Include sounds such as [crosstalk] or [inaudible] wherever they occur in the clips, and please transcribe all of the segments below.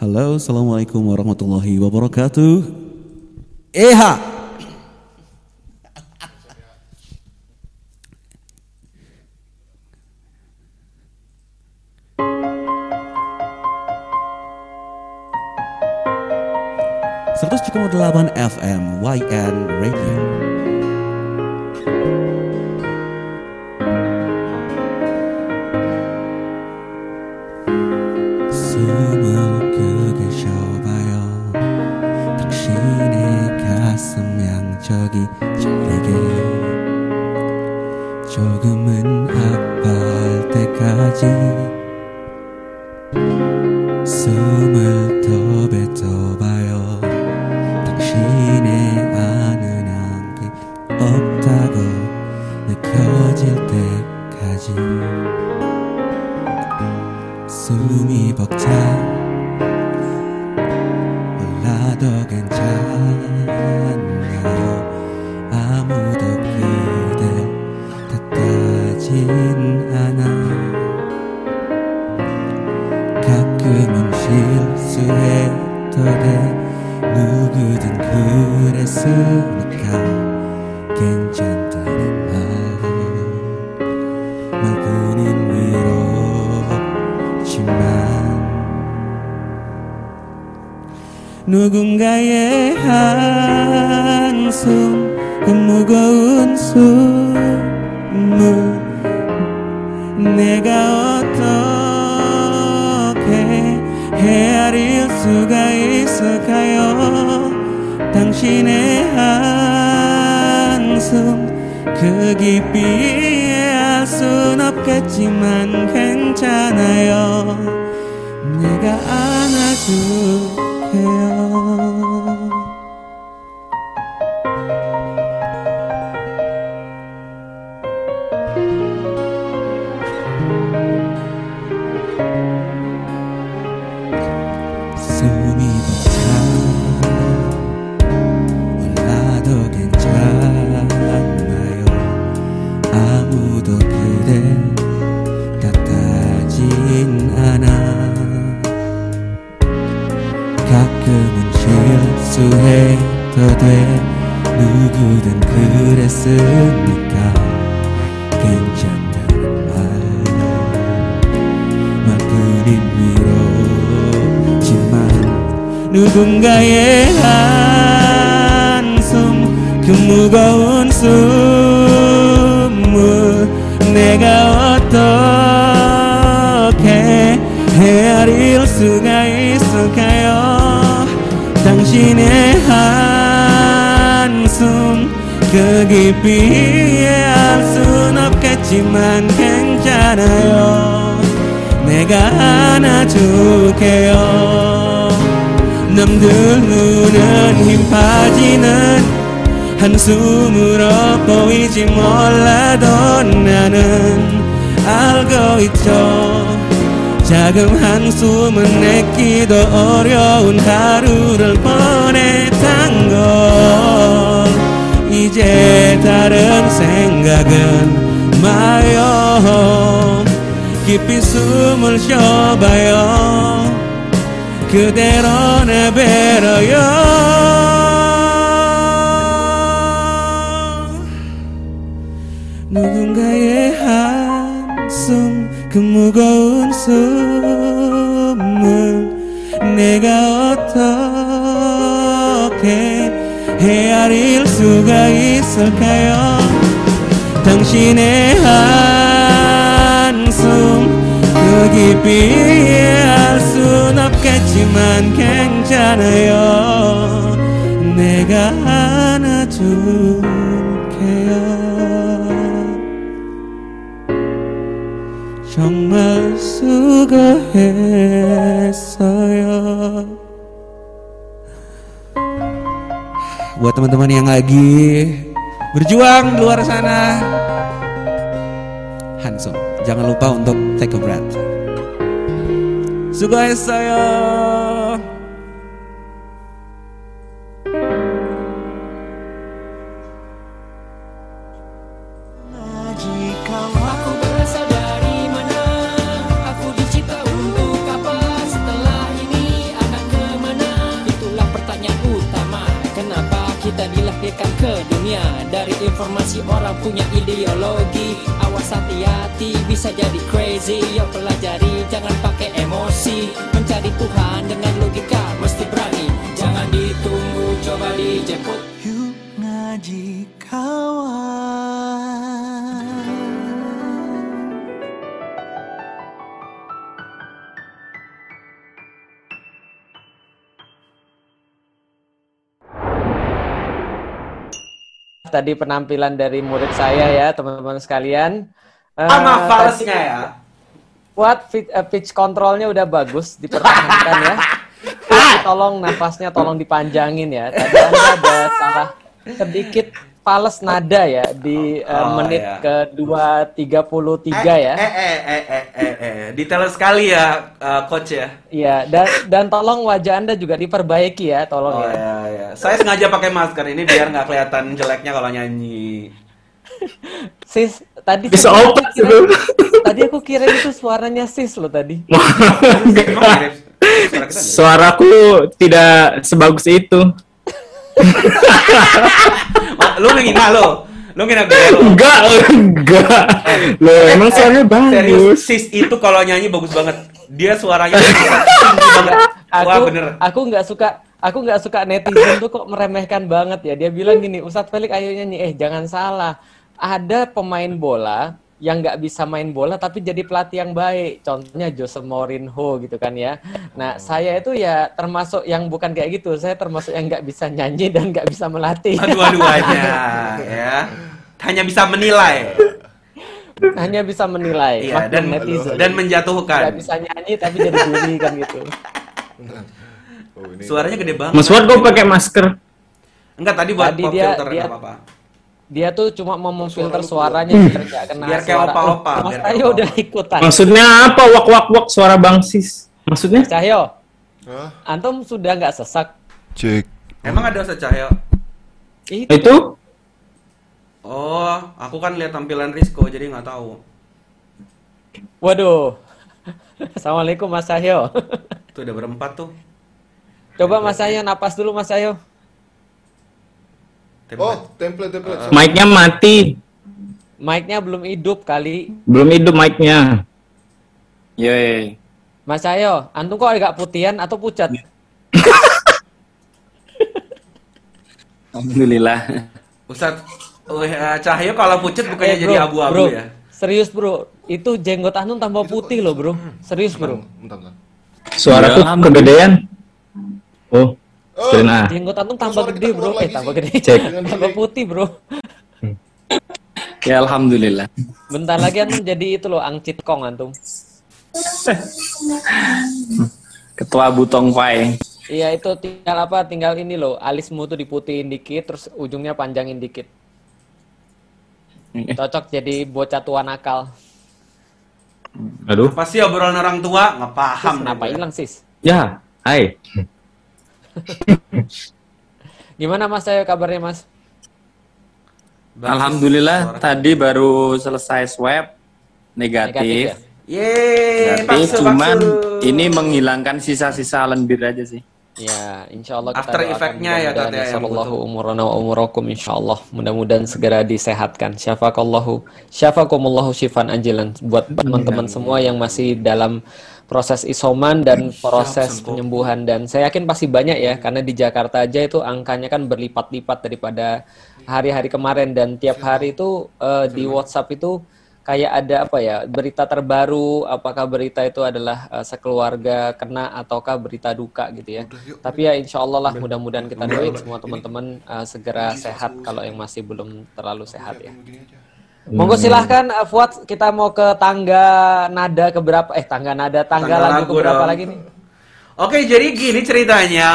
Halo, assalamualaikum warahmatullahi wabarakatuh. Eha. Seratus FM YN 드셔봐요. 그대로 내버려요. 누군가의 한숨 그 무거운 숨을 내가 어떻게 헤아릴 수가 있을까요? 당신의 한 거기 비해 순 없겠지만 괜찮아요 내가 안아줄게요 정말 수고했어요 buat teman-teman yang lagi berjuang di luar sana Handsome jangan lupa untuk take a breath. 수고했어요. Tadi penampilan dari murid saya ya teman-teman sekalian. Eh, Sama tadi falsnya ya. Buat fit- eh, pitch controlnya udah bagus dipertahankan ya. Tapi [laughs] tolong nafasnya tolong dipanjangin ya. Tadi anda ada salah sedikit fals nada ya di eh, Oh, menit ya. kedua 33 ya. Eh, eh, eh, eh, eh, eh. Detail sekali ya, eh, coach ya. Iya, dan dan tolong wajah Anda juga diperbaiki ya, tolong Oh ya. ya, ya. Saya sengaja pakai masker ini biar nggak kelihatan jeleknya kalau nyanyi. [laughs] Sis, tadi Bisa aku obat kira-. [laughs] Tadi aku kira itu suaranya sis loh tadi. [laughs] Suaraku tidak sebagus itu. Lu ngina lo. Lu ngina gue lo. Enggak, enggak. Loh, emang suaranya Eh, Serius, bagus. sis itu kalau nyanyi bagus banget. Dia suaranya tinggi banget. Wah Aku bener. aku nggak suka aku nggak suka netizen tuh kok meremehkan banget ya. Dia bilang gini, Ustadz Felix ayo nyanyi. Eh jangan salah. Ada pemain bola yang nggak bisa main bola tapi jadi pelatih yang baik. Contohnya Jose Mourinho gitu kan ya. Nah saya itu ya termasuk yang bukan kayak gitu. Saya termasuk yang nggak bisa nyanyi dan nggak bisa melatih. Dua-duanya [laughs] ya. Hanya bisa menilai. Hanya bisa menilai. Iya, dan netizen. dan nggak menjatuhkan. bisa nyanyi tapi jadi bully kan gitu. Suaranya gede banget. Mas kok pakai masker? Enggak tadi buat Tadi pop dia- filter dia- enggak apa-apa. Dia tuh cuma mau memfilter suaranya biar nggak kena Biar kayak opa-opa, Mas Cahyo udah ikutan. Maksudnya apa? Wak wak wak suara Bang Sis. Maksudnya? Cahyo, Hah? antum sudah nggak sesak? Cek. Emang ada secahaya? Itu. Itu Oh, aku kan lihat tampilan Risco jadi nggak tahu. Waduh. [laughs] Assalamualaikum Mas Cahyo. Itu udah berempat tuh. Coba Mas Cahyo napas dulu Mas Cahyo. Oh, template template. mic-nya mati. Mic-nya belum hidup kali. Belum hidup mic-nya. Yeay. Mas Cahyo, antum kok agak putihan atau pucat? [laughs] Alhamdulillah. Ustadz uh, Cahyo kalau pucet bukannya Eh, jadi abu-abu bro, ya? Serius bro, itu jenggot antum tambah putih loh bro. Serius bro. Bentar, bentar. Suaraku Ya, kegedean. Oh, Oh, kirain ah. Jenggot antum tambah suara gede bro. Eh tambah gede. Cek. [laughs] tambah putih bro. Ya alhamdulillah. Bentar lagi antum jadi itu loh angcit kong antum. [laughs] Ketua Butong Pai. Iya itu tinggal apa? Tinggal ini loh, alismu tuh diputihin dikit, terus ujungnya panjangin dikit. Cocok jadi bocah tua nakal. Aduh. Apa sih obrolan orang tua? Nggak Sis, paham. kenapa deh. hilang sis? Ya, hai. Gimana mas saya kabarnya mas? Alhamdulillah suara- tadi baru selesai swab negatif. ya? Yeay, Tapi cuman ini menghilangkan sisa-sisa lendir aja sih. Ya, insya Allah kita After doakan effect-nya ya, mudah-mudahan Tat, ya, Sallallahu umurana wa umurakum insya Allah. Mudah-mudahan segera disehatkan. Syafakallahu, syafakumullahu syifan ajilan. Buat teman-teman semua yang masih dalam proses isoman dan proses penyembuhan. Dan saya yakin pasti banyak ya, karena di Jakarta aja itu angkanya kan berlipat-lipat daripada hari-hari kemarin. Dan tiap hari itu eh, di WhatsApp itu kayak ada apa ya berita terbaru. Apakah berita itu adalah eh, sekeluarga kena ataukah berita duka gitu ya. Tapi ya insya Allah lah mudah-mudahan kita doain semua teman-teman eh, segera sehat kalau yang masih belum terlalu sehat ya monggo silahkan eh, Fuad kita mau ke tangga nada keberapa eh tangga nada tangga, Tangga lagu lagu keberapa dong. lagi nih Oke, jadi gini ceritanya.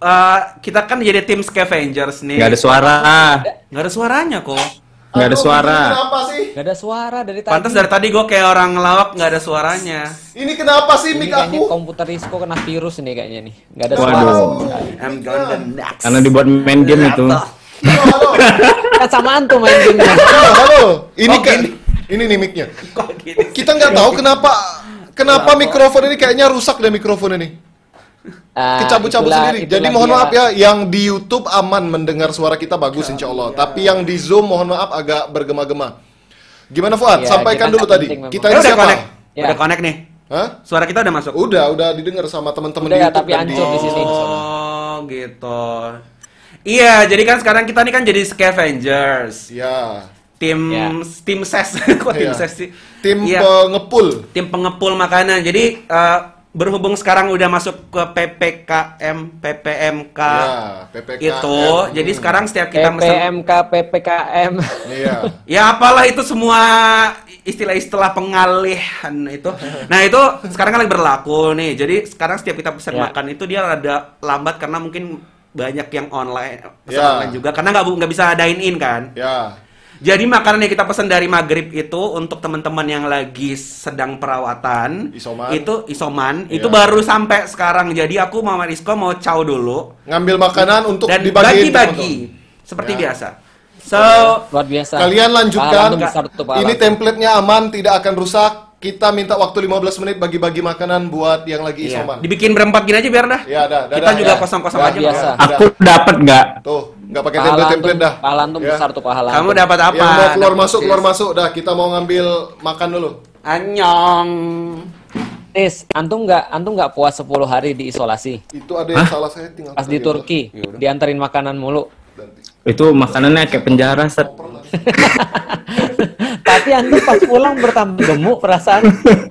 Eh, kita kan jadi tim scavengers nih. Nggak ada suara. Nggak ada suaranya kok. Nggak ada suara. Kenapa sih? Gak ada suara dari tadi Pantas dari tadi gue kayak orang ngelawak nggak ada suaranya. Ini kenapa sih ini mic aku? komputer Risco kena virus nih kayaknya nih Gak ada Waduh. suara sekali. I'm gonna next. Karena dibuat main game itu. Halo, halo. [laughs] kan sama antum main gamenya Halo. Ini kan gini. ini nih mic-nya. Kok gini? Kita nggak tahu kenapa kenapa mikrofon ini kayaknya rusak deh mikrofon ini. Ah, Kecabut-cabut sendiri. itulah Jadi mohon dia. maaf ya, yang di YouTube aman mendengar suara kita bagus insya Allah. Tapi yang di Zoom mohon maaf agak bergema-gema. Gimana Fuad? Iya, Sampaikan dulu tadi. memang. Kita ini udah siapa? connect. Ya. Udah connect nih. Hah? Suara kita udah masuk. Udah, udah didengar sama teman-teman Udah di ya, YouTube tapi dan hancur di sini. Oh, gitu. Iya, jadi kan sekarang kita nih kan jadi scavengers. Ya. Tim Ya. tim ses. [laughs] Kok tim Iya. ses sih? Tim Iya. pengepul. tim pengepul makanan. Jadi eh, berhubung sekarang udah masuk ke PPKM, PPMK Ya, PPKM. itu, jadi sekarang setiap kita mesen PPMK, PPKM. Iya. [laughs] Ya apalah itu semua istilah-istilah pengalihan itu. [laughs] Nah itu sekarang kan lagi berlaku nih. Jadi sekarang setiap kita pesan Ya. makan itu dia rada lambat karena mungkin banyak yang online, pesan Ya. online juga. Karena nggak bisa dine in kan. Ya. Jadi makanan yang kita pesan dari maghrib itu untuk teman-teman yang lagi sedang perawatan, Isoman. itu isoman, Iya. itu baru sampai sekarang. Jadi aku Mama Rizko mau caw dulu Ngambil makanan untuk dan bagi-bagi seperti Ya. biasa. So Luar biasa. Kalian lanjutkan. Besar tuh, Ini tuh. template-nya aman, tidak akan rusak. Kita minta waktu 15 menit bagi-bagi makanan buat yang lagi Iya. isoman. Dibikin berempat gini aja biar dah. Ya, dah, dah, Kita dah, juga ya. kosong-kosong Luar aja. biasa. Udah. Aku dapat nggak? Tuh, nggak pakai template-template dah. pahala antum Ya. besar tuh pahala. Kamu dapat apa? Yang mau keluar Dapat masuk, sis. keluar masuk. Dah, kita mau ngambil makan dulu. Anyong. Tis, antum nggak antum nggak puas 10 hari di isolasi. Itu ada yang salah saya tinggal. Pas di Turki, dianterin makanan mulu. Itu makanannya kayak penjara, Sat. [laughs] Tapi antum pas pulang bertambah gemuk perasaan.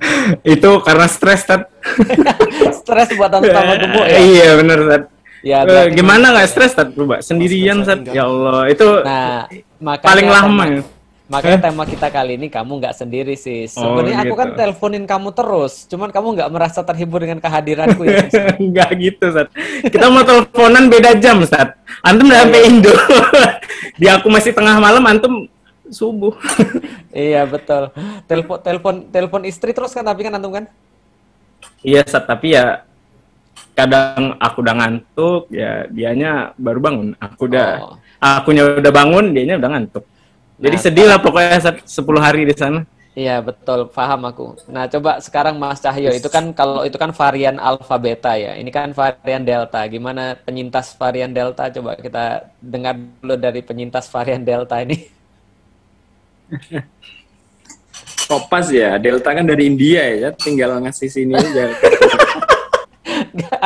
[laughs] itu karena stres, Sat. [laughs] Stres buat antum tambah [laughs] gemuk ya. Iya, bener, Sat. Ya, Eh, gimana nggak stres, Sat? Coba sendirian, Sat. Ya Allah, itu Nah, makanya paling lama. tema- ya. Makanya tema kita kali ini kamu nggak sendiri sih. Oh, Sebenarnya aku gitu. kan teleponin kamu terus, cuman kamu nggak merasa terhibur dengan kehadiranku ya. Sis? Enggak gitu, Sat. Kita mau teleponan beda jam, Sat. Antum udah sampai Indo. Di aku masih tengah malam, antum subuh. [laughs] iya betul. Telepon telepon telepon istri terus kan tapi kan antum kan? Iya, Sat, tapi ya kadang aku udah ngantuk, ya dianya baru bangun. Aku udah Oh. akunya udah bangun, dianya udah ngantuk. Jadi Nah, sedih lah pokoknya Sat, 10 hari di sana. Iya betul, paham aku. Nah coba sekarang Mas Cahyo itu kan kalau itu kan varian alfa beta ya, ini kan varian delta. Gimana penyintas varian delta? Coba kita dengar dulu dari penyintas varian delta ini. [laughs] Kopas ya, Delta kan dari India ya, tinggal ngasih sini aja. [laughs]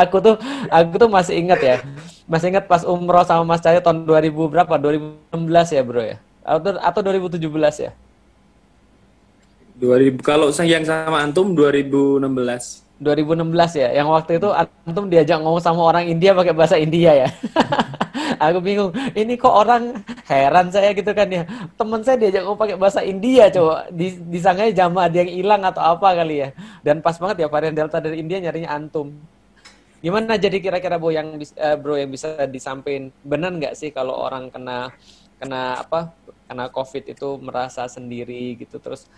aku tuh aku tuh masih ingat ya, masih ingat pas umroh sama Mas Cahyo tahun 2000 berapa? 2016 ya bro ya? Atau atau 2017 ya? 2000 kalau saya yang sama antum 2016. 2016 ya, yang waktu itu antum diajak ngomong sama orang India pakai bahasa India ya. [laughs] Aku bingung, ini kok orang heran saya gitu kan ya. Temen saya diajak ngomong pakai bahasa India coba, Di, disangkanya jamaah ada yang hilang atau apa kali ya. Dan pas banget ya varian Delta dari India nyarinya antum. Gimana jadi kira-kira bro yang eh, bro yang bisa disampaikan benar nggak sih kalau orang kena kena apa kena COVID itu merasa sendiri gitu terus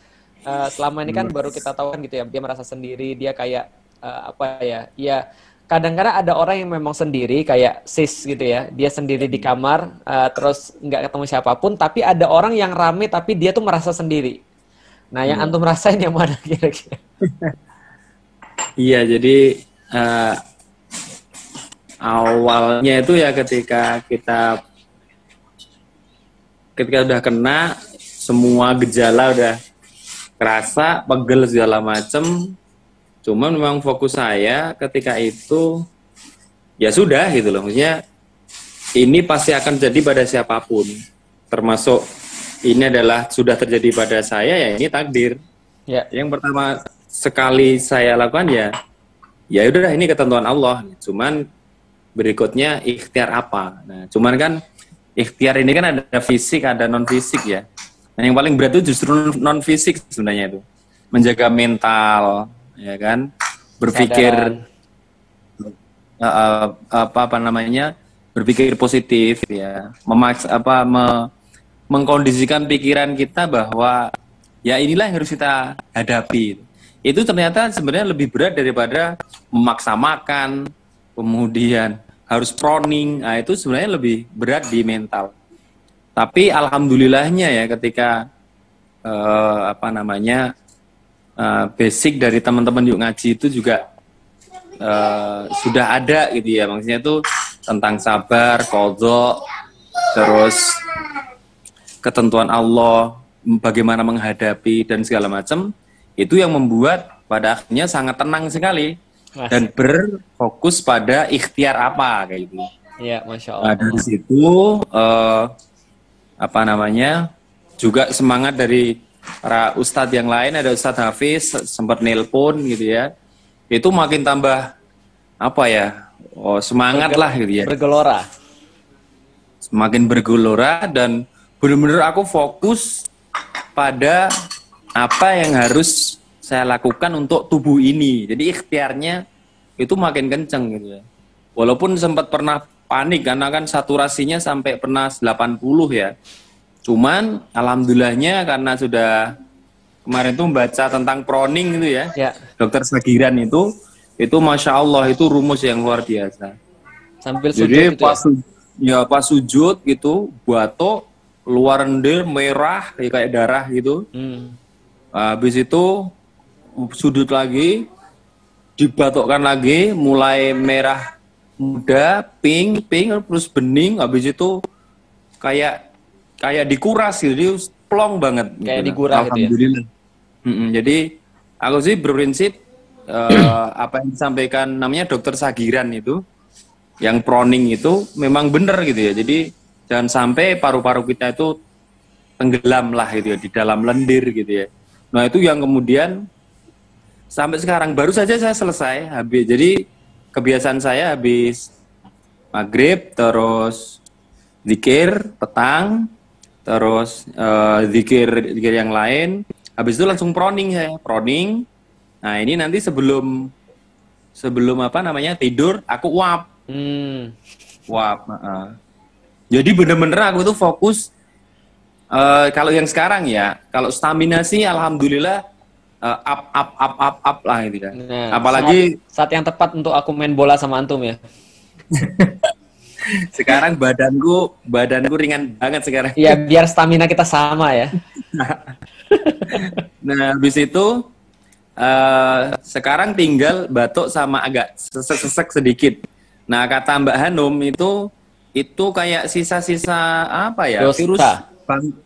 eh, selama ini kan baru kita tahu kan gitu ya dia merasa sendiri dia kayak eh, apa ya ya kadang-kadang ada orang yang memang sendiri kayak sis gitu ya. Dia sendiri di kamar eh, terus nggak ketemu siapa pun tapi ada orang yang rame tapi dia tuh merasa sendiri. Nah yang antum rasain yang mana kira-kira? [laughs] Iya, jadi eh, awalnya itu ya ketika kita ketika udah kena semua gejala udah kerasa pegel segala macem cuman memang fokus saya ketika itu ya sudah gitu loh. Maksudnya ini pasti akan jadi pada siapa pun. Termasuk ini adalah sudah terjadi pada saya ya ini takdir. Ya. Yang pertama sekali saya lakukan ya ya udah ini ketentuan Allah. Cuman berikutnya ikhtiar apa? Nah cuman kan ikhtiar ini kan ada fisik ada non fisik ya. Nah yang paling berat itu justru non fisik sebenarnya itu. Menjaga mental ya kan? Berpikir uh, uh, apa apa namanya? Berpikir positif ya. Memaksa apa me- mengkondisikan pikiran kita bahwa ya inilah yang harus kita hadapi. Itu ternyata sebenarnya lebih berat daripada memaksa makan kemudian harus proning. Nah itu sebenarnya lebih berat di mental. Tapi alhamdulillahnya ya ketika eh, apa namanya eh, basic dari teman-teman yuk ngaji itu juga eh, sudah ada gitu ya maksudnya itu tentang sabar, kodok, terus ketentuan Allah, bagaimana menghadapi dan segala macam itu yang membuat pada akhirnya sangat tenang sekali dan berfokus pada ikhtiar apa kayak gitu. Iya, masya Nah, Allah. dari situ eh, apa namanya juga semangat dari para ustadz yang lain ada ustadz Hafiz sempat nelpon gitu ya itu makin tambah apa ya oh, semangat lah gitu ya Bergelora. semakin bergelora dan benar-benar aku fokus pada apa yang harus saya lakukan untuk tubuh ini. Jadi ikhtiarnya itu makin kenceng gitu ya. Walaupun sempat pernah panik karena kan saturasinya sampai pernah 80 ya. Cuman alhamdulillahnya karena sudah kemarin tuh membaca tentang proning itu ya. Ya, Dokter Sagiran itu itu masya Allah itu rumus yang luar biasa. sambil sujud Jadi gitu pas ya. ya pas sujud gitu, batuk, luar lendir merah kayak kayak darah gitu. Hmm. Habis itu sudut lagi, dibatukkan lagi, mulai merah muda, pink, pink, terus bening. Habis itu kayak kayak dikuras gitu, jadi plong banget. Kayak gitu. digurah gitu ya? Alhamdulillah. Mm-mm, jadi aku sih berprinsip eh, [clears throat] apa yang disampaikan namanya dokter Sagiran itu, yang proning itu memang benar gitu ya. Jadi jangan sampai paru-paru kita itu tenggelam lah gitu ya di dalam lendir gitu ya. Nah itu yang kemudian sampai sekarang baru saja saya selesai habis jadi kebiasaan saya habis maghrib terus zikir petang terus eh, zikir zikir yang lain habis itu langsung proning saya proning nah ini nanti sebelum sebelum apa namanya tidur aku uap Hmm. uap heeh. jadi bener-bener aku tuh fokus eh, kalau yang sekarang ya kalau stamina sih alhamdulillah eh, up up up up up lah gitu kan Nah, apalagi saat, saat yang tepat untuk aku main bola sama antum ya. [laughs] sekarang badanku badanku ringan banget sekarang Iya, biar stamina kita sama ya. [laughs] Nah, habis itu eh sekarang tinggal batuk sama agak sesek-sesek sedikit. Nah, kata Mbak Hanum itu itu kayak sisa-sisa apa ya? Dosa. Virus bang-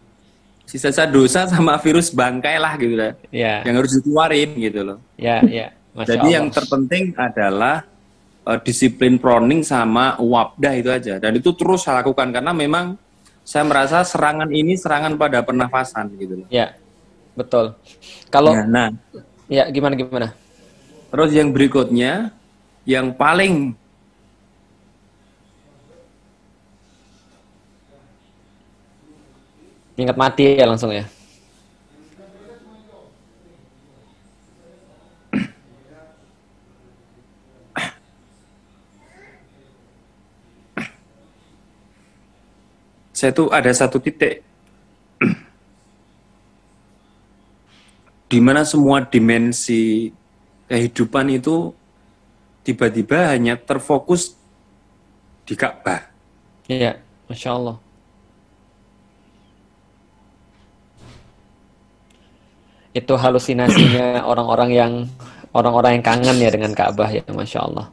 sisa-sisa dosa sama virus bangkai lah gitu lah. Iya, Yang harus dikeluarin gitu loh. iya, iya. Masya Jadi Allah. yang terpenting adalah eh, disiplin proning sama wabdah itu aja. Dan itu terus saya lakukan karena memang saya merasa serangan ini serangan pada pernafasan gitu loh. Ya, betul. Kalau Ya, nah, ya gimana gimana? Terus yang berikutnya, yang paling Ingat mati ya langsung ya. Saya tuh ada satu titik di mana semua dimensi kehidupan itu tiba-tiba hanya terfokus di Ka'bah. Iya, masya Allah. Itu halusinasinya orang-orang yang orang-orang yang kangen ya dengan Ka'bah ya, masya Allah.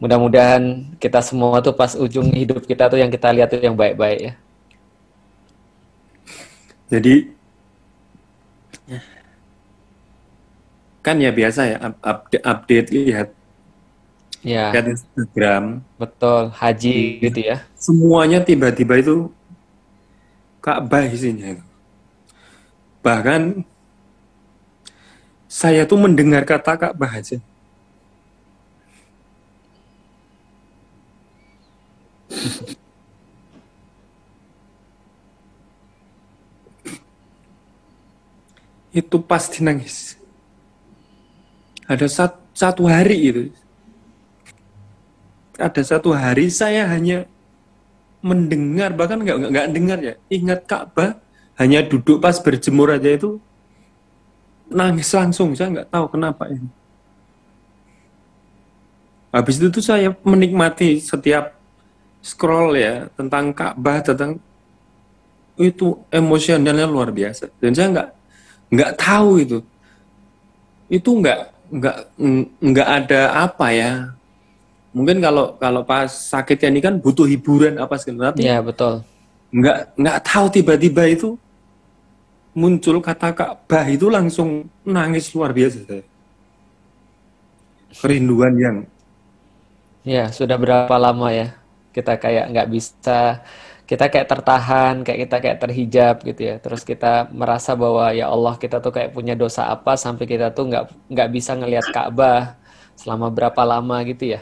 Mudah-mudahan kita semua tuh pas ujung hidup kita tuh yang kita lihat tuh yang baik-baik ya. Jadi kan ya biasa ya up- update, update lihat Ya, lihat Instagram betul. Haji gitu ya. semuanya tiba-tiba itu Ka'bah isinya itu. Bahkan saya tuh mendengar kata Ka'bah aja. [laughs] itu pasti nangis. Ada sat- satu hari itu. Ada satu hari saya hanya mendengar bahkan nggak nggak dengar ya ingat Ka'bah hanya duduk pas berjemur aja itu nangis langsung saya nggak tahu kenapa ini habis itu tuh saya menikmati setiap scroll ya tentang Ka'bah tentang itu emosionalnya luar biasa. Dan saya nggak nggak tahu itu. Itu nggak nggak ng- nggak ada apa ya. Mungkin kalau kalau pas sakitnya ini kan butuh hiburan apa segala tapi Iya, betul. nggak nggak tahu tiba-tiba itu muncul kata Ka'bah itu langsung nangis luar biasa saya. kerinduan yang Ya, sudah berapa lama ya kita kayak nggak bisa, kita kayak tertahan, kayak kita kayak terhijab gitu ya. Terus kita merasa bahwa ya Allah kita tuh kayak punya dosa apa sampai kita tuh nggak nggak bisa ngelihat Ka'bah selama berapa lama gitu ya.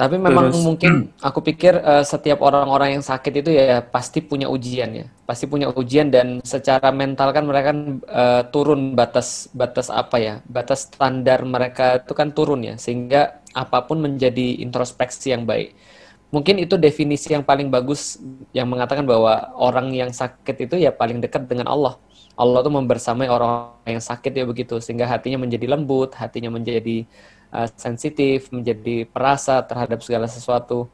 Tapi memang Terus- mungkin aku pikir eh, setiap orang-orang yang sakit itu ya pasti punya ujian ya, pasti punya ujian dan secara mental kan mereka kan eh, turun batas batas apa ya, batas standar mereka itu kan turun ya, sehingga apa pun menjadi introspeksi yang baik. Mungkin itu definisi yang paling bagus yang mengatakan bahwa orang yang sakit itu ya paling dekat dengan Allah. Allah tuh membersamai orang yang sakit ya begitu, sehingga hatinya menjadi lembut, hatinya menjadi uh, sensitif, menjadi perasa terhadap segala sesuatu.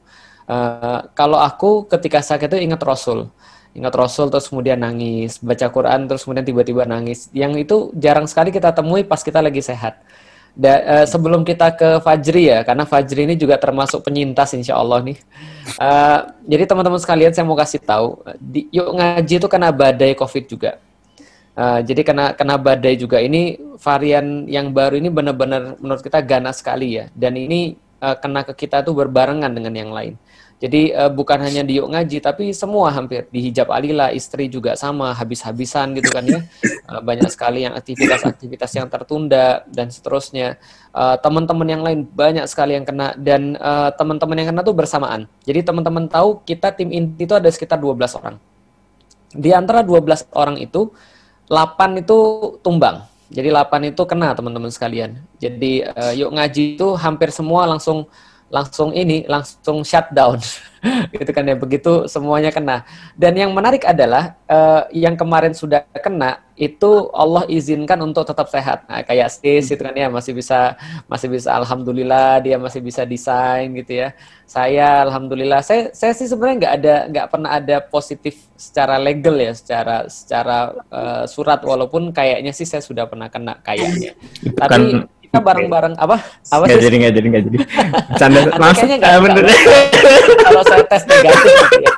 Uh, kalau aku ketika sakit itu ingat Rasul, ingat Rasul terus kemudian nangis, baca Quran terus kemudian tiba-tiba nangis. Yang itu jarang sekali kita temui pas kita lagi sehat. Da- uh, sebelum kita ke Fajri ya, karena Fajri ini juga termasuk penyintas insya Allah nih. Uh, jadi teman-teman sekalian saya mau kasih tahu, di, yuk ngaji itu kena badai COVID juga. Uh, jadi kena kena badai juga ini varian yang baru ini benar-benar menurut kita ganas sekali ya dan ini uh, kena ke kita tuh berbarengan dengan yang lain. Jadi uh, bukan hanya di yuk ngaji tapi semua hampir di hijab alila istri juga sama habis-habisan gitu kan ya Uh, banyak sekali yang aktivitas-aktivitas yang tertunda dan seterusnya Uh, teman-teman yang lain banyak sekali yang kena dan uh, teman-teman yang kena tuh bersamaan. Jadi teman-teman tahu kita tim inti itu ada sekitar 12 orang. Di antara 12 orang itu 8 itu tumbang. Jadi 8 itu kena teman-teman sekalian. Jadi eh, yuk ngaji itu hampir semua langsung langsung ini langsung shutdown [laughs] gitu kan ya begitu semuanya kena. Dan yang menarik adalah eh, yang kemarin sudah kena itu Allah izinkan untuk tetap sehat. Nah kayak Stis itu kan ya masih bisa masih bisa alhamdulillah dia masih bisa desain gitu ya. Saya alhamdulillah saya saya sih sebenarnya nggak ada nggak pernah ada positif secara legal ya secara secara eh, surat. Walaupun kayaknya sih saya sudah pernah kena kayaknya. Tapi Bukan- kita bareng-bareng apa apa Nggak sih jadi, nggak jadi, nggak jadi. Canda, Anda langsung. suka bener. kalau saya tes negatif gitu ya.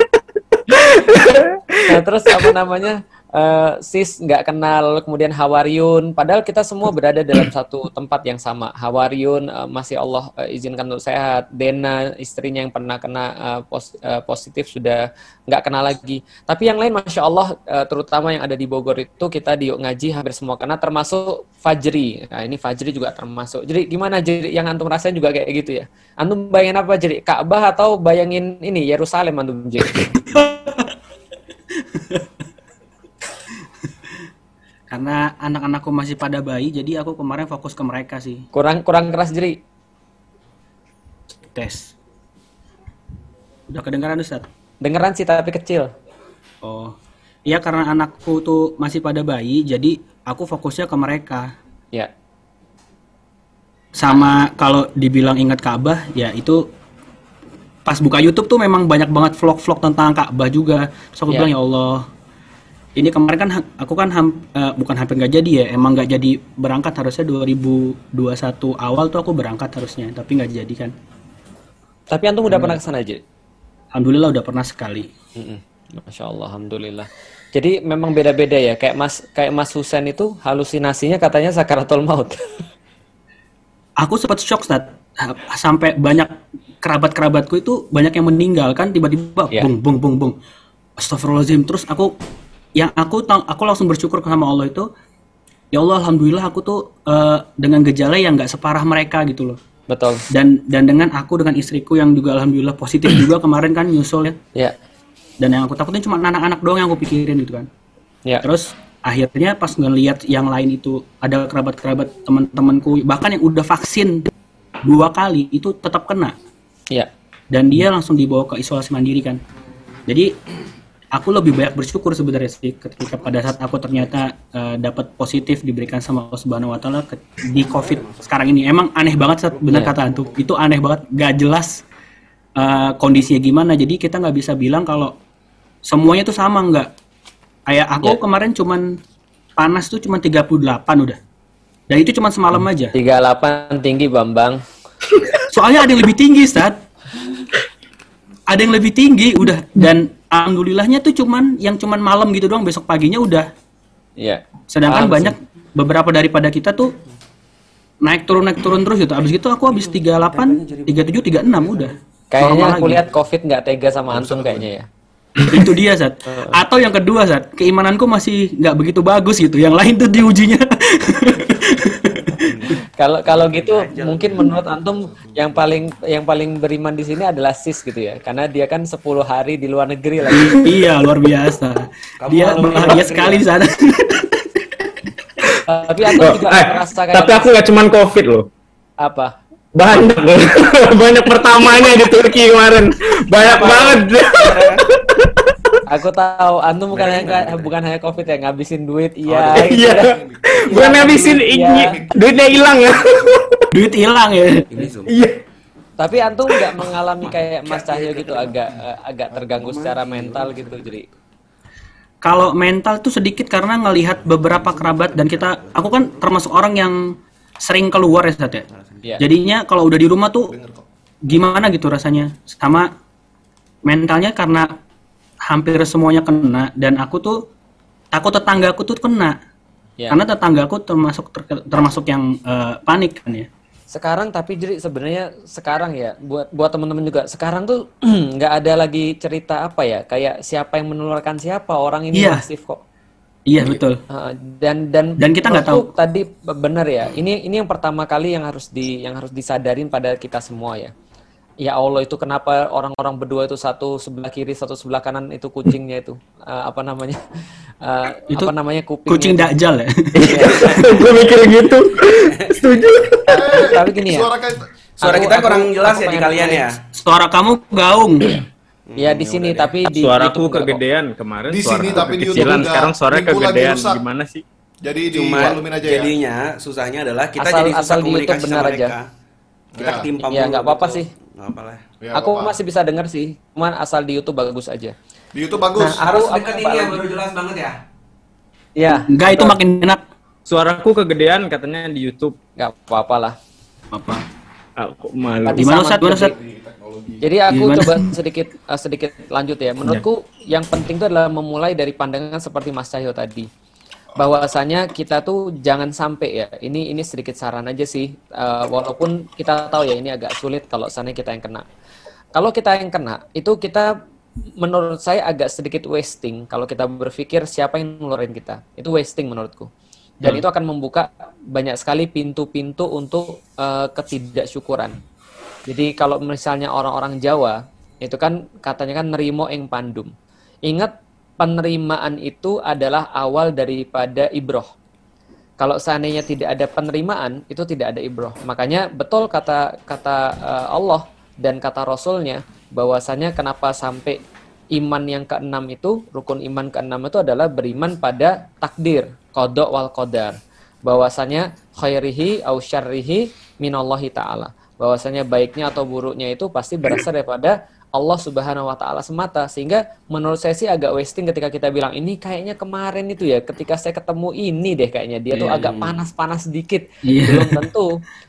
nah terus apa namanya eh, sis nggak kenal kemudian Hawaryun padahal kita semua berada dalam satu tempat yang sama. Hawaryun eh, masih Allah eh, izinkan untuk sehat. Dena istrinya yang pernah kena eh, pos- eh, positif sudah nggak kena lagi. Tapi yang lain masya Allah eh, terutama yang ada di Bogor itu kita di ngaji hampir semua. Kena termasuk Fajri. Nah ini Fajri juga termasuk. Jadi gimana jadi yang antum rasain juga kayak gitu ya? Antum bayangin apa jadi? Ka'bah atau bayangin ini Yerusalem antum jadi [laughs] Karena anak-anakku masih pada bayi, jadi aku kemarin fokus ke mereka sih. kurang kurang keras jadi Tes. Udah kedengaran Ustaz? dengeran sih tapi kecil Oh. Iya karena anakku tuh masih pada bayi, jadi aku fokusnya ke mereka. ya Sama kalau dibilang ingat Ka'bah, ya itu pas buka YouTube tuh memang banyak banget vlog-vlog tentang Ka'bah juga. Terus aku Iya. bilang ya Allah, ini kemarin kan aku kan ham- eh, bukan hampir nggak jadi ya, emang nggak jadi berangkat harusnya 2021 awal tuh aku berangkat harusnya, tapi nggak jadi kan. tapi antum udah pernah ke sana aja Alhamdulillah udah pernah sekali. Masya Allah, alhamdulillah. Jadi memang beda-beda ya. Kayak Mas kayak Mas Husen itu halusinasinya katanya sakaratul maut. [laughs] Aku sempat shock Ustaz. sampai banyak kerabat-kerabatku itu banyak yang meninggal kan tiba-tiba Iya. bung bung bung bung. Astagfirullahaladzim. Terus aku yang aku aku langsung bersyukur sama Allah itu ya Allah alhamdulillah aku tuh eh, dengan gejala yang nggak separah mereka gitu loh. Betul. Dan dan dengan aku dengan istriku yang juga alhamdulillah positif juga [clears throat] kemarin kan nyusul ya. Ya. Dan yang aku takutin cuma anak-anak doang yang aku pikirin gitu kan. Ya. Terus akhirnya pas ngelihat yang lain itu ada kerabat-kerabat teman-temanku bahkan yang udah vaksin dua kali itu tetap kena Ya. dan dia langsung dibawa ke isolasi mandiri kan. Jadi aku lebih banyak bersyukur sebenarnya sih ketika pada saat aku ternyata eh, dapat positif diberikan sama Allah Subhanahu wa taala di Covid sekarang ini. Emang aneh banget saat benar Iya. kata antum. Itu aneh banget, gak jelas eh, kondisinya gimana. Jadi kita nggak bisa bilang kalau semuanya tuh sama nggak. Kayak aku Ya. kemarin cuman panas tuh cuman 38 udah. Dan itu cuman semalam aja. 38 tinggi Bambang. Soalnya ada yang lebih tinggi, Sat. Ada yang lebih tinggi udah dan alhamdulillahnya tuh cuman yang cuman malam gitu doang besok paginya udah. Iya. Sedangkan Paham banyak beberapa daripada kita tuh naik turun naik turun terus gitu. Abis gitu aku habis 38, 37, 36 udah. Kayaknya Normal aku lagi. lihat COVID nggak tega sama antum kayaknya ya. itu dia Sat. Atau yang kedua Sat, keimananku masih nggak begitu bagus gitu. Yang lain tuh diujinya. [laughs] Kalau kalau gitu mungkin menurut antum yang paling yang paling beriman di sini adalah sis gitu ya. Karena dia kan 10 hari di luar negeri lagi. [laughs] iya luar biasa. Dia kalau bahagia sekali di sana. Tapi antum Oh, juga eh, merasa kayak tapi aku nggak cuman covid loh. apa? Banyak [laughs] banyak pertamanya di Turki kemarin. Banyak banget. [laughs] Aku tahu antum bukan hanya bukan hanya covid ya ngabisin duit iya. gitu Iya. ya. [laughs] Bukan ngabisin Iya. duitnya hilang ya. [laughs] Duit hilang ya. Iya. Tapi antum nggak mengalami kayak Mas Cahyo gitu agak eh, agak terganggu secara mental gitu jadi. Kalau mental tuh sedikit karena ngelihat beberapa kerabat dan kita, aku kan termasuk orang yang sering keluar ya Sat ya. Iya. Jadinya kalau udah di rumah tuh gimana gitu rasanya. Sama mentalnya karena hampir semuanya kena dan aku tuh takut tetanggaku tuh kena. Ya. Karena tetanggaku termasuk ter- termasuk yang eh, panik kan ya. Sekarang tapi jadi sebenarnya sekarang ya buat buat teman-teman juga sekarang tuh [clears throat] nggak ada lagi cerita apa ya kayak siapa yang menularkan siapa orang ini Iya. masif kok. Iya betul. Uh, dan dan Dan kita nggak menurutku tadi benar ya ini ini yang pertama kali yang harus di yang harus disadarin pada kita semua ya ya Allah itu kenapa orang-orang berdua itu satu sebelah kiri satu sebelah kanan itu kucingnya itu Uh, apa namanya Uh, [laughs] Itu apa namanya kupingnya Kucing itu. dakjal ya. [laughs] Gue mikir gitu. [laughs] Setuju. tapi gini ya Suara kayak Suara Aku- kita aku- kurang jelas aku ya di kalian ya. Suara kamu gaung. [clears throat] ya di sini tapi di Suaraku kok. kegedean kemarin. Di suara sini, tapi di YouTube. Sekarang lagi kegedean. Gimana sih? jadi Cuma aja ya. jadinya susahnya adalah kita Asal- jadi susah asal di YouTube komunikasi benar sama aja. mereka. Kita Ya. ketimpa Ya, mulu nggak apa-apa gitu. sih. Apa lah. Ya, aku apa-apa. masih bisa denger sih cuman asal di YouTube bagus aja Di YouTube bagus. Nah, Harus Aku- ini ya balik. baru jelas banget ya. ya Enggak itu makin enak. Suaraku kegedean katanya di YouTube. nggak apa-apa lah Apa? Aku malu. Tadi Gimana, sama Ustaz? Gimana, jadi- Jadi aku Gimana? coba sedikit eh, sedikit lanjut ya. Menurutku yang penting itu adalah memulai dari pandangan seperti Mas Cahyo tadi. Bahwasanya kita tuh jangan sampai ya. Ini ini sedikit saran aja sih. Eh, walaupun kita tahu ya ini agak sulit kalau sana kita yang kena. Kalau kita yang kena, itu kita menurut saya agak sedikit wasting kalau kita berpikir siapa yang nularin kita. Itu wasting menurutku. Dan itu akan membuka banyak sekali pintu-pintu untuk eh, ketidaksyukuran. Jadi kalau misalnya orang-orang Jawa itu kan katanya kan nerimo ing pandum. Ingat penerimaan itu adalah awal daripada ibroh. Kalau seandainya tidak ada penerimaan itu tidak ada ibroh. Makanya betul kata kata eh, Allah dan kata Rasulnya bahwasanya kenapa sampai iman yang keenam itu rukun iman keenam itu adalah beriman pada takdir kodok wal qadar bahwasanya khairihi au syarrihi minallahi taala bahwasanya baiknya atau buruknya itu pasti berasal daripada Allah Subhanahu wa taala semata. Sehingga menurut saya sih agak wasting ketika kita bilang ini kayaknya kemarin itu ya ketika saya ketemu ini deh kayaknya. Dia tuh Iya, agak iya. panas-panas sedikit. Iya. belum tentu.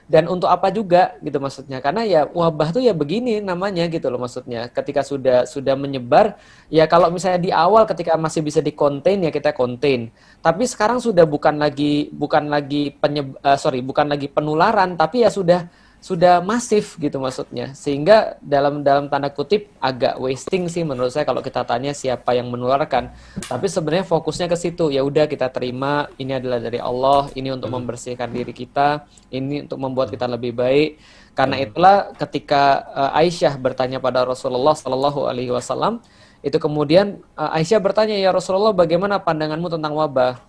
Dan untuk apa juga gitu maksudnya. Karena ya wabah tuh ya begini namanya gitu loh maksudnya. Ketika sudah sudah menyebar ya kalau misalnya di awal ketika masih bisa di contain ya kita contain tapi sekarang sudah bukan lagi bukan lagi penyeb eh, sorry bukan lagi penularan tapi ya sudah sudah masif gitu maksudnya. Sehingga dalam dalam tanda kutip agak wasting sih menurut saya kalau kita tanya siapa yang menularkan. Tapi sebenarnya fokusnya ke situ. Ya udah kita terima ini adalah dari Allah ini untuk membersihkan diri kita ini untuk membuat kita lebih baik. Karena itulah ketika eh, Aisyah bertanya pada Rasulullah Shallallahu Alaihi Wasallam itu kemudian eh, Aisyah bertanya ya Rasulullah bagaimana pandanganmu tentang wabah?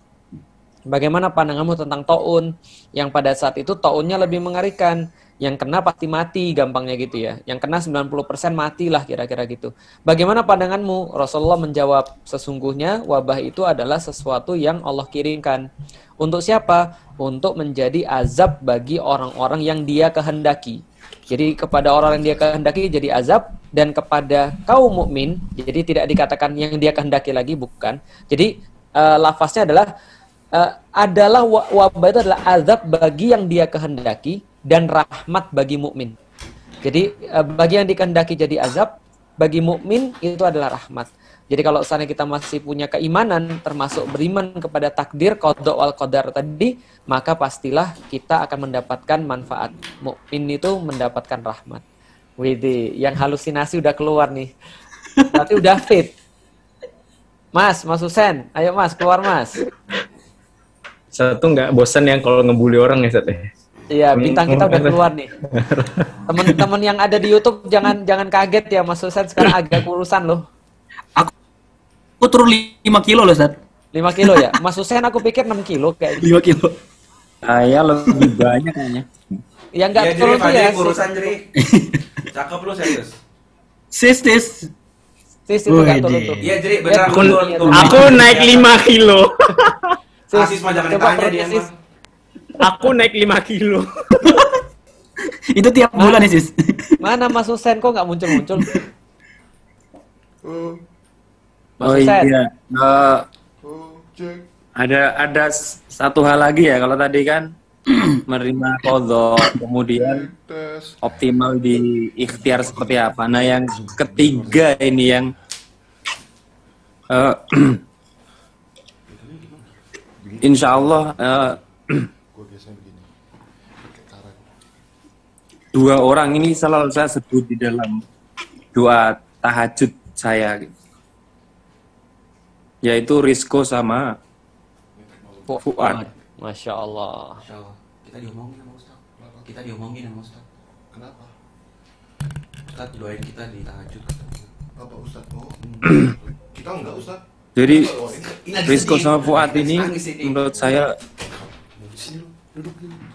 Bagaimana pandanganmu tentang taun? Yang pada saat itu taunnya lebih mengerikan? Yang kena pasti mati gampangnya gitu ya. Yang kena 90% matilah kira-kira gitu. Bagaimana pandanganmu? Rasulullah menjawab, sesungguhnya wabah itu adalah sesuatu yang Allah kirimkan. Untuk siapa? Untuk menjadi azab bagi orang-orang yang dia kehendaki. Jadi kepada orang yang dia kehendaki jadi azab dan kepada kaum mukmin jadi tidak dikatakan yang dia kehendaki lagi bukan. Jadi eh, lafaznya adalah eh, adalah wa- wabah itu adalah azab bagi yang dia kehendaki dan rahmat bagi mukmin. Jadi eh, bagi yang dikehendaki jadi azab, bagi mukmin itu adalah rahmat. Jadi kalau misalnya kita masih punya keimanan, termasuk beriman kepada takdir, kodok wal qadar tadi, maka pastilah kita akan mendapatkan manfaat. Mukmin itu mendapatkan rahmat. Widih, yang halusinasi udah keluar nih. Berarti udah fit. Mas, Mas Husen, ayo Mas, keluar Mas. Satu nggak bosan yang kalau ngebully orang ya, Sat? Ya? Iya, bintang kita udah keluar nih. Teman-teman yang ada di YouTube jangan jangan kaget ya Mas Husen sekarang agak kurusan loh. Aku turun 5 kilo loh, Sat. 5 kilo ya. Mas Husen aku pikir 6 kilo kayak 5 kilo. Saya lebih banyak kayaknya. Ya enggak Ya, jadi turun tuh Fadli ya. urusan jadi. Cakep lu serius. Sis, sis. Sis itu enggak turun tuh. Iya, jadi beneran Aku-. Aku naik 5 kilo. Asis mah jangan ditanya dia Sis. mah. Aku naik 5 kilo. [laughs] Itu tiap bulan ya, sis. Mana Mas Husen kok nggak muncul-muncul? Oh, [laughs] Mas oh Husen. iya. Cek. ada ada satu hal lagi ya kalau tadi kan [clears throat] menerima kodok kemudian optimal di ikhtiar seperti apa. Nah yang ketiga ini yang eh, [clears throat] Insya Allah eh, [clears throat] Gue biasanya begini. Pakai karet. Dua orang ini selalu saya sebut di dalam doa tahajud saya yaitu Risco sama Fuad. Masya Allah. Masya Allah. Kita diomongin sama Ustaz. Kita diomongin sama Ustaz. Kenapa? Ustaz doain kita di tahajud. Apa Ustaz? Oh. [clears throat] kita enggak Ustaz. Jadi sedih. sama Fuad ini menurut saya duduk dulu.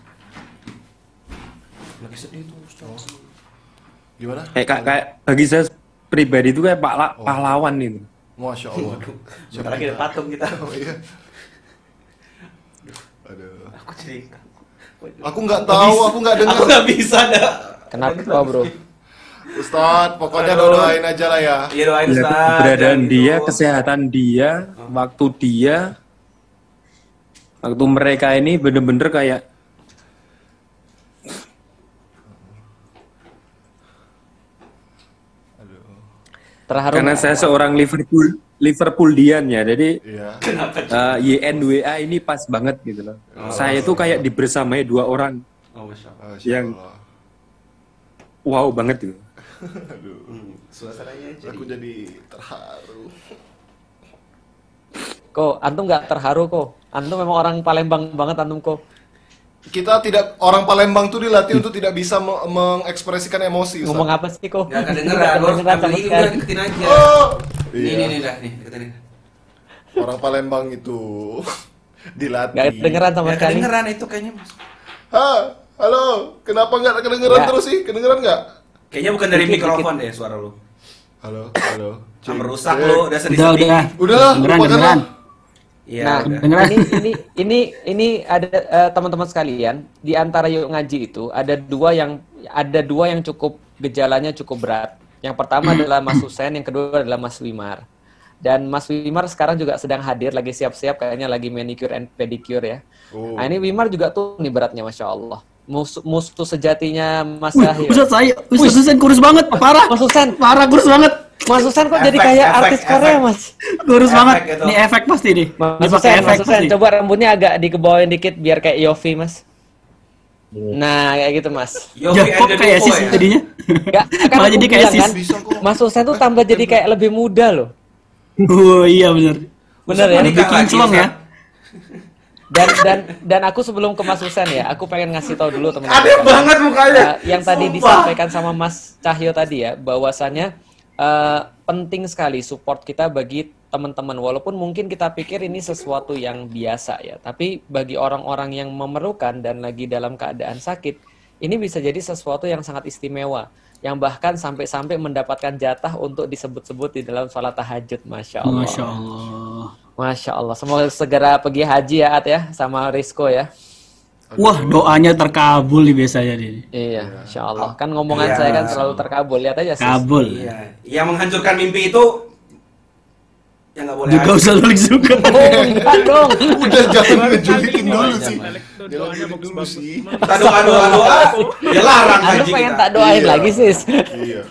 Lagi sedih tuh Ustaz. Gimana? kayak kayak, kayak bagi saya pribadi itu kayak pak pahlawan itu. Masya Allah. Sebentar lagi ada patung kita. [laughs] Oh iya. Aduh. Aku jadi Aku nggak tahu, aku nggak dengar. Aku nggak bisa dah. Kenapa bro? Ustaz, pokoknya Aduh. doain aja lah ya. Iya doain Lihat Ustaz. keberadaan jangan dia, gitu. kesehatan dia, waktu dia, waktu mereka ini bener-bener kayak Terharu. karena saya seorang Liverpool Liverpoolian ya, jadi Iya. eh, YNWA ini pas banget gitu loh. Saya tuh kayak dibersamai dua orang, Oh. Masya Yang- Allah. wow banget gitu. [laughs] Hmm, Suasananya jadi. Aku jadi terharu. Kok antum nggak terharu kok? Antum memang orang Palembang banget antum kok. Kita tidak orang Palembang tuh dilatih untuk tidak bisa me- mengekspresikan emosi. Ustaz. Ngomong apa sih kok? Nggak kedengeran. Lu ambil sama ini sekali. udah deketin aja. Oh. Ini Iya. ini ini dah nih deketin. Orang Palembang itu [laughs] dilatih. Nggak kedengeran sama Nggak sekali. kedengeran itu kayaknya mas. Ha, halo. Kenapa nggak kedengeran Ya. terus sih? Kedengeran nggak? Kayaknya bukan dari Dikit, mikrofon deh suara lu. Halo, halo. Cek, merusak cek. lu udah Udah, sedih-sedih. udah. Udah, lah. Iya, nah, udah. Dengeran. ini ini ini ini ada eh, teman-teman sekalian di antara yuk ngaji itu ada dua yang ada dua yang cukup gejalanya cukup berat. Yang pertama adalah Mas Husen, yang kedua adalah Mas Wimar. Dan Mas Wimar sekarang juga sedang hadir, lagi siap-siap kayaknya lagi manicure and pedicure ya. Oh. Nah ini Wimar juga tuh nih beratnya, masya Allah. Musuh, musuh sejatinya Mas Wih, Cahyo. Ustaz saya, Ustaz Husen kurus banget, parah. Mas Husen, Parah kurus banget. Mas Husen kok jadi kayak efek, artis efek. Korea, Mas? Kurus Efek banget. itu. Ini efek pasti nih. Mas efek Mas Husen, pasti. coba rambutnya agak dikebawain dikit biar kayak Yofi, Mas. Nah, kayak gitu, Mas. Yofi Ya, kok kayak sis ya? jadinya? Enggak, [laughs] kan Malah jadi kayak bilang sis. kan. Mas Husen tuh tambah jadi kayak lebih muda loh. Oh iya bener. Bener Ustaz ya? lagi, celong ya. Ustaz. Dan dan dan aku sebelum ke Mas Husen ya, aku pengen ngasih tahu dulu teman-teman. Aneh banget mukanya. Uh, yang tadi Sumpah. disampaikan sama Mas Cahyo tadi ya, bahwasannya uh, penting sekali support kita bagi teman-teman. Walaupun mungkin kita pikir ini sesuatu yang biasa ya, tapi bagi orang-orang yang memerlukan dan lagi dalam keadaan sakit, ini bisa jadi sesuatu yang sangat istimewa. Yang bahkan sampai-sampai mendapatkan jatah untuk disebut-sebut di dalam sholat tahajud, masya Allah. Masya Allah. Masya Allah. Semoga segera pergi haji ya, At ya, sama Risco ya. Wah doanya terkabul nih biasanya nih. Iya, Insya Allah. Kan ngomongan Iya. saya kan selalu terkabul. Lihat aja sih. Kabul. Iya. Yang menghancurkan mimpi itu Ya nggak boleh. Juga usah balik juga. Oh, enggak dong. [laughs] Udah jangan ngejulitin dulu Jangan, sih. Doanya dulu sih. Kita doa doa doa. Ya larang haji pengen tak doain Iya. lagi, sis? Iya.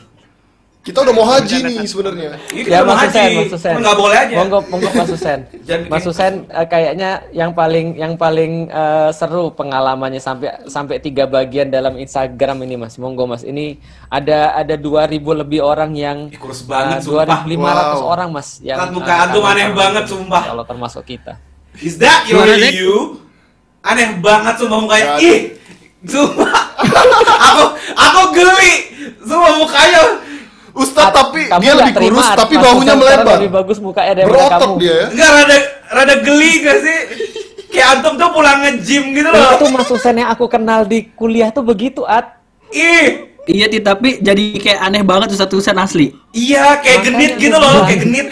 Kita udah mau haji nih sebenarnya. Iya, Ya, mau Mas haji. Husen, Mas Husen. Cuma Nggak boleh aja. Monggo, monggo Mas Husen. [laughs] Jangan- Mas Husen eh, kayaknya yang paling yang paling eh, seru pengalamannya sampai sampai tiga bagian dalam Instagram ini Mas. Monggo Mas. Ini ada ada 2000 lebih orang yang Ih, kurus banget, eh, sumpah. 2500 Wow. orang Mas yang Lihat muka eh, antum aneh banget, sumpah. Kalau termasuk kita. Is that your you? Aneh banget sumpah mukanya. Ih, sumpah. [laughs] aku aku geli. Sumpah mukanya. Ustadz tapi Kamu dia lebih terima, kurus tapi bahunya Husen melebar. Lebih bagus mukanya daripada Berotot kamu. dia ya. Enggak rada rada geli gak sih? Kayak antum tuh pulang nge-gym gitu loh. itu Mas Husen yang aku kenal di kuliah tuh begitu, At. Ih, Iya, Ti, tapi jadi kayak aneh banget tuh satu tulisan asli. iya kayak Makanya genit gitu loh, kayak genit.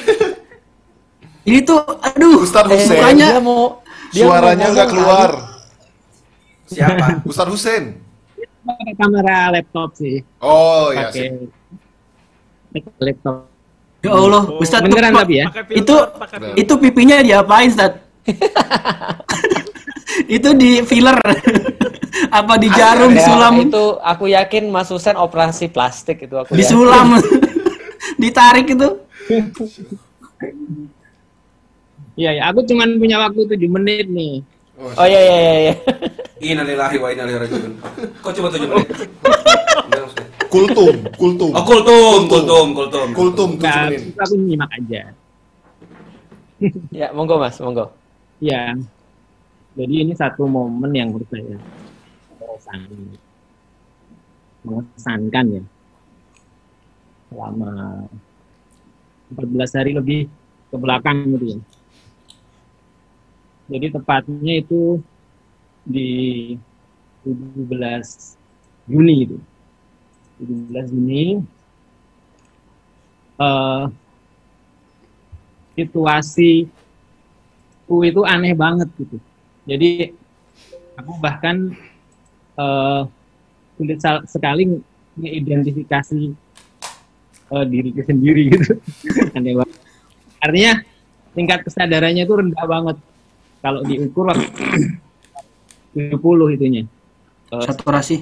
Ini tuh, aduh. Ustadz Eh, Husen. mukanya- dia mau dia Suaranya ngomong nggak keluar. Siapa? Ustadz Husen. Pakai kamera laptop sih. Oh iya sih. Pakai laptop. Ya Allah, Ustadz. Beneran tuh, tapi ya? Itu, filter, filter. itu pipinya diapain, Ustadz? [laughs] itu di filler. [laughs] Apa di jarum, Ya, disulam? itu aku yakin Mas Husen operasi plastik itu aku. Disulam. [laughs] Ditarik itu. Iya, ya, aku cuman punya waktu 7 menit nih. Oh iya iya iya. iya. Innalillahi wa inna ilaihi rajiun. Kok cuma 7 menit? Kultum, kultum. Oh, kultum, kultum, kultum. Kultum tujuh Nah, aku nyimak aja. Ya, monggo Mas, monggo. Iya. Jadi ini satu momen yang menurut saya mengesan- mengesankan ya. Selama 14 hari lebih ke belakang gitu ya. Jadi tepatnya itu di 17 Juni itu. 17 Juni eh situasi ku itu aneh banget gitu. Jadi aku bahkan eh sulit sekali mengidentifikasi eh, diriku sendiri gitu. [laughs] aneh banget. Artinya tingkat kesadarannya itu rendah banget kalau diukur waktu 70 itunya. Eh, Saturasi.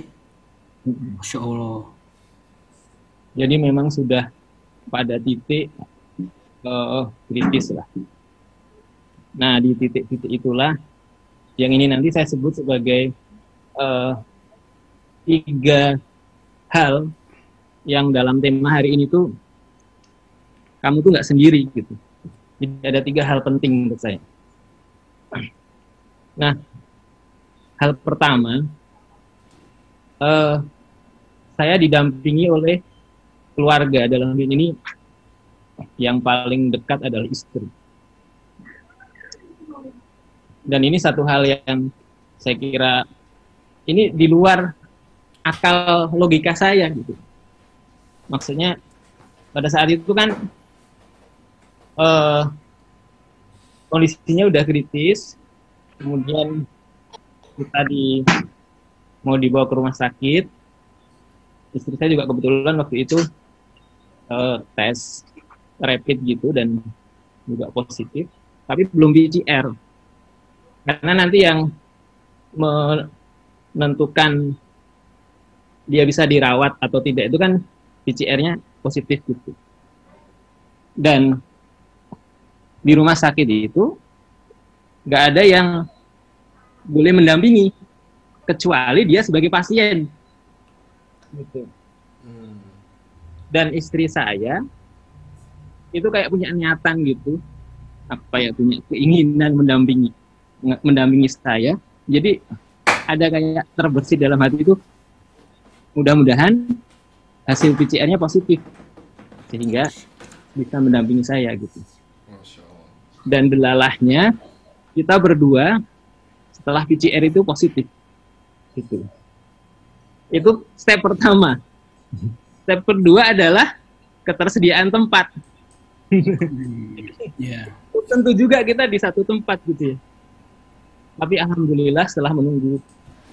Masya Allah. Jadi memang sudah pada titik eh, kritis lah. Nah di titik-titik itulah yang ini nanti saya sebut sebagai eh, tiga hal yang dalam tema hari ini tuh kamu tuh nggak sendiri gitu. Jadi ada tiga hal penting menurut saya. Nah, hal pertama, eh, saya didampingi oleh keluarga dalam hal ini yang paling dekat adalah istri. Dan ini satu hal yang saya kira ini di luar akal logika saya gitu. Maksudnya pada saat itu kan eh, kondisinya udah kritis, kemudian kita di mau dibawa ke rumah sakit, istri saya juga kebetulan waktu itu eh, tes rapid gitu dan juga positif, tapi belum PCR. Karena nanti yang menentukan dia bisa dirawat atau tidak itu kan PCR-nya positif gitu. Dan di rumah sakit itu nggak ada yang boleh mendampingi kecuali dia sebagai pasien. Gitu. Dan istri saya itu kayak punya niatan gitu, apa ya punya keinginan mendampingi mendampingi saya. Jadi ada kayak terbersih dalam hati itu mudah-mudahan hasil PCR-nya positif sehingga bisa mendampingi saya gitu. Dan delalahnya kita berdua setelah PCR itu positif gitu. Itu step pertama. Step kedua adalah ketersediaan tempat. [laughs] Ya. Tentu juga kita di satu tempat gitu ya. Tapi alhamdulillah setelah menunggu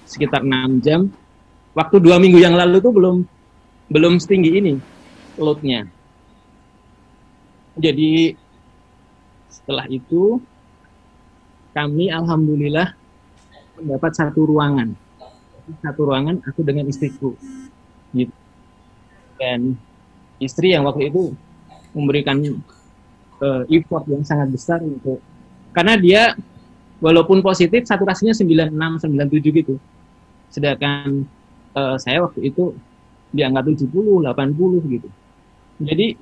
sekitar enam jam, waktu dua minggu yang lalu tuh belum belum setinggi ini loadnya. Jadi setelah itu kami alhamdulillah mendapat satu ruangan satu ruangan aku dengan istriku gitu dan istri yang waktu itu memberikan eh, effort yang sangat besar untuk karena dia walaupun positif saturasinya 96 97 gitu. Sedangkan eh, saya waktu itu di angka 70 80 gitu. Jadi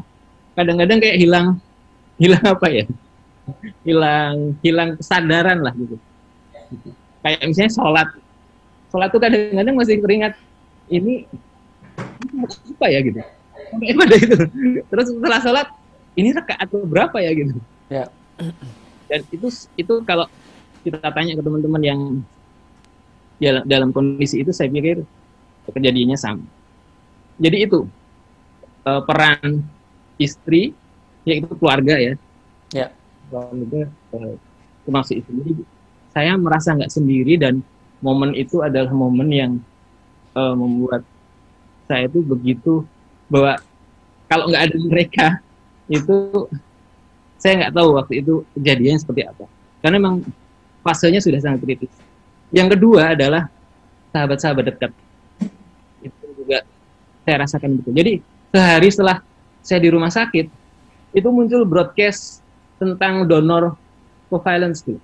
kadang-kadang kayak hilang [laughs] hilang apa ya? Hilang hilang kesadaran lah gitu. Kayak misalnya sholat. Sholat tuh kadang-kadang masih teringat ini ini apa ya gitu. Sampai pada itu? Terus setelah sholat ini rakaat berapa ya gitu? Ya. dan itu itu kalau kita tanya ke teman-teman yang dalam, dalam kondisi itu saya pikir kejadiannya sama. Jadi itu eh, peran istri yaitu keluarga ya. Ya. keluarga eh, termasuk istri Jadi, saya merasa nggak sendiri dan momen itu adalah momen yang eh, membuat saya itu begitu bahwa kalau nggak ada mereka itu saya nggak tahu waktu itu kejadiannya seperti apa. Karena memang fasenya sudah sangat kritis. Yang kedua adalah sahabat-sahabat dekat. Itu juga saya rasakan betul jadi sehari setelah saya di rumah sakit itu muncul broadcast tentang donor covalence tuh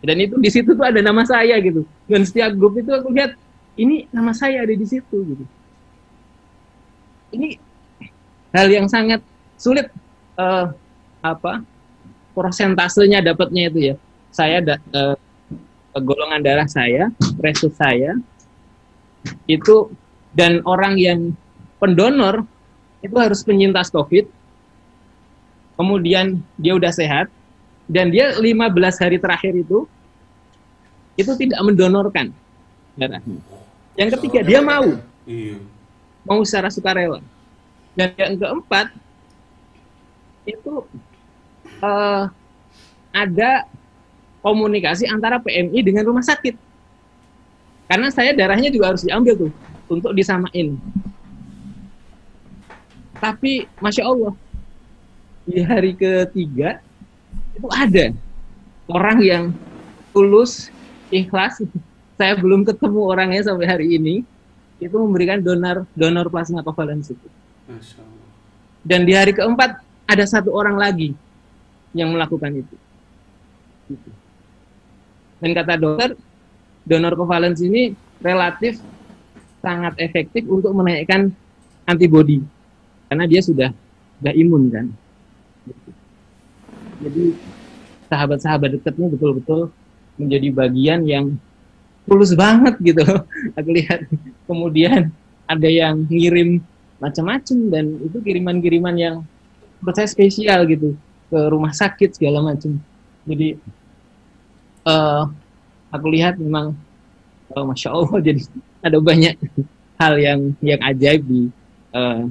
dan itu di situ tuh ada nama saya gitu. Dan setiap grup itu aku lihat ini nama saya ada di situ gitu ini hal yang sangat sulit eh, apa prosentasenya dapatnya itu ya. Saya da, eh, golongan darah saya resus saya itu dan orang yang pendonor itu harus penyintas covid kemudian dia udah sehat dan dia 15 hari terakhir itu itu tidak mendonorkan darahnya yang ketiga dia mau. Iya. Mau secara sukarela. Dan yang keempat itu eh, ada komunikasi antara PMI dengan rumah sakit. Karena saya darahnya juga harus diambil tuh untuk disamain. Tapi masya Allah di hari ketiga itu ada orang yang tulus, ikhlas. [laughs] Saya belum ketemu orangnya sampai hari ini itu memberikan donor donor plasma covalence itu. Dan di hari keempat ada satu orang lagi yang melakukan itu. Gitu. Dan kata dokter, donor covalence ini relatif sangat efektif untuk menaikkan antibodi karena dia sudah sudah imun kan. Gitu. Jadi sahabat-sahabat dekatnya betul-betul menjadi bagian yang tulus banget gitu [laughs] aku lihat kemudian [laughs] ada yang ngirim macam-macam dan itu kiriman-kiriman yang menurut saya spesial gitu ke rumah sakit segala macam. Jadi eh aku lihat memang oh, masya Allah [laughs] jadi ada banyak hal yang yang ajaib di eh,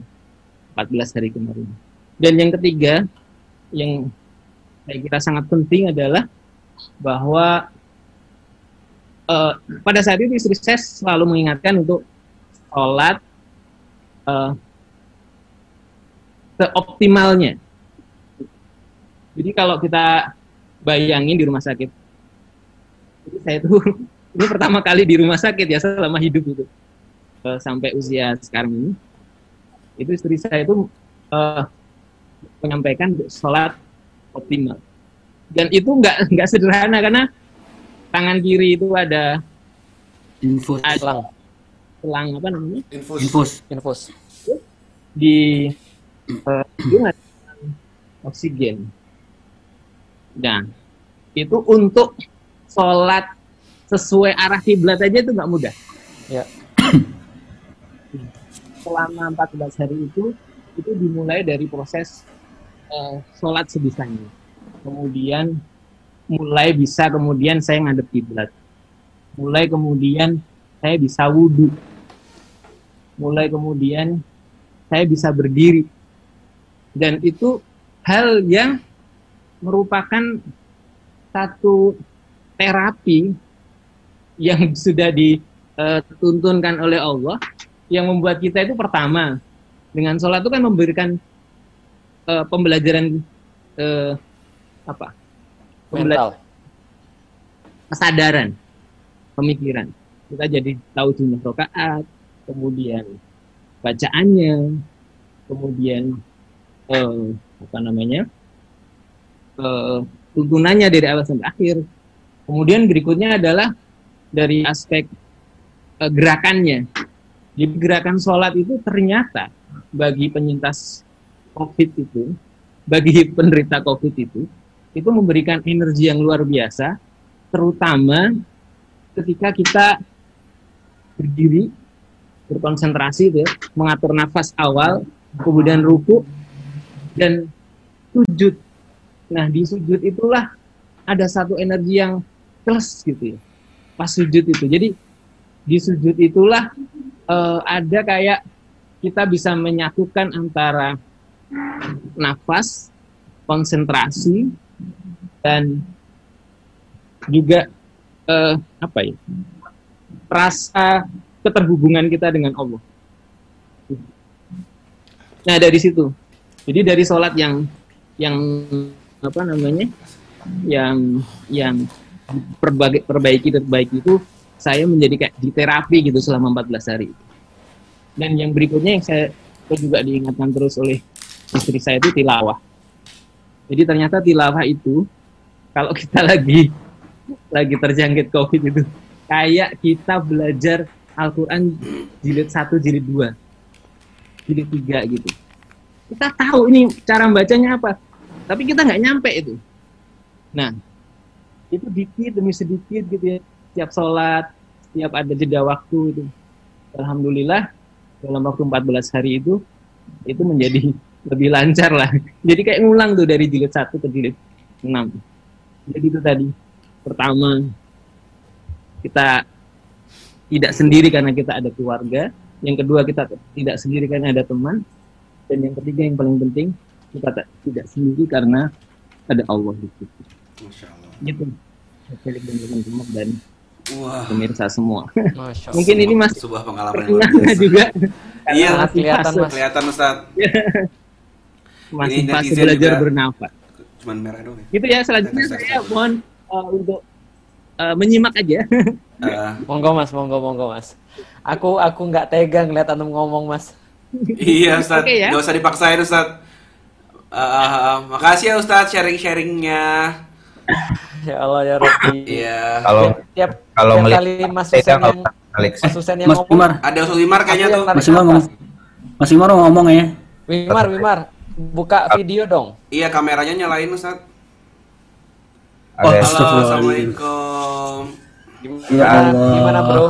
14 hari kemarin. Dan yang ketiga yang saya kira sangat penting adalah bahwa eh, pada saat itu istri saya selalu mengingatkan untuk sholat eh, seoptimalnya. Jadi kalau kita bayangin di rumah sakit, jadi saya tuh [laughs] ini pertama kali di rumah sakit ya selama hidup itu Eh, sampai usia sekarang ini, itu istri saya itu eh, menyampaikan sholat optimal. Dan itu nggak nggak sederhana karena tangan kiri itu ada infus ada selang apa namanya Infus. infus Infus. di eh, ada oksigen. Nah, itu untuk sholat sesuai arah kiblat aja itu nggak mudah. Ya. Selama 14 hari itu, itu dimulai dari proses eh, sholat sebisanya. Kemudian mulai bisa kemudian saya ngadep kiblat. Mulai kemudian saya bisa wudhu. Mulai kemudian saya bisa berdiri. Dan itu hal yang merupakan satu terapi yang [laughs] sudah dituntunkan oleh Allah yang membuat kita itu pertama dengan sholat itu kan memberikan eh, pembelajaran eh, apa Mental. kesadaran. Pemikiran. Kita jadi tahu jumlah rakaat kemudian bacaannya kemudian eh, apa namanya eh, tuntunannya dari awal sampai akhir. Kemudian berikutnya adalah dari aspek eh, gerakannya. Jadi gerakan sholat itu ternyata bagi penyintas COVID itu bagi penderita COVID itu itu memberikan energi yang luar biasa terutama ketika kita berdiri berkonsentrasi gitu ya, mengatur nafas awal kemudian ruku dan sujud. Nah di sujud itulah ada satu energi yang plus gitu ya pas sujud itu. Jadi di sujud itulah eh, ada kayak kita bisa menyatukan antara nafas konsentrasi dan juga eh, apa ya rasa keterhubungan kita dengan Allah. Nah dari situ, jadi dari sholat yang yang apa namanya, yang yang perbaiki perbaiki perbaiki itu saya menjadi kayak di terapi gitu selama 14 hari. Dan yang berikutnya yang saya juga diingatkan terus oleh istri saya itu tilawah. Jadi ternyata tilawah itu kalau kita lagi lagi terjangkit COVID itu kayak kita belajar Al-Quran jilid 1, jilid 2, jilid 3 gitu. Kita tahu ini cara bacanya apa, tapi kita nggak nyampe itu. Nah, itu dikit demi sedikit gitu ya, setiap sholat, setiap ada jeda waktu itu. Alhamdulillah, dalam waktu 14 hari itu, itu menjadi [laughs] lebih lancar lah. Jadi kayak ngulang tuh dari jilid 1 ke jilid 6. Jadi itu tadi, pertama, kita tidak sendiri karena kita ada keluarga, yang kedua kita tidak sendiri karena ada teman, dan yang ketiga yang paling penting kita tak- tidak sendiri karena ada Allah di situ. Masya Allah. Gitu. Dan teman-teman dan Wah. pemirsa semua. Masya Allah. Mungkin ini masih sebuah pengalaman juga. Iya, kelihatan, Mas. Kelihatan Ustaz. [laughs] masih Ini fase netizen belajar juga. bernafas. Cuman merah doang ya. Gitu ya selanjutnya next, saya mohon uh, untuk uh, menyimak aja. Eh, [laughs] Monggo mas, monggo monggo mas. Aku aku nggak tega ngeliat antum ngomong mas. iya Ustaz, Oke ya. Gak usah dipaksain Ustaz. Eh, makasih ya Ustaz sharing-sharingnya. [sighs] Ya Allah ya Rabbi. Iya. Kalau Tiap kalau kali Mas kalau yang Alex Mas Husen yang Mas ngomong. Wimar, Ada Ustaz Wimar kayaknya tuh. Mas Wimar ngomong. Mas Wimar mau ngomong ya. Wimar, Wimar, buka video dong. Iya kameranya nyalain Ustaz. Oh, Halo. Assalamualaikum. Gimana, Ya Allah. gimana bro?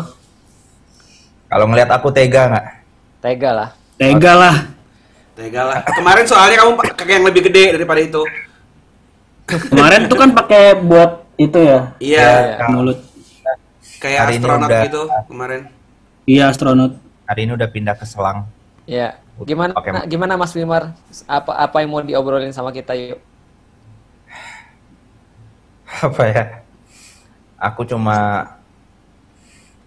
kalau ngelihat aku tega nggak? Tega lah. Tega lah. Tega lah. Kemarin soalnya kamu pakai yang lebih gede daripada itu. Kemarin tuh kan pakai buat itu ya, Iya, Iya. mulut. kayak Hari astronot udah- gitu kemarin. Iya astronot. Hari ini udah pindah ke Selang. Ya. Gimana Oke, Mas. gimana Mas Wimar? Apa apa yang mau diobrolin sama kita yuk? Apa ya? Aku cuma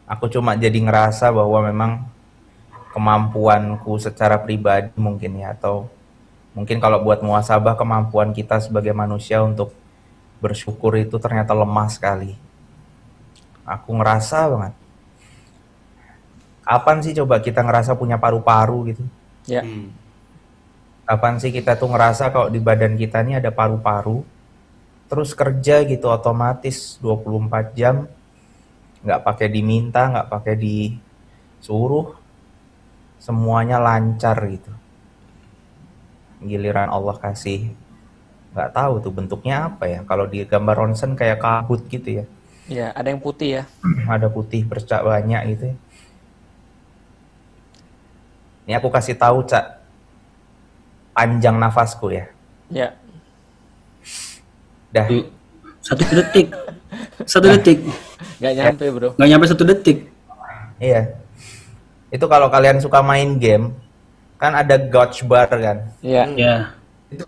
aku cuma jadi ngerasa bahwa memang kemampuanku secara pribadi mungkin ya atau mungkin kalau buat muasabah kemampuan kita sebagai manusia untuk bersyukur itu ternyata lemah sekali. Aku ngerasa banget. Kapan sih coba kita ngerasa punya paru-paru gitu? Ya. Hmm. Kapan sih kita tuh ngerasa kalau di badan kita ini ada paru-paru, terus kerja gitu otomatis 24 jam, nggak pakai diminta, nggak pakai disuruh, semuanya lancar gitu. Giliran Allah kasih, nggak tahu tuh bentuknya apa ya. Kalau di gambar ronsen kayak kabut gitu ya, Ya, ada yang putih ya. [clears throat] ada putih bercak banyak gitu ya. Ini aku kasih tahu cak panjang nafasku ya. Ya. Dah, Satu detik. Satu detik. Nggak nyampe, Bro. Nggak nyampe satu detik. iya. Itu kalau kalian suka main game, kan ada gauge bar kan. Iya. Ya. Itu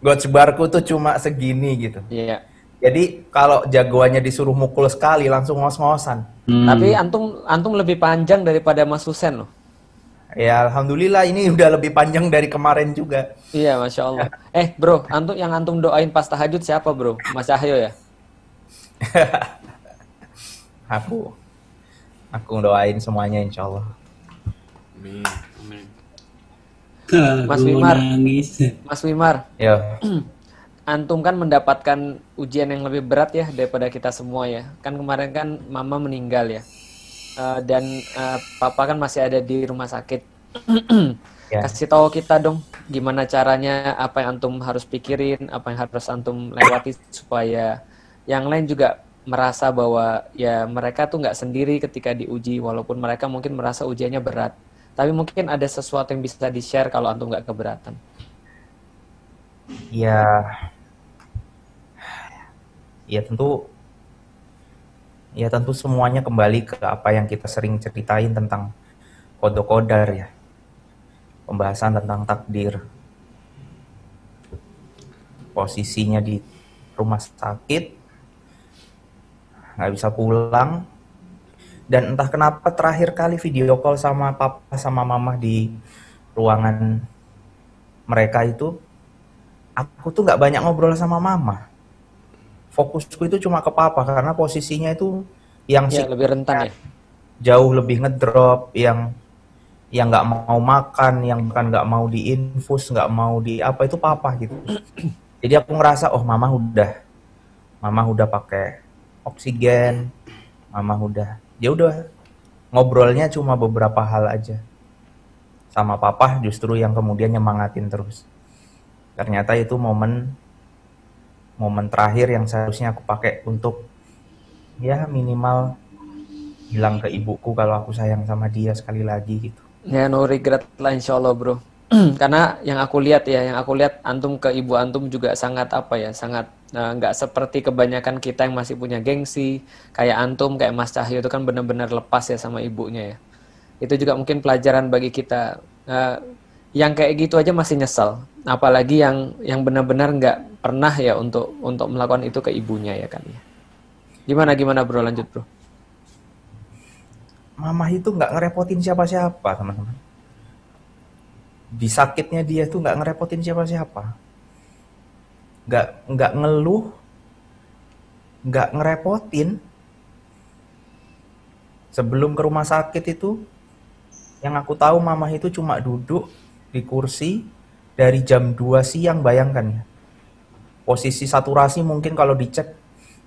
gauge barku tuh cuma segini gitu. Iya. Jadi kalau jagoannya disuruh mukul sekali langsung ngos-ngosan. Hmm. Tapi antum antum lebih panjang daripada Mas Husen loh. Ya alhamdulillah ini udah lebih panjang dari kemarin juga. Iya, masya Allah. Eh, bro, antum yang antum doain pas tahajud siapa, bro? Mas Cahyo ya? [laughs] Aku aku doain semuanya insya Allah. Amin. Amin. Mas Wimar. Mas Wimar, Yo, [clears throat] antum kan mendapatkan ujian yang lebih berat ya daripada kita semua ya. Kan kemarin kan mama meninggal ya. Eh, dan eh, papa kan masih ada di rumah sakit. [clears throat] Ya. Kasih tahu kita dong gimana caranya, apa yang antum harus pikirin, apa yang harus antum lewati supaya yang lain juga merasa bahwa ya mereka tuh nggak sendiri ketika diuji walaupun mereka mungkin merasa ujiannya berat. Tapi mungkin ada sesuatu yang bisa di-share kalau antum nggak keberatan. ya, ya tentu, ya tentu semuanya kembali ke apa yang kita sering ceritain tentang kodok-kodar ya, pembahasan tentang takdir, posisinya di rumah sakit, nggak bisa pulang, dan entah kenapa terakhir kali video call sama papa sama mama di ruangan mereka itu aku tuh nggak banyak ngobrol sama mama fokusku itu cuma ke papa karena posisinya itu yang Ya, lebih rentan ya. jauh lebih ngedrop yang yang nggak mau makan yang bahkan nggak mau diinfus nggak mau di apa itu papa gitu. [clears throat] Jadi aku ngerasa oh mama udah mama udah pakai oksigen mama udah. Ya udah ngobrolnya cuma beberapa hal aja. Sama papa justru yang kemudian nyemangatin terus. Ternyata itu momen momen terakhir yang seharusnya aku pakai untuk ya minimal bilang ke ibuku kalau aku sayang sama dia sekali lagi gitu Ya no regret lah insya Allah bro. [clears throat] Karena yang aku lihat ya, yang aku lihat antum ke ibu antum juga sangat apa ya, sangat eh, nggak seperti kebanyakan kita yang masih punya gengsi. Kayak antum, kayak Mas Cahyo itu kan benar-benar lepas ya sama ibunya ya. Itu juga mungkin pelajaran bagi kita. Eh, yang kayak gitu aja masih nyesel. Apalagi yang yang benar-benar nggak pernah ya untuk untuk melakukan itu ke ibunya ya kan ya. Gimana gimana bro? Lanjut bro? mama itu nggak ngerepotin siapa-siapa teman-teman. Di sakitnya dia tuh nggak ngerepotin siapa-siapa. Nggak nggak ngeluh nggak ngerepotin. Sebelum ke rumah sakit itu yang aku tahu mama itu cuma duduk di kursi dari jam 2 siang bayangkan ya posisi saturasi mungkin kalau dicek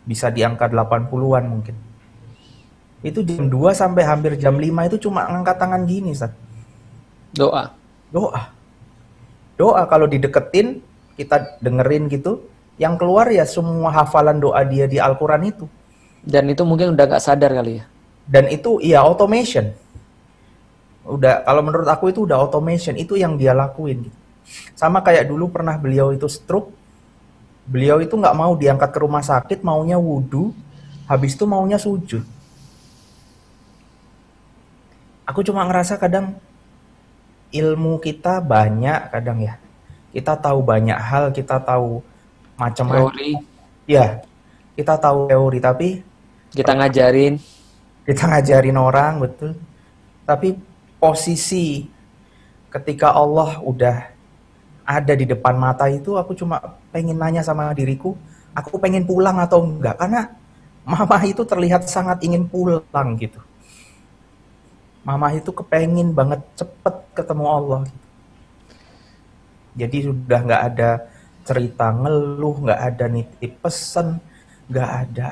bisa di angka 80-an mungkin itu jam 2 sampai hampir jam 5 itu cuma ngangkat tangan gini Sat. Doa. doa doa kalau dideketin kita dengerin gitu yang keluar ya semua hafalan doa dia di Al-Quran itu Dan itu mungkin udah nggak sadar kali ya. dan itu ya automation udah kalau menurut aku itu udah automation itu yang dia lakuin gitu. sama kayak dulu pernah beliau itu stroke beliau itu nggak mau diangkat ke rumah sakit maunya wudhu habis itu maunya sujud. Aku cuma ngerasa kadang ilmu kita banyak kadang ya. Kita tahu banyak hal kita tahu macam-macam. Teori, ya kita tahu teori tapi kita ngajarin. kita ngajarin orang betul. Tapi posisi ketika Allah udah ada di depan mata itu aku cuma pengen nanya sama diriku aku pengen pulang atau enggak? Karena mama itu terlihat sangat ingin pulang gitu. Mama itu kepengin banget cepet ketemu Allah gitu. jadi sudah nggak ada cerita ngeluh nggak ada nitip pesan nggak ada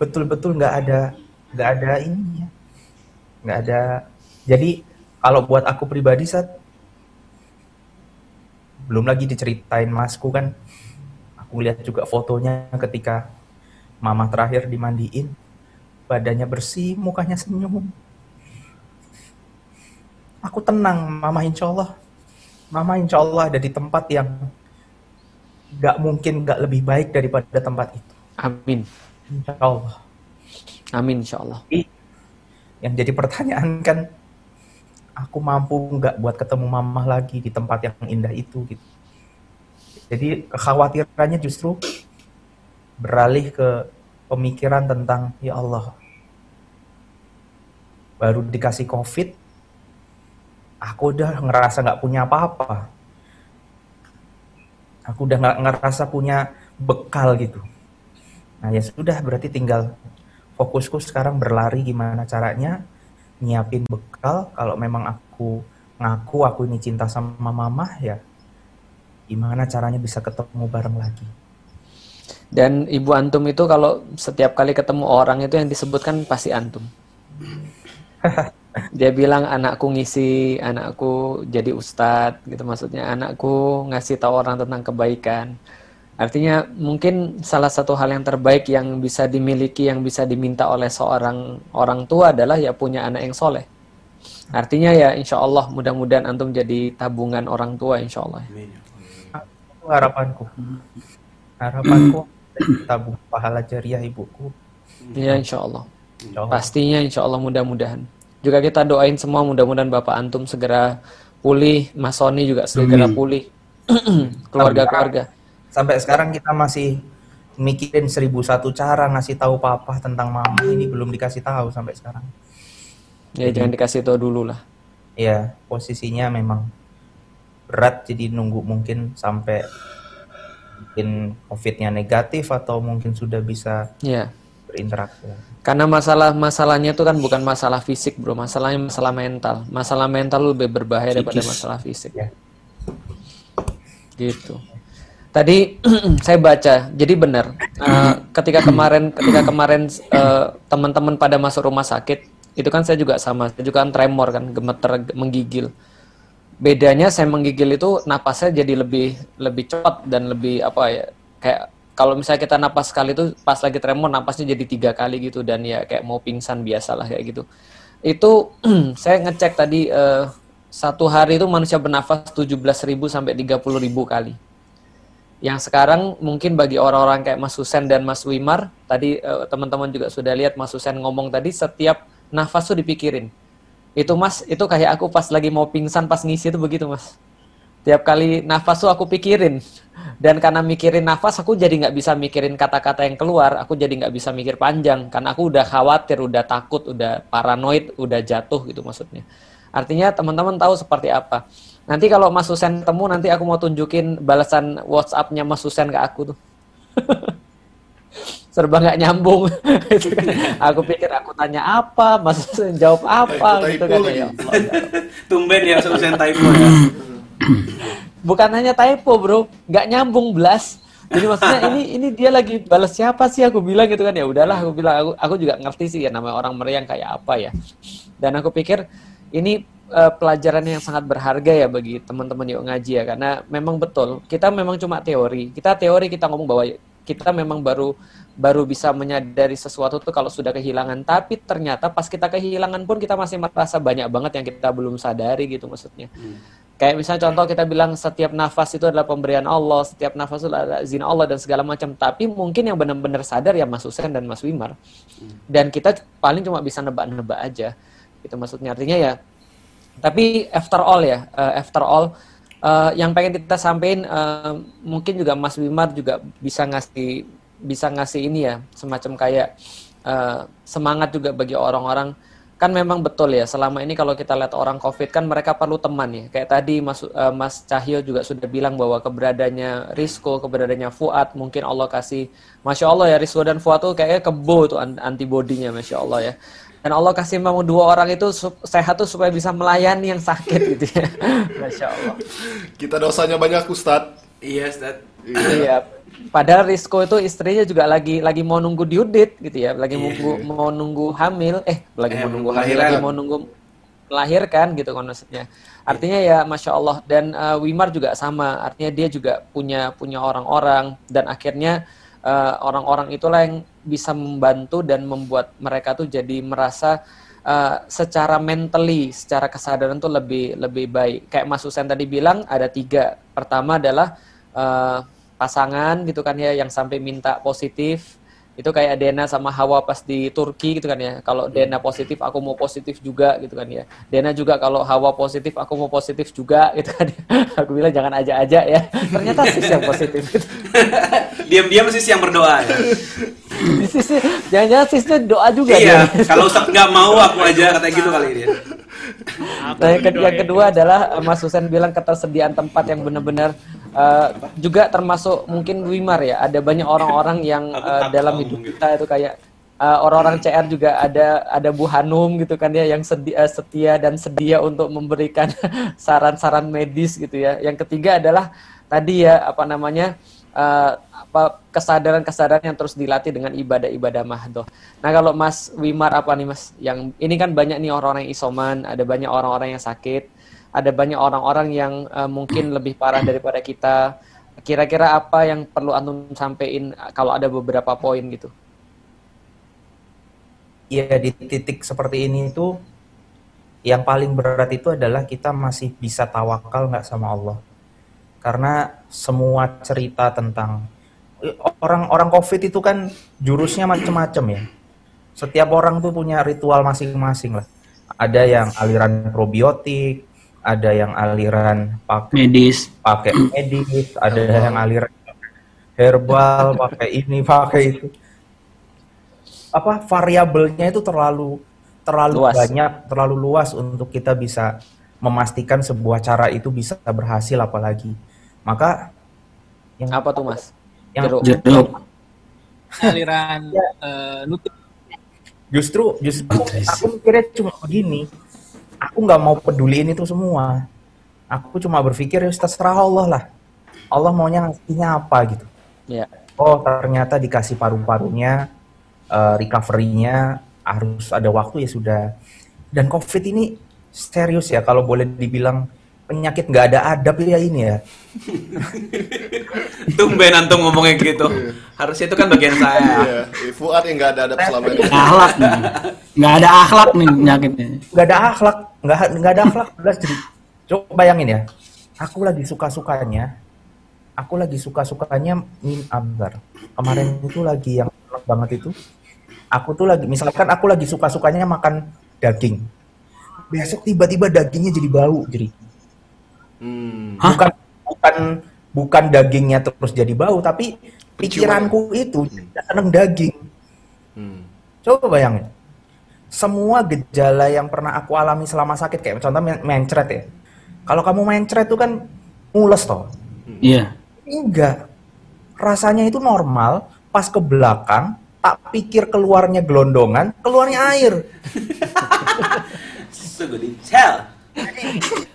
betul-betul nggak ada nggak ada ininya nggak ada. Jadi kalau buat aku pribadi saat belum lagi diceritain masku kan. Aku lihat juga fotonya ketika mama terakhir dimandiin badannya bersih mukanya senyum. Aku tenang mama insya Allah. Mama insya Allah ada di tempat yang nggak mungkin nggak lebih baik daripada tempat itu. Amin. insya Allah. Amin insya Allah. Yang jadi pertanyaan kan, aku mampu nggak buat ketemu mama lagi di tempat yang indah itu gitu. Jadi kekhawatirannya justru beralih ke pemikiran tentang ya Allah. Baru dikasih COVID, aku udah ngerasa nggak punya apa-apa. Aku udah nggak ngerasa punya bekal gitu. Nah ya sudah berarti tinggal fokusku sekarang berlari gimana caranya nyiapin bekal kalau memang aku ngaku aku ini cinta sama mama ya gimana caranya bisa ketemu bareng lagi. Dan ibu antum itu kalau setiap kali ketemu orang itu yang disebutkan pasti antum. [laughs] Dia bilang anakku ngisi, anakku jadi ustadz gitu maksudnya anakku ngasih tahu orang tentang kebaikan. Artinya mungkin salah satu hal yang terbaik yang bisa dimiliki, yang bisa diminta oleh seorang orang tua adalah ya punya anak yang soleh. Artinya ya insya Allah mudah-mudahan antum jadi tabungan orang tua insya Allah. Harapanku. Harapanku [clears throat] tabung pahala jariah ibuku. Ya insya Allah. Insya Allah. Pastinya insya Allah mudah-mudahan. Juga kita doain semua mudah-mudahan Bapak Antum segera pulih, Mas Sony juga segera pulih. [clears throat] Keluarga-keluarga. Sampai sekarang kita masih mikirin seribu satu cara ngasih tahu papa tentang mama ini belum dikasih tahu sampai sekarang. Ya jangan dikasih tahu dulu lah. Ya posisinya memang berat jadi nunggu mungkin sampai mungkin covidnya negatif atau mungkin sudah bisa Ya. berinteraksi. Karena masalah masalahnya itu kan bukan masalah fisik, Bro. Masalahnya masalah mental. Masalah mental lebih berbahaya daripada masalah fisik. Ya. Gitu. Tadi [clears throat] saya baca, jadi benar. [clears throat] eh, ketika kemarin ketika kemarin eh, teman-teman pada masuk rumah sakit, itu kan saya juga sama. Saya juga kan tremor kan, gemeter, menggigil. Bedanya saya menggigil itu napasnya jadi lebih lebih cepat dan lebih apa ya? Kayak kalau misalnya kita napas sekali itu pas lagi tremor napasnya jadi tiga kali gitu dan ya kayak mau pingsan biasalah kayak gitu. Itu [clears throat] saya ngecek tadi eh, satu hari itu manusia bernafas 17.000 sampai 30.000 kali. Yang sekarang mungkin bagi orang-orang kayak Mas Husen dan Mas Wimar, tadi eh, teman-teman juga sudah lihat Mas Husen ngomong tadi setiap nafas tuh dipikirin. Itu Mas, itu kayak aku pas lagi mau pingsan pas ngisi itu begitu Mas. Tiap kali nafas tuh aku pikirin. Dan karena mikirin nafas, aku jadi nggak bisa mikirin kata-kata yang keluar. Aku jadi nggak bisa mikir panjang. Karena aku udah khawatir, udah takut, udah paranoid, udah jatuh gitu maksudnya. Artinya teman-teman tahu seperti apa. Nanti kalau Mas Husen temu, nanti aku mau tunjukin balasan WhatsApp-nya Mas Husen ke aku tuh. [laughs] Serba nggak nyambung. [laughs] Gitu kan. Aku pikir aku tanya apa, Mas Husen jawab apa, gitu kan. Ya ya. [laughs] Tumben ya selesai typo ya. [clears throat] bukan hanya typo bro nggak nyambung belas jadi maksudnya ini ini dia lagi balas siapa sih aku bilang gitu kan ya udahlah aku bilang aku aku juga ngerti sih ya namanya orang meriang kayak apa ya dan aku pikir ini eh, pelajaran yang sangat berharga ya bagi teman-teman yuk ngaji ya karena memang betul kita memang cuma teori kita teori kita ngomong bahwa kita memang baru baru bisa menyadari sesuatu tuh kalau sudah kehilangan tapi ternyata pas kita kehilangan pun kita masih merasa banyak banget yang kita belum sadari gitu maksudnya Kayak misalnya contoh kita bilang setiap nafas itu adalah pemberian Allah, setiap nafas itu adalah zina Allah dan segala macam. Tapi mungkin yang benar-benar sadar ya Mas Husen dan Mas Wimar. Dan kita paling cuma bisa nebak-nebak aja. Itu maksudnya artinya ya. Tapi after all ya, eh, after all eh, yang pengen kita sampaikan eh, mungkin juga Mas Wimar juga bisa ngasih bisa ngasih ini ya semacam kayak eh, semangat juga bagi orang-orang. Kan memang betul ya selama ini kalau kita lihat orang covid kan mereka perlu teman ya. Kayak tadi Mas Mas Cahyo juga sudah bilang bahwa keberadaannya Risco keberadaannya Fuad mungkin Allah kasih. Masya Allah ya Risco dan Fuad tuh kayaknya kebo tuh an- antibodinya Masya Allah ya dan Allah kasih memang dua orang itu sehat tuh supaya bisa melayani yang sakit [laughs] gitu ya Masya Allah Kita dosanya banyak Ustadz. Iya, Ustaz. Iya. Padahal Risco itu istrinya juga lagi lagi mau nunggu diudit gitu ya, lagi Iya. nunggu mau nunggu hamil, eh lagi Eh, mau nunggu hamil, melahirkan. lagi mau nunggu melahirkan gitu kan maksudnya. Artinya ya masya Allah dan eh, Wimar juga sama, artinya dia juga punya punya orang-orang dan akhirnya eh, orang-orang itulah yang bisa membantu dan membuat mereka tuh jadi merasa eh, secara mentally, secara kesadaran tuh lebih lebih baik. Kayak Mas Husen tadi bilang ada tiga. Pertama adalah eh, pasangan gitu kan ya yang sampai minta positif itu kayak Dena sama Hawa pas di Turki gitu kan ya kalau Dena positif aku mau positif juga gitu kan ya Dena juga kalau Hawa positif aku mau positif juga gitu kan ya. [laughs] aku bilang jangan aja-aja ya ternyata sis yang positif gitu. [laughs] Diam-diam sih yang berdoa ya. Sis- jangan-jangan sisnya doa juga iya, dia. kalau Ustaz nggak mau aku [laughs] aja katanya gitu kali dia. Nah, yang, ke- yang kedua adalah eh, Mas Husen bilang ketersediaan tempat yang benar-benar eh, juga termasuk mungkin Wimar ya. Ada banyak orang-orang yang takut dalam hidup kita itu kayak eh, orang-orang CR juga ada ada Bu Hanum gitu kan ya yang sedi- setia dan sedia untuk memberikan [laughs] saran-saran medis gitu ya. Yang ketiga adalah tadi ya apa namanya eh, apa kesadaran-kesadaran yang terus dilatih dengan ibadah-ibadah mahdoh. Nah kalau Mas Wimar apa nih Mas? Yang ini kan banyak nih orang-orang yang isoman, ada banyak orang-orang yang sakit, ada banyak orang-orang yang eh, mungkin lebih parah daripada kita. Kira-kira apa yang perlu antum sampein eh, kalau ada beberapa poin gitu? Iya di titik seperti ini itu yang paling berat itu adalah kita masih bisa tawakal nggak sama Allah. Karena semua cerita tentang orang-orang COVID itu kan jurusnya macam-macam ya. Setiap orang tuh punya ritual masing-masing lah. Ada yang aliran probiotik, ada yang aliran pakai medis pakai medis, ada yang aliran herbal, pakai ini, pakai itu. Apa variabelnya itu terlalu terlalu Luas. banyak, terlalu luas untuk kita bisa memastikan sebuah cara itu bisa berhasil apalagi. Maka yang Apa tuh Mas? yang Jeruk. jeruk aliran eh, nutri justru justru aku mikirnya cuma begini. Aku nggak mau peduliin itu semua. Aku cuma berpikir ya terserah Allah lah. Allah maunya ngasihnya apa gitu. Ya. oh ternyata dikasih paru-parunya, eh, recovery-nya harus ada waktu ya sudah. Dan COVID ini serius ya kalau boleh dibilang penyakit nggak ada adab ya ini ya. [laughs] Tumben antum ngomongnya gitu. Harusnya itu kan bagian saya. Iya, eh, Fuad yang nggak ada adab selama ini. akhlak nih nggak ada akhlak nih penyakitnya Nggak ada akhlak, nggak nggak ada akhlak. Jelas jadi. Coba bayangin ya, aku lagi suka-sukanya, aku lagi suka-sukanya min abar. Kemarin itu lagi yang enak banget itu. Aku tuh lagi, misalkan aku lagi suka-sukanya makan daging. Besok tiba-tiba dagingnya jadi bau, jadi Hmm. Hah? bukan bukan bukan dagingnya terus jadi bau tapi pikiranku itu tidak seneng daging Hmm. coba bayangin semua gejala yang pernah aku alami selama sakit kayak contoh men- mencret ya kalau kamu mencret itu kan mules toh iya Ini enggak rasanya itu normal pas ke belakang tak pikir keluarnya gelondongan keluarnya air [laughs] Sungguh detail.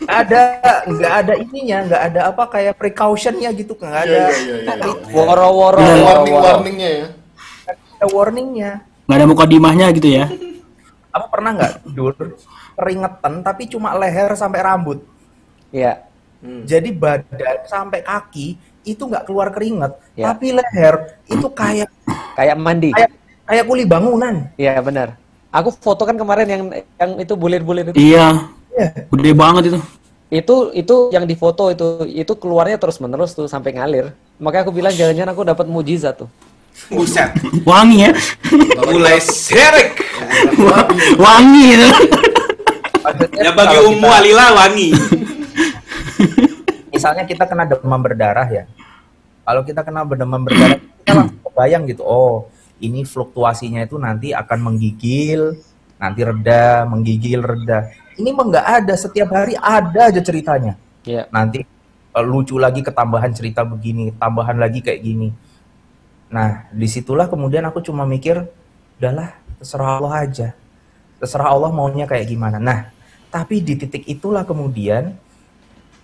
Ada nggak ada ininya nggak ada apa kayak precautionnya gitu nggak ada iya. Woro-woro, Warning warningnya ya. ada warningnya nggak ada mukadimahnya gitu ya Kamu pernah nggak tidur keringetan tapi cuma leher sampai rambut? Iya. Jadi badan sampai kaki itu nggak keluar keringet, Ya. tapi leher itu kayak Kayak mandi. kayak kayak kuli bangunan. Iya benar. Aku foto kan kemarin yang yang itu bulir-bulir itu. Iya. Gede banget itu Itu itu yang difoto itu itu keluarnya terus menerus tuh sampai ngalir. Makanya aku bilang jangan-jangan aku dapat mujizat tuh. Buset. wangi ya Mulai serik. wangi itu Maksudnya Ya bagi kita- Alila wangi. misalnya kita kena demam berdarah ya. Kalau kita kena demam berdarah, kita langsung kebayang gitu. Oh, ini fluktuasinya itu nanti akan menggigil, nanti reda, menggigil, reda. Ini mah nggak ada. Setiap hari ada aja ceritanya. Iya. Nanti eh, lucu lagi ketambahan cerita begini, tambahan lagi kayak gini. Nah, di situlah kemudian aku cuma mikir, udahlah, terserah Allah aja. Terserah Allah maunya kayak gimana. Nah, tapi di titik itulah kemudian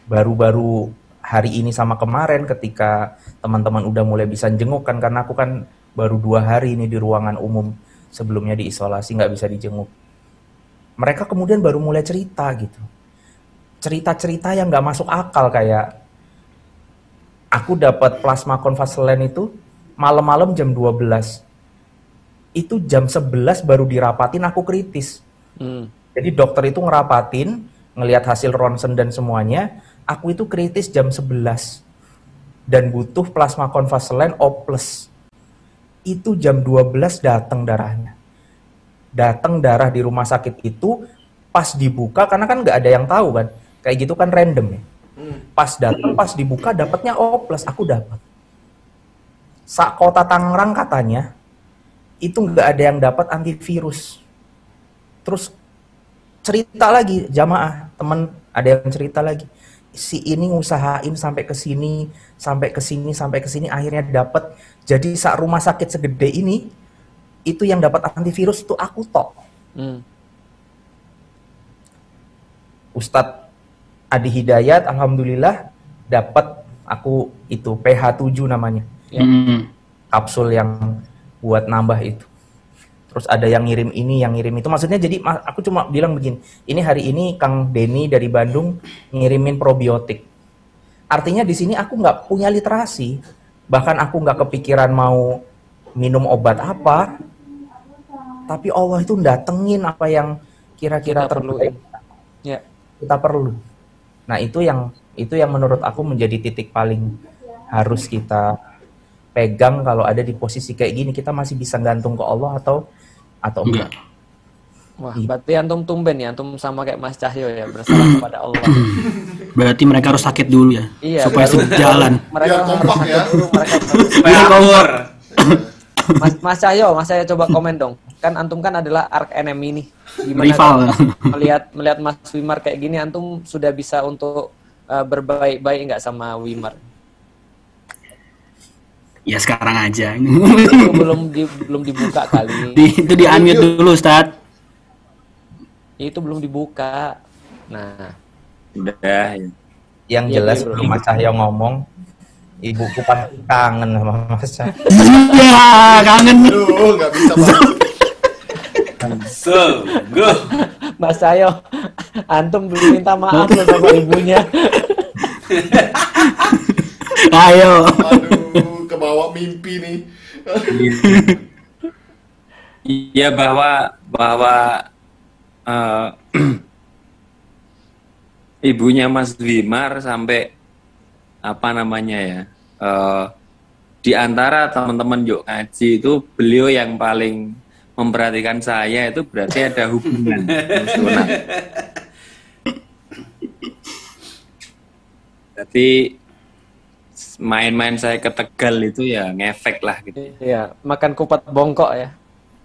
baru-baru hari ini sama kemarin ketika teman-teman udah mulai bisa jenguk kan karena aku kan baru dua hari ini di ruangan umum sebelumnya diisolasi nggak bisa dijenguk mereka kemudian baru mulai cerita gitu cerita-cerita yang nggak masuk akal kayak aku dapat plasma konvaselen itu malam-malam jam 12 itu jam 11 baru dirapatin aku kritis Hmm. jadi dokter itu ngerapatin, ngelihat hasil ronsen dan semuanya, aku itu kritis jam 11. Dan butuh plasma konvaselen O+. Itu jam 12 datang darahnya. Datang darah di rumah sakit itu pas dibuka karena kan nggak ada yang tahu kan. Kayak gitu kan random ya. Pas datang, pas dibuka dapatnya O+, aku dapat. Sak kota Tangerang katanya itu nggak ada yang dapat antivirus. Terus cerita lagi jamaah temen ada yang cerita lagi si ini ngusahain sampai ke sini sampai ke sini sampai ke sini akhirnya dapat jadi saat rumah sakit segede ini itu yang dapat antivirus itu aku tok Hmm. Ustadz Adi Hidayat alhamdulillah dapat aku itu PH7 namanya Hmm. kapsul yang buat nambah itu. Terus ada yang ngirim ini, yang ngirim itu. Maksudnya jadi aku cuma bilang begini, ini hari ini Kang Denny dari Bandung ngirimin probiotik. Artinya di sini aku nggak punya literasi, bahkan aku nggak kepikiran mau minum obat apa. Tapi Allah itu datengin apa yang kira-kira Kita perluin. terbaik Ya. kita perlu. Nah itu yang itu yang menurut aku menjadi titik paling harus kita pegang kalau ada di posisi kayak gini kita masih bisa gantung ke Allah atau atau enggak. Wah, Iya. berarti antum tumben ya, antum sama kayak Mas Cahyo ya, berserah kepada Allah. [clears throat] Berarti mereka harus sakit dulu ya, Iya, supaya sejalan. [laughs] Mereka Biar kompak harus ya. dulu, mereka [laughs] harus- Supaya akur. Mas, Mas Cahyo, Mas Cahyo coba komen dong. Kan antum kan adalah arc enemy nih. Gimana Rival. melihat melihat Mas Wimar kayak gini, antum sudah bisa untuk uh, berbaik-baik nggak sama Wimar? Ya sekarang aja. Itu belum di, belum dibuka kali. [laughs] Di- itu di unmute dulu, Ustad. Itu belum dibuka. Nah, Udah ya. Yang Iya, jelas iya, bro. sebelum Mas Cahyo ngomong, ibuku pasti kangen sama Mas Cahyo. Ya, kangen. Aduh, nggak bisa [laughs] pak. Sungguh. [laughs] Mas Cahyo, antum belum minta maaf loh sama ibunya. [laughs] Ayo. Aduh, kebawa mimpi nih. [laughs] Iya bahwa bahwa eh, [clears throat] ibunya Mas Wimar sampai apa namanya ya eh, di antara teman-teman yuk ngaji itu beliau yang paling memperhatikan saya itu berarti ada hubungan emosional. Berarti main-main saya ke Tegal itu ya ngefek lah gitu. Iya, makan kupat bongkok ya.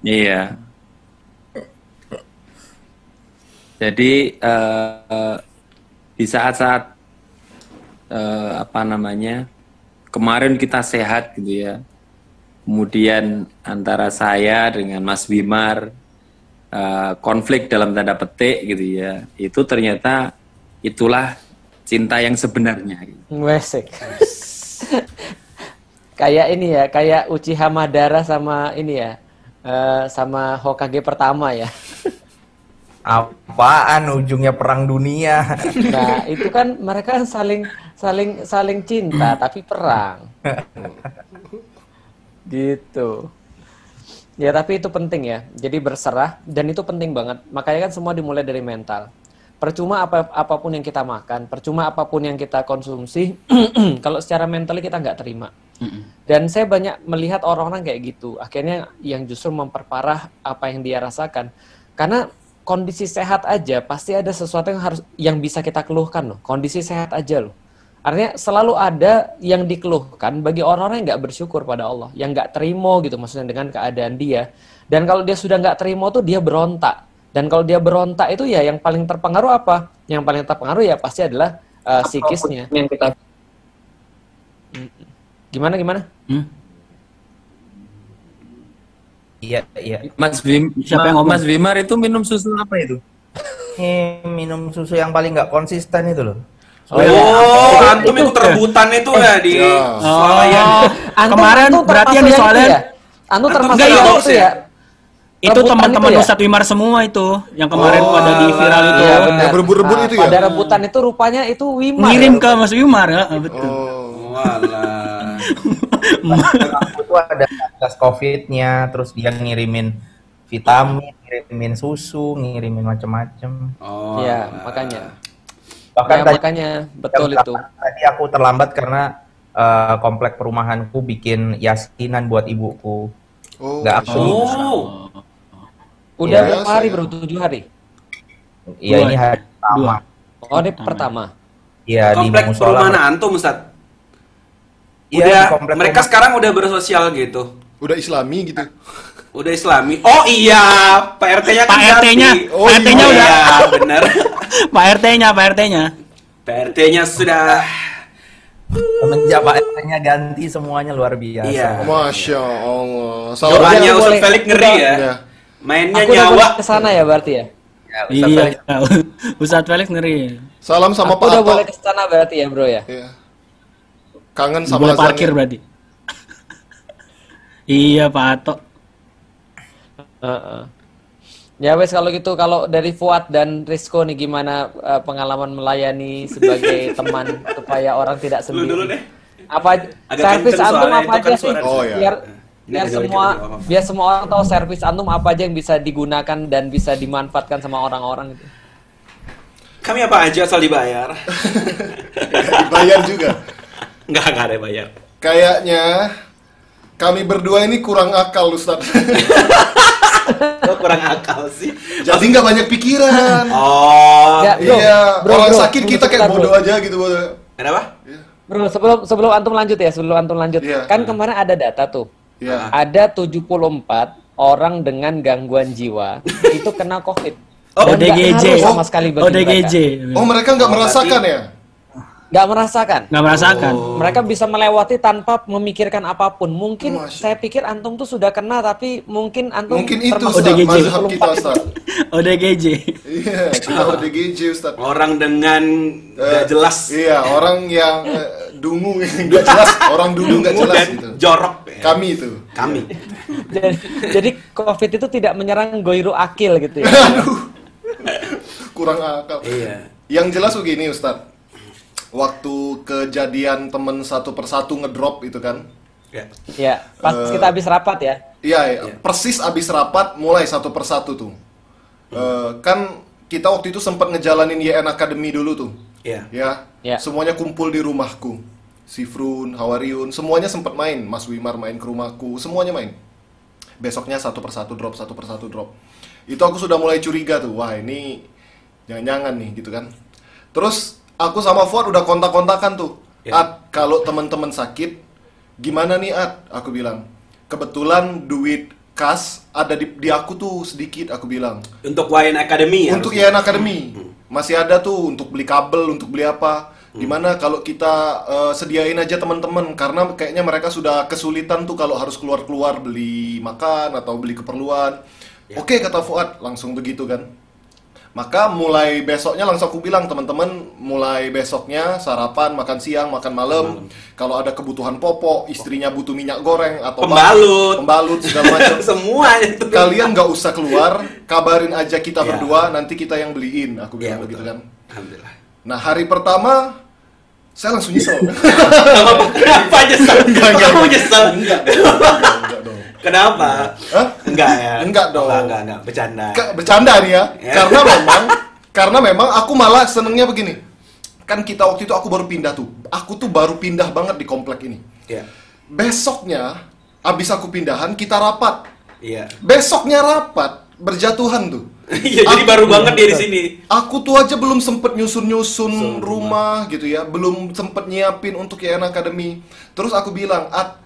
Iya. Jadi eh, di saat-saat eh, apa namanya kemarin kita sehat gitu ya. Kemudian antara saya dengan Mas Wimar eh, konflik dalam tanda petik gitu ya. Itu ternyata itulah cinta yang sebenarnya. gitu. Wesek. kayak ini ya, kayak Uchiha Madara sama ini ya, eh, sama Hokage pertama ya. Apaan ujungnya perang dunia? Nah, itu kan mereka kan saling saling saling cinta tapi perang. [laughs] Gitu. Ya, tapi itu penting ya. Jadi berserah dan itu penting banget. Makanya kan semua dimulai dari mental. Percuma apa apa pun yang kita makan, percuma apa pun yang kita konsumsi, [clears throat] kalau secara mental kita nggak terima. Dan saya banyak melihat orang-orang kayak gitu. Akhirnya yang justru memperparah apa yang dia rasakan. Karena kondisi sehat aja pasti ada sesuatu yang harus yang bisa kita keluhkan loh. Kondisi sehat aja loh. Artinya selalu ada yang dikeluhkan bagi orang-orang yang nggak bersyukur pada Allah, yang nggak terima gitu maksudnya dengan keadaan dia. Dan kalau dia sudah nggak terima tuh dia berontak. Dan kalau dia berontak itu ya yang paling terpengaruh apa? Yang paling terpengaruh ya pasti adalah uh, psikisnya. yang kita Gimana gimana? Hmm? Iya, iya. Mas Wim, Siapa yang ngomong? Mas Wimar itu minum susu apa itu? Ini minum susu yang paling nggak konsisten itu loh. Oh, antum ikut rebutan itu ya di Ya. Swalayan. Antum- Kemarin berarti yang di soalnya- itu ya? Antum termasuk Enggak, yang itu itu ya? Itu teman-teman itu ya? Ustadz Wimar semua itu yang kemarin Oh, pada di viral itu. Iya benar. Yang berebut-rebut Nah, itu ya? Pada rebutan itu rupanya itu Wimar. Ngirim ya, ke Mas Wimar ya, betul. Oh, Walah. Aku tuh ada tes COVID-nya, terus dia ngirimin vitamin, ngirimin susu, ngirimin macem-macem. Oh. Iya, alah. makanya. Bahkan Ya, tadi, makanya betul itu. 8 tadi aku terlambat karena eh, komplek perumahanku bikin yasinan buat ibuku. oh, Nggak aku. Oh. Udah Iya. berapa hari bro? Tujuh hari? Iya ini hari pertama. Oh, ini pertama. Iya di Komplek musola. perumahan antum, Ustaz. Iya, mereka rumah. sekarang udah bersosial gitu. Udah islami gitu. Udah islami. Oh iya, Pak RT-nya kan Pak RT-nya, ganti. Oh, Pak RT-nya Oh udah. iya, benar. [laughs] Pak RT-nya, Pak RT-nya. Pak RT-nya sudah Semenjak Pak RT-nya ganti semuanya luar biasa. Iya. Masya Allah. Jangan Ustaz boleh- Felix ngeri ya. Iya. Mainnya Aku nyawa. ke sana ya berarti ya. Ya, Ustaz Iya, [laughs] Felix. Ustadz Felix ngeri. Salam sama Aku Pak udah boleh ke sana berarti ya, Bro ya. Iya. Kangen sama Boleh parkir berarti. [laughs] iya, Pak Ato. Heeh. Ya wes kalau gitu kalau dari Fuad dan Rizko nih gimana eh, pengalaman melayani sebagai [laughs] teman supaya orang tidak Lu sendiri. dulu deh. Apa Agak servis antum apa itu aja kan sih? suara Oh, iya. Biar Ini biar agak semua jauh biar semua orang tahu servis antum apa aja yang bisa digunakan dan bisa dimanfaatkan sama orang-orang itu. Kami apa aja asal dibayar. [laughs] Dibayar juga. Enggak, enggak ada bayar. Kayaknya kami berdua ini kurang akal Ustaz. [laughs] Kok kurang akal sih? Jadi nggak banyak pikiran. [laughs] Oh, Ya, bro, iya, bro, orang bro, sakit tunggu kita kayak bodoh bro. aja gitu. bodoh. kenapa? Bro, sebelum sebelum antum lanjut ya, sebelum antum lanjut. Iya. Kan kemarin ada data tuh. Iya. Ada 74 orang dengan gangguan jiwa itu kena Covid. Oh, Dan ODGJ. sama sekali bagi ODGJ. Oh mereka nggak Oh, merasakan ya? Nggak merasakan. Nggak merasakan. Mereka bisa melewati tanpa memikirkan apa pun. Mungkin Masya- saya pikir antum tuh sudah kena, tapi mungkin antum Mungkin itu Ustaz, ODGJ. kita Ustaz. [laughs] ODGJ. Iya, kita ODGJ Ustaz. Orang dengan nggak Eh, jelas. Iya, orang yang eh, dungu nggak jelas, orang dulu nggak Dungu jelas dan gitu. jorok. ya. Kami itu. Kami. [laughs] jadi, jadi Covid itu tidak menyerang goiru akil gitu ya. [laughs] Kurang akal. Iya. Yang jelas begini Ustaz. Waktu kejadian temen satu persatu ngedrop itu kan. Ya. ya, pas Eh, kita habis rapat ya. Iya, iya. persis abis rapat mulai satu persatu tuh. Eh, kan kita waktu itu sempat ngejalanin YN Academy dulu tuh. Iya. Ya, Ya. semuanya kumpul di rumahku. Sifrun, Hawariun, semuanya sempat main. Mas Wimar main ke rumahku, semuanya main. Besoknya satu persatu drop, satu persatu drop. Itu aku sudah mulai curiga tuh, wah ini jangan-jangan nih gitu kan. Terus aku sama Fuad udah kontak-kontakan tuh. Ya. At, kalau teman-teman sakit, gimana nih At? Aku bilang. Kebetulan duit kas ada di, di aku tuh sedikit, aku bilang. Untuk Wine Academy ya. Untuk. YN Academy masih ada tuh untuk beli kabel, untuk beli apa. Gimana kalau kita eh, sediain aja teman-teman karena kayaknya mereka sudah kesulitan tuh kalau harus keluar-keluar beli makan atau beli keperluan. Oke kata Fuad, langsung begitu kan. Maka mulai besoknya langsung aku bilang teman-teman mulai besoknya sarapan, makan siang, makan malam. Kalau ada kebutuhan popok, istrinya butuh minyak goreng atau Pembalut. pembalut segala macam. [laughs] Semua itu. Kalian nggak usah keluar, kabarin aja kita Ya. berdua, nanti kita yang beliin. Aku Iya, bilang begitu betul. kan. Alhamdulillah. Nah hari pertama saya langsung nyesel. Kenapa nyesel? Kamu nyesel? enggak. Kenapa? Hah? Enggak ya? Enggak dong. Enggak, enggak, enggak. Bercanda. Ke- bercanda nih ya. Ya. Karena [laughs] memang karena memang aku malah senengnya begini. Kan kita waktu itu aku baru pindah tuh. Aku tuh baru pindah banget di komplek ini. Iya. Besoknya abis aku pindahan kita rapat. Iya. Besoknya rapat berjatuhan tuh. [laughs] Iya, jadi baru banget dia di sini. Aku tuh aja belum sempet nyusun-nyusun rumah gitu ya, belum sempet nyiapin untuk YN Academy. Terus aku bilang, At,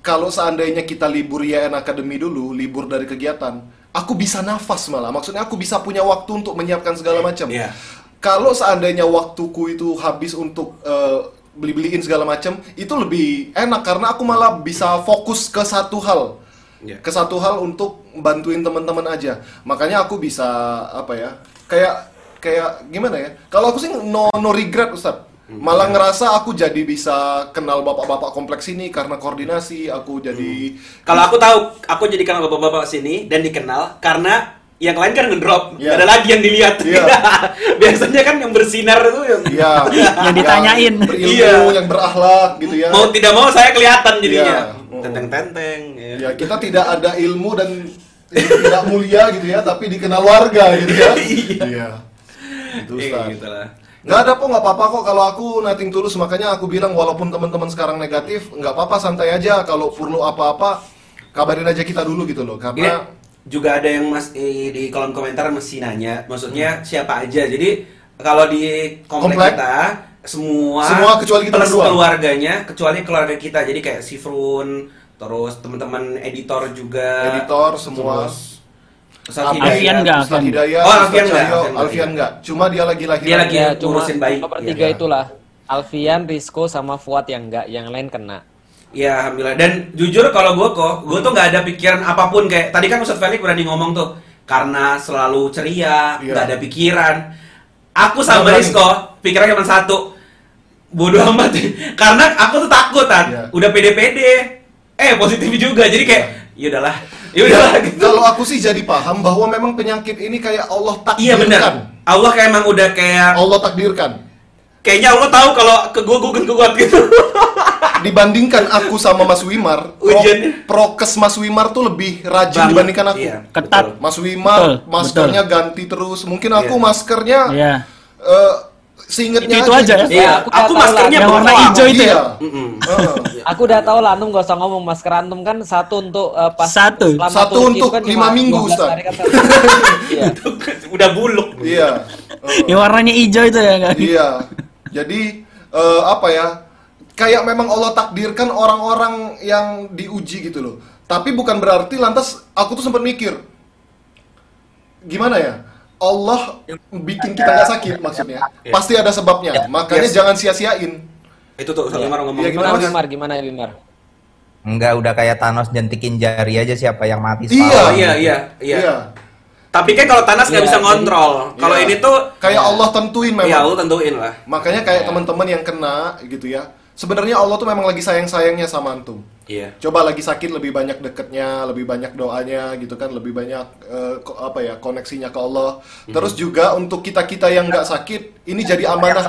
kalau seandainya kita libur YN Academy dulu, libur dari kegiatan, aku bisa nafas malah. Maksudnya aku bisa punya waktu untuk menyiapkan segala macam. Iya. Kalau seandainya waktuku itu habis untuk eh, beli-beliin segala macam, itu lebih enak karena aku malah bisa fokus ke satu hal Iya. ke satu hal untuk bantuin teman-teman aja. Makanya aku bisa apa ya? Kayak kayak gimana ya? Kalau aku sih no no regret Ustaz. Malah ngerasa aku jadi bisa kenal bapak-bapak kompleks ini karena koordinasi, aku jadi Kalau aku tahu, aku jadi kenal bapak-bapak sini dan dikenal karena yang lain kan ngedrop, nggak ada lagi yang dilihat. Iya. [laughs] Biasanya kan yang bersinar itu yang ya [laughs] Yang ditanyain. berilmu, Iya. yang berakhlak gitu ya. mau tidak mau saya kelihatan jadinya. Iya. Tenteng-tenteng. ya. Ya, kita tidak ada ilmu dan tidak mulia gitu ya, tapi dikenal warga gitu ya. [laughs] Iya. Itu Iya, Ustaz. gitu lah. Nggak ada kok, nggak apa-apa kok kalau aku nating tulus makanya aku bilang walaupun teman-teman sekarang negatif nggak apa-apa santai aja kalau perlu apa-apa kabarin aja kita dulu gitu loh Ini karena juga ada yang mas di, di kolom komentar masih nanya, maksudnya siapa aja. Jadi kalau di komplek, Komplek? kita semua Semua kecuali kita plus keluarganya, kecuali keluarga kita. Jadi kayak Sifrun, terus teman-teman editor juga Editor semua. Ustaz. Alfian nggak, Ustaz Alfian. Hidayat, Oh, Ustaz Alfian nggak, Cahyo, Alfian nggak. Alfian nggak. Cuma dia lagi lagi. Dia lagi Ya, ngurusin baik. cuma Iya. bertiga itulah. Alfian, Risco, sama Fuad yang enggak, yang lain kena. Ya alhamdulillah. Dan jujur kalau gue kok, gue tuh nggak ada pikiran apa pun kayak tadi kan Ustadz Felix berani ngomong tuh karena selalu ceria, Iya. nggak ada pikiran. Aku sama. Rizko pikirannya cuma satu, bodoh amat. [laughs] karena aku tuh takut kan, Iya. udah pede-pede, eh positif juga. Jadi kayak, ya udahlah, ya udahlah gitu. Kalau aku sih jadi paham bahwa memang penyakit ini kayak Allah Iya takdirkan. benar. Allah kayak emang udah kayak, Allah takdirkan. kayaknya Allah tahu kalau ke gue gue kuat gitu. Dibandingkan aku sama Mas Wimar, pro- prokes Mas Wimar tuh lebih rajin Banget. dibandingkan aku. Iya, Ketat. betul. Mas Wimar Betul, maskernya ganti terus. Mungkin aku Iya. maskernya Iya. eh, seingetnya Itu- itu aja ya? Iya, aku aku, lah. maskernya Yang warna hijau itu ya? Iya. Aku udah tahu lah, antum gak usah ngomong masker antum kan satu untuk eh, pas Satu. Satu Turki untuk kan lima minggu, 12 Ustaz. kan. [laughs] Iya. udah buluk. Iya. [laughs] Yang warnanya hijau itu ya kan? Iya. Jadi eh, apa ya? Kayak memang Allah takdirkan orang-orang yang diuji gitu loh. Tapi bukan berarti lantas aku tuh sempat mikir. Gimana ya? Allah bikin kita nggak sakit maksudnya. Iya. Pasti ada sebabnya. Makanya Yes. jangan sia-siain. Itu tuh Ustadz Umar ngomong. Iya, Gimana Mas? Wimar? Gimana ya Wimar? Enggak, udah kayak Thanos jentikin jari aja siapa yang mati Iya. Oh iya iya iya. Iya. Tapi kan kalau Thanos nggak Iya, bisa ngontrol. Kalau Iya. ini tuh Kayak Allah tentuin memang. ya lu tentuin lah. Makanya kayak teman-teman yang kena gitu ya. Sebenarnya Allah tuh memang lagi sayang-sayangnya sama antum. Iya. Coba lagi sakit lebih banyak deketnya, lebih banyak doanya gitu kan, lebih banyak ko- apa ya koneksinya ke Allah. Terus juga untuk kita kita yang nggak sakit, ini jadi amanah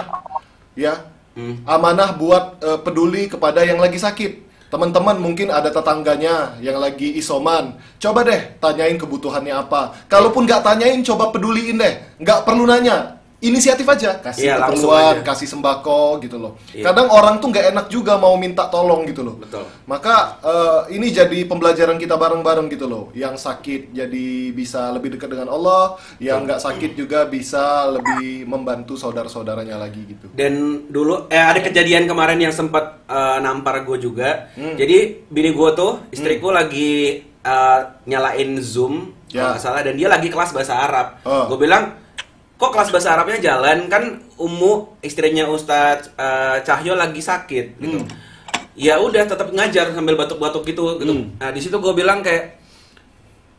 ya, Hmm. amanah buat eh, peduli kepada yang lagi sakit. Teman-teman mungkin ada tetangganya yang lagi isoman, coba deh tanyain kebutuhannya apa. Kalaupun nggak tanyain, coba peduliin deh, nggak perlu nanya. Inisiatif aja, kasih Iya, langsung keperluan, aja. kasih sembako gitu loh. Iya. Kadang orang tuh nggak enak juga mau minta tolong gitu loh. Betul. Maka eh, ini jadi pembelajaran kita bareng-bareng gitu loh. Yang sakit jadi bisa lebih dekat dengan Allah, yang nggak sakit juga bisa lebih membantu saudara-saudaranya lagi gitu. Dan dulu eh ada kejadian kemarin yang sempat eh, nampar gue juga. Hmm. Jadi bini gue tuh istriku lagi eh, nyalain Zoom Ya. kalau salah dan dia lagi kelas bahasa Arab. Oh. Gue bilang kok kelas bahasa Arabnya jalan kan Umu istrinya Ustadz eh, Cahyo lagi sakit gitu. Hmm. Ya udah tetap ngajar sambil batuk-batuk gitu gitu. Hmm. Nah di situ gue bilang kayak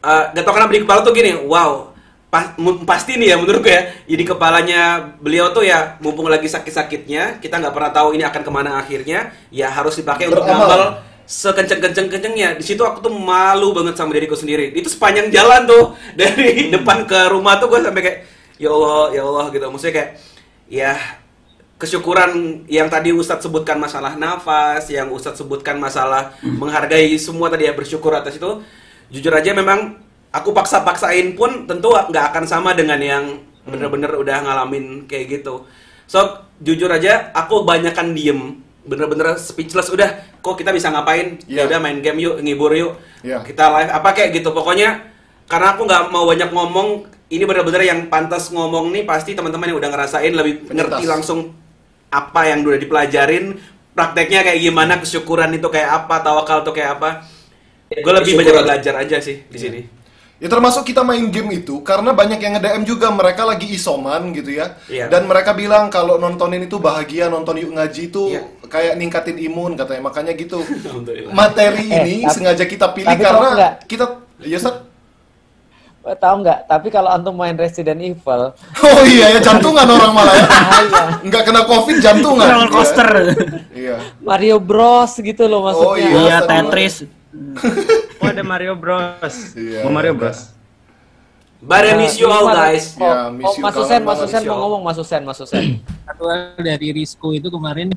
eh gak tau kenapa di kepala tuh gini, wow, pas- pasti nih ya menurut gue ya, jadi kepalanya beliau tuh ya mumpung lagi sakit-sakitnya, kita nggak pernah tahu ini akan ke mana akhirnya, ya harus dipakai untuk ngamal sekenceng-kenceng-kencengnya. Di situ aku tuh malu banget sama diriku sendiri. Itu sepanjang jalan tuh [laughs] dari depan ke rumah tuh gue sampai kayak ya Allah, ya Allah gitu. Maksudnya kayak ya kesyukuran yang tadi Ustadz sebutkan masalah nafas, yang Ustadz sebutkan masalah menghargai semua tadi ya bersyukur atas itu, jujur aja memang aku paksa-paksain pun tentu nggak akan sama dengan yang bener-bener udah ngalamin kayak gitu. So jujur aja aku banyakan diem, bener-bener speechless udah kok kita bisa ngapain? Ya Iya. udah main game yuk, ngibur yuk, Iya. kita live apa kayak gitu. Pokoknya karena aku nggak mau banyak ngomong, ini bener-bener yang pantas ngomong nih pasti teman-teman yang udah ngerasain lebih Penyintas. ngerti langsung apa yang udah dipelajarin, prakteknya kayak gimana, kesyukuran itu kayak apa, tawakal itu kayak apa. Gue lebih banyak belajar aja sih di sini. Ya termasuk kita main game itu karena banyak yang nge-DM juga mereka lagi isoman gitu ya. Iya. Dan mereka bilang kalau nontonin itu bahagia, nonton yuk ngaji itu Iya. kayak ningkatin imun katanya. Makanya gitu. [laughs] Alhamdulillah. Materi Eh, ini tapi- sengaja kita pilih tapi karena kita ya Ustaz? Eh, Tahu nggak? Tapi kalau antum main Resident Evil, Oh iya ya jantungan orang malah ya. Nggak kena covid jantungan. Roller coaster. Iya. Mario Bros gitu loh Oh, maksudnya. iya. Iya, Astagfirullah. Tetris. Oh ada Mario Bros. Iya. Oh Mario Bros. But I miss you all Wimar- guys. Oh, Ya, miss oh, you, Mas Husen, Mas you mau ngomong, Mas Husen, Mas Husen. Satu dari Risco itu kemarin.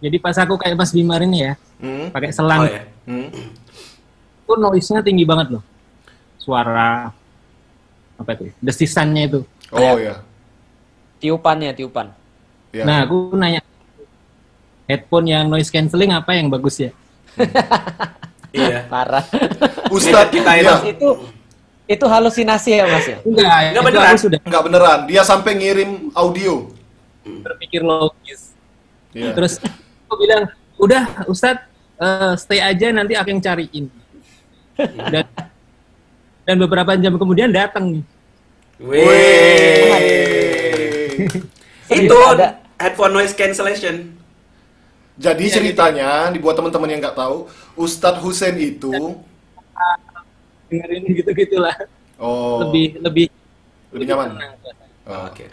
Jadi pas aku kayak Mas Bimar ini ya, Hmm. pakai selang, Oh ya. Hmm. itu noise-nya tinggi banget loh. Suara apa itu? Desisannya itu. Oh ya. Tiupannya, tiupan. Ya. Nah, aku nanya headphone yang noise cancelling apa yang bagus ya? [laughs] Iya. Parah. Ustadz kita itu. ya, itu itu halusinasi ya, Mas ya? Enggak, Enggak beneran. sudah nggak beneran. Dia sampai ngirim audio. berpikir logis. Iya. Terus aku bilang, udah Ustadz eh, stay aja nanti aku yang cariin. Dan dan beberapa jam kemudian datang nih. Wih. Itu Ada- headphone noise cancellation. Jadi ceritanya, dibuat teman-teman yang nggak tahu, Ustadz Husain itu, Dengerin gitu-gitulah. oh, Lebih lebih lebih nyaman. Oh. Oke.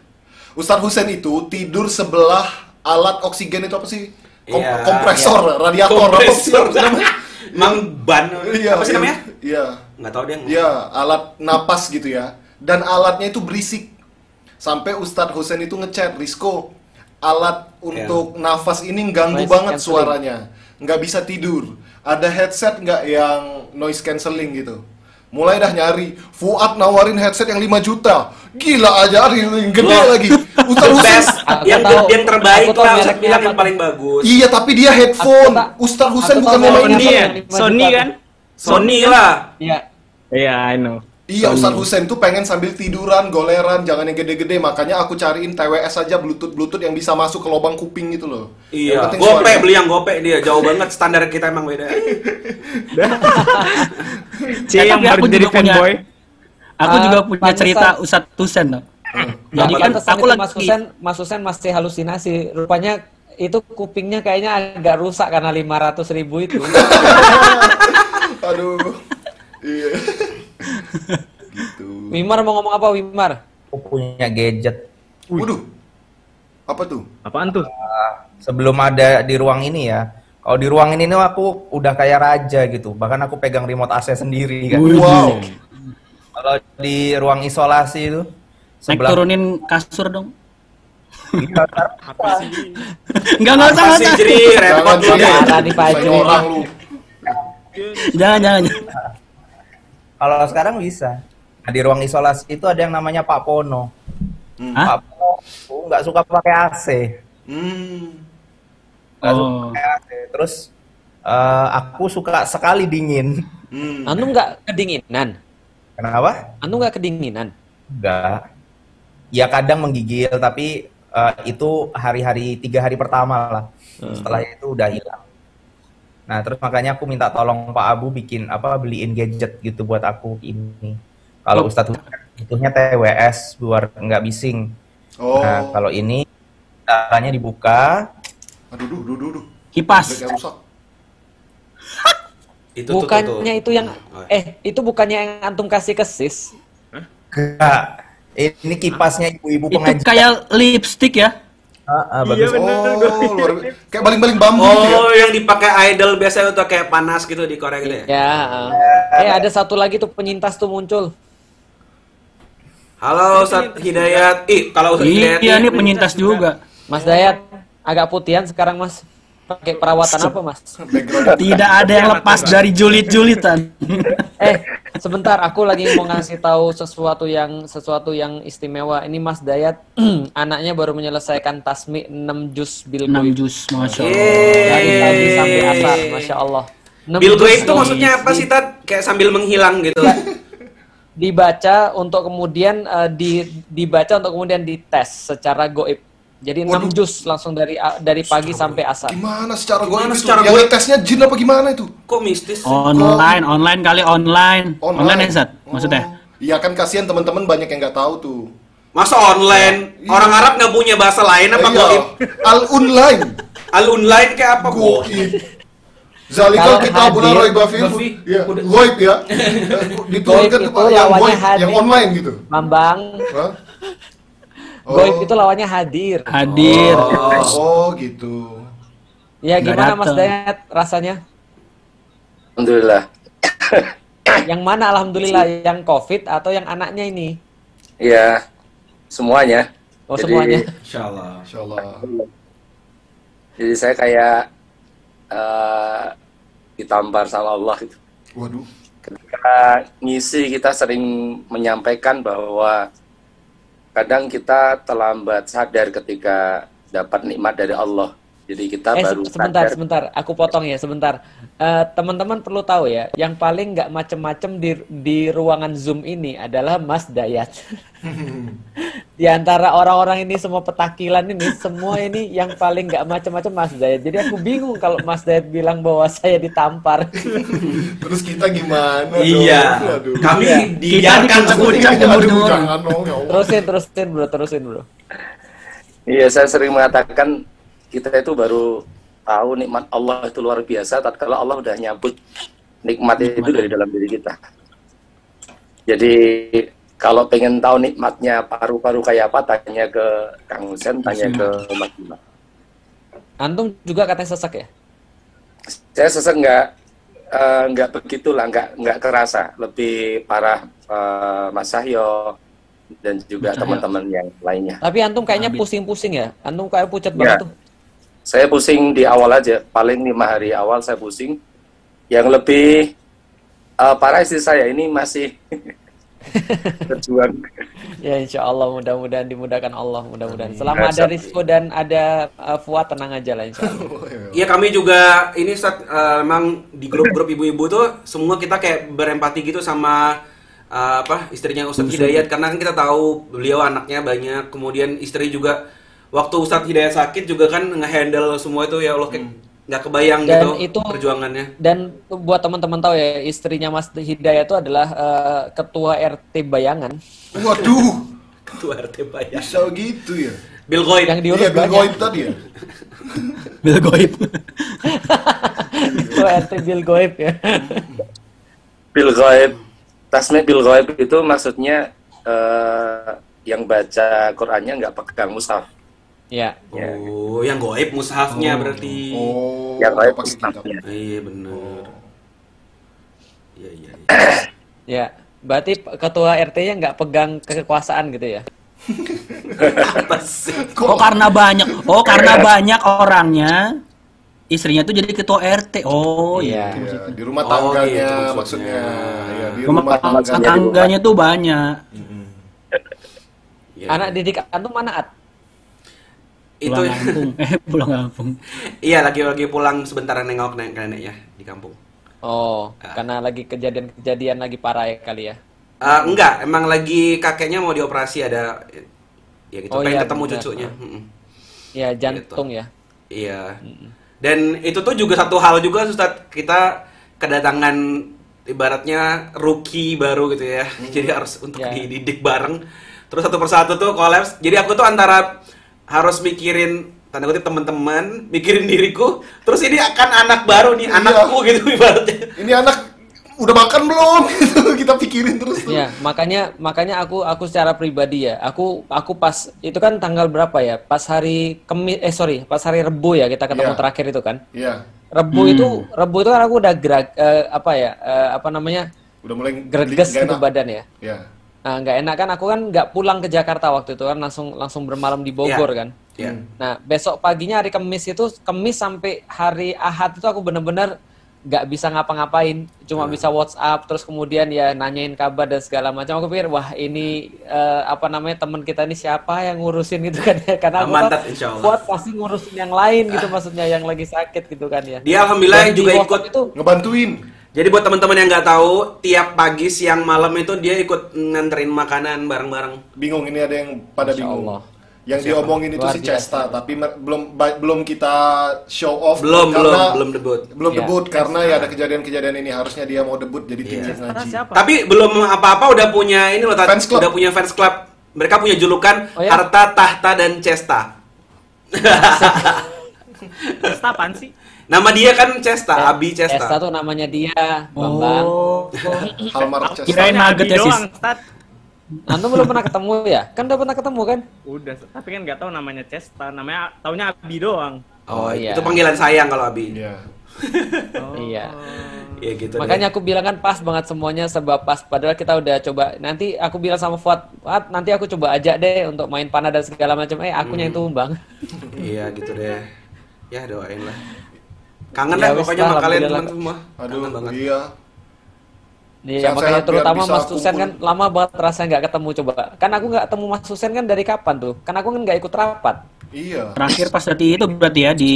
Ustadz Husain itu tidur sebelah alat oksigen itu apa sih? Kom- Iya, kompresor, radiator, apa sih Kompresor. apa sih namanya? Mang ban. Iya, Apa sih namanya? Iya, Nggak tahu dia. iya, alat napas gitu ya. Dan alatnya itu berisik. Sampai Ustadz Husain itu ngechat, Rizko, alat untuk nafas ini ganggu Noise banget cancelling. suaranya. Nggak bisa tidur. Ada headset nggak yang noise cancelling gitu? Mulai dah nyari. Fuad nawarin headset yang 5 juta. Gila aja, yang gede Loh. lagi. Ustadz Husain yang tahu. yang terbaik Aku lah, mereknya bilang yang paling bagus. Iya, tapi dia headphone. Ustadz Husain bukan mereknya Sony dia. ya? Sony kan? Sony lah. Iya. Iya, I know. Iya, Ustadz Husain tuh pengen sambil tiduran, goleran, jangan yang gede-gede. Makanya aku cariin TWS aja Bluetooth-Bluetooth yang bisa masuk ke lubang kuping gitu loh. Iya, penting gope suaranya. beli yang gope dia jauh banget standar kita emang beda. [laughs] C Ya, yang baru jadi juga punya- fanboy. Aku Ah, juga punya pantesan. cerita Ustadz Tusen dong. Jadi kan aku lagi Mas Husen, Mas Husen masih halusinasi. Rupanya itu kupingnya kayaknya agak rusak karena 500 ribu itu. [laughs] Aduh. Iya. [laughs] gitu. Wimar mau ngomong apa Wimar? Aku punya gadget. Waduh. Apa tuh? Apaan tuh? Sebelum ada di ruang ini ya. Kalau di ruang ini tuh aku udah kayak raja gitu. Bahkan aku pegang remote AC sendiri kan. Wow. Kalau di ruang isolasi itu Naik sebelah turunin kasur dong. Iya, ntar Enggak enggak usah Apa enggak sih usah. jadi repot Jangan, nih, Pak lu. Jangan jangan. Kalau sekarang bisa. Nah, di ruang isolasi itu ada yang namanya Pak Pono. Hah? Pak Pono nggak suka pakai AC. Hmm. Nggak suka Oh. pakai AC. Terus eh, aku suka sekali dingin. Hmm. Anu nggak kedinginan? Kenapa? Anu nggak kedinginan? Enggak. Ya kadang menggigil, tapi eh, itu hari-hari tiga hari pertama lah. Setelah itu udah hilang. Nah terus makanya aku minta tolong Pak Abu bikin apa beliin gadget gitu buat aku ini. Kalau Ustadz butuhnya TWS biar nggak bising. Oh. Nah kalau ini caranya dibuka. Aduh, duh, duh, duh, duh. Kipas. Itu tuh, tuh, tuh. bukannya itu yang Oh, eh itu bukannya yang antum kasih ke sis? Enggak. Ini kipasnya ibu-ibu Itu pengajian. kayak lipstick ya. Ah, ah, Iya, bagus. bener. Oh, luar. Kayak baling-baling bambu gitu ya. Oh, yang dipakai idol biasanya untuk kayak panas gitu di Korea gitu ya. Ya. eh ada satu lagi tuh penyintas tuh muncul. Halo Ustaz Hidayat. Ih, kalau Ustaz Hidayat Iya, ini penyintas juga. Mas Dayat agak putihan sekarang Mas. Pakai perawatan apa Mas? Tidak ada yang lepas dari julit-julitan. [laughs] Eh, sebentar aku lagi mau ngasih tahu sesuatu yang sesuatu yang istimewa. Ini Mas Dayat [clears throat] anaknya baru menyelesaikan tasmi 6 jus bil 6 goib. jus, masya Yeay. Allah. Dari pagi sampai asar, Masya Allah. 6 Bill juz Gates itu maksudnya apa sih, Tat? Kayak sambil menghilang gitu. Dibaca untuk kemudian eh, di, dibaca untuk kemudian dites secara goib. Jadi 6 Waduh. jus langsung dari dari pagi sampai asar. Gimana secara gue Gimana itu? secara goib? ngetesnya jin apa gimana itu? Kok mistis sih? Online, online kali online. Online, ya, Zat? Maksudnya? Oh. Iya kan kasihan teman-teman banyak yang nggak tahu tuh. Masa online? Iya. Orang Arab nggak punya bahasa lain apa Iya. Al online. Al online kayak apa goib? Goib. Zalikal Kalau kita bulan Roy Bafi. Bafi, Ya, udah- goib ya. Itu yang yang online gitu. Mambang, Hah? Goib itu lawannya hadir. Hadir. Oh, oh gitu. Ya Nggak gimana Mas datang. Dayat rasanya? Alhamdulillah. [coughs] Yang mana alhamdulillah yang Covid atau yang anaknya ini? Ya, semuanya. Oh Jadi- semuanya. Insyaallah. Insya Allah. Jadi saya kayak eh, ditampar sama Allah gitu. Waduh. Ketika ngisi kita sering menyampaikan bahwa kadang kita terlambat sadar ketika dapat nikmat dari Allah. Jadi kita Eh baru se- sebentar, sadar. sebentar. Aku potong ya sebentar. Eh, Teman-teman perlu tahu ya, yang paling nggak macem-macem di di ruangan Zoom ini adalah Mas Dayat. [laughs] di antara orang-orang ini semua petakilan ini semua ini yang paling nggak macam-macam Mas Dayat. Jadi aku bingung kalau Mas Dayat bilang bahwa saya ditampar. [laughs] Terus kita gimana Iya. dong? Aduh. Kami Iya. dibiarkan ya. Terusin, terusin bro, terusin bro. Iya, saya sering mengatakan kita itu baru tahu nikmat Allah itu luar biasa tatkala Allah udah nyambut nikmat itu dari dalam diri kita. Jadi kalau pengen tahu nikmatnya paru-paru kayak apa, tanya ke Kang Husen, tanya ke Mas Bima. Antum juga katanya sesek ya? Saya sesek nggak eh, nggak begitulah, nggak nggak kerasa. Lebih parah eh, Mas Sahyo dan juga teman-teman yang lainnya. Tapi antum kayaknya pusing-pusing ya? Antum kayak pucat Ya. banget tuh. Saya pusing di awal aja, paling lima hari awal saya pusing. Yang lebih eh, parah istri saya ini masih [laughs] berjuang. Ya insya Allah mudah-mudahan dimudahkan Allah mudah-mudahan. Selama ada Rizko dan ada uh, Fuad tenang aja lah insya Allah. Iya [laughs] kami juga ini Ustaz eh, emang di grup-grup ibu-ibu tuh semua kita kayak berempati gitu sama eh, apa istrinya Ustadz Hidayat karena kan kita tahu beliau anaknya banyak kemudian istri juga waktu Ustadz Hidayat sakit juga kan ngehandle semua itu ya Allah kayak nggak kebayang Dan gitu itu- perjuangannya. Dan buat teman-teman tahu ya istrinya Mas Hidayat itu adalah uh, ketua RT Bayangan Waduh, Ketua RT Bayang. bisa gitu ya? Bill Goib. yang diurus Iya, Bill banyak. Goib tadi ya? [laughs] Bil goib. ketua RT Bill Goib ya. Bil Ghaib, tasmi Bil Ghaib itu maksudnya eh, yang baca Qurannya nggak pegang mushaf. Ya. Ya, Oh, yang goib mushafnya berarti. Oh, yang kitab. mushafnya. Iya benar. Iya iya. iya. Ya. Berarti ketua RT-nya nggak pegang kekuasaan gitu ya? Apa sih? Oh karena banyak. Oh karena banyak orangnya. Istrinya tuh jadi ketua RT. Oh Iya. iya. Iya, di rumah Oh, tangganya gitu maksudnya. maksudnya. Iya, di Rumah rumah tangganya. tangganya tuh banyak. Iya. Anak didik antum mana At? Itu Pulang kampung. [laughs] Eh pulang kampung. iya lagi lagi pulang sebentar nengok nenek neneknya di kampung. Oh, karena lagi kejadian-kejadian lagi parah ya kali ya. Eh, enggak, emang lagi kakeknya mau dioperasi ada ya gitu Oh, pengen iya, ketemu benar. cucunya. Mm-mm. Ya jantung ya. Iya. Dan itu tuh juga satu hal juga Ustaz, kita kedatangan ibaratnya rookie baru gitu ya. [laughs] Jadi harus untuk Ya. dididik bareng. Terus satu persatu tuh kolaps. Jadi aku tuh antara harus mikirin tanda kutip teman-teman, mikirin diriku, terus ini akan anak baru nih, Iya. anakku gitu ibaratnya. Ini anak udah makan belum? [laughs] Kita pikirin terus tuh. Ya, makanya makanya aku aku secara pribadi ya, aku aku pas itu kan tanggal berapa ya? Pas hari Kemis eh sorry, pas hari Rebu ya kita ketemu Iya. terakhir itu kan. Iya, Rebu itu Rebu itu kan aku udah gerak eh, apa ya? eh, apa namanya? udah mulai greges gitu badan ya. Iya. Nah, nggak enak kan aku kan nggak pulang ke Jakarta waktu itu kan langsung langsung bermalam di Bogor Iya. kan. Iya. Nah, besok paginya hari Kamis itu, Kamis sampai hari Ahad itu aku bener-bener nggak bisa ngapa-ngapain, cuma bisa WhatsApp, terus kemudian ya nanyain kabar dan segala macam. Aku pikir, wah ini eh, apa namanya teman kita ini siapa yang ngurusin gitu kan ya? Karena aku Mantap, kan insya Allah. kuat pasti ngurusin yang lain gitu maksudnya yang lagi sakit gitu kan ya. Dia alhamdulillah Dan di juga ikut itu Ngebantuin. Jadi buat teman-teman yang nggak tahu, tiap pagi, siang, malam itu dia ikut nganterin makanan bareng-bareng. Bingung ini ada yang pada Masya bingung. Allah. Yang diomongin itu Luar si Cesta, tapi belum belum kita show off Belum, belum, karena belum debut. belum Iya. debut karena ya ada kejadian-kejadian ini harusnya dia mau debut jadi tim Iya. ngaji. siapa? Tapi belum apa-apa udah punya ini loh. Fans club. udah punya fans club. Mereka punya julukan Oh, ya? Harta, Tahta, dan Cesta. [laughs] Cesta apaan sih? Nama dia kan Cesta, Abi Cesta Cesta. tuh namanya dia, Bambang. Oh. Halmark Cesta. Kirain nugget ya, Sis. Antum belum pernah ketemu ya? Kan udah pernah ketemu kan? Udah, tapi kan nggak tahu namanya Cesta, namanya taunya Abi doang. Oh, Oh, iya. itu panggilan sayang kalau Abi. Iya. Oh. Iya. Iya gitu. Makanya aku bilang kan pas banget semuanya sebab pas padahal kita udah coba nanti aku bilang sama Fuad, Fuad nanti aku coba ajak deh untuk main panah dan segala macam. Eh akunya Hmm. itu Bang. deh. Iya gitu deh. Ya doain lah. Kangen Ya, lah pokoknya sama kalian teman semua. Aduh, Kangen banget. iya. Iya makanya biar terutama Mas Susen kan lama banget rasanya nggak ketemu coba. Kan aku nggak ketemu Mas Susen kan dari kapan tuh? Kan aku kan nggak ikut rapat. Iya. Terakhir pas tadi itu berarti ya di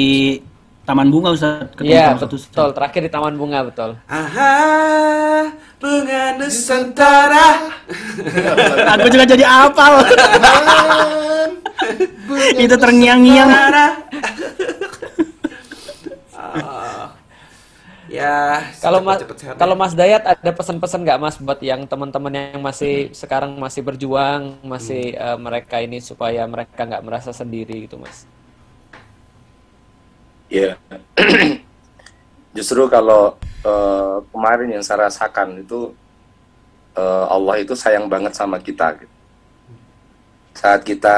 Taman Bunga Ustaz. ketemu Iya, sama satu betul. Terakhir di Taman Bunga, betul. Aha, bunga Nusantara. Aku juga jadi apal. Itu terngiang-ngiang. Ya, Kalau Mas kalau Mas Dayat ada pesan-pesan nggak Mas buat yang teman-teman yang masih sekarang masih berjuang, masih eh, mereka ini supaya mereka nggak merasa sendiri gitu, Mas. Ya, [clears throat] justru kalau eh, kemarin yang saya rasakan itu eh, Allah itu sayang banget sama kita. gitu. Saat kita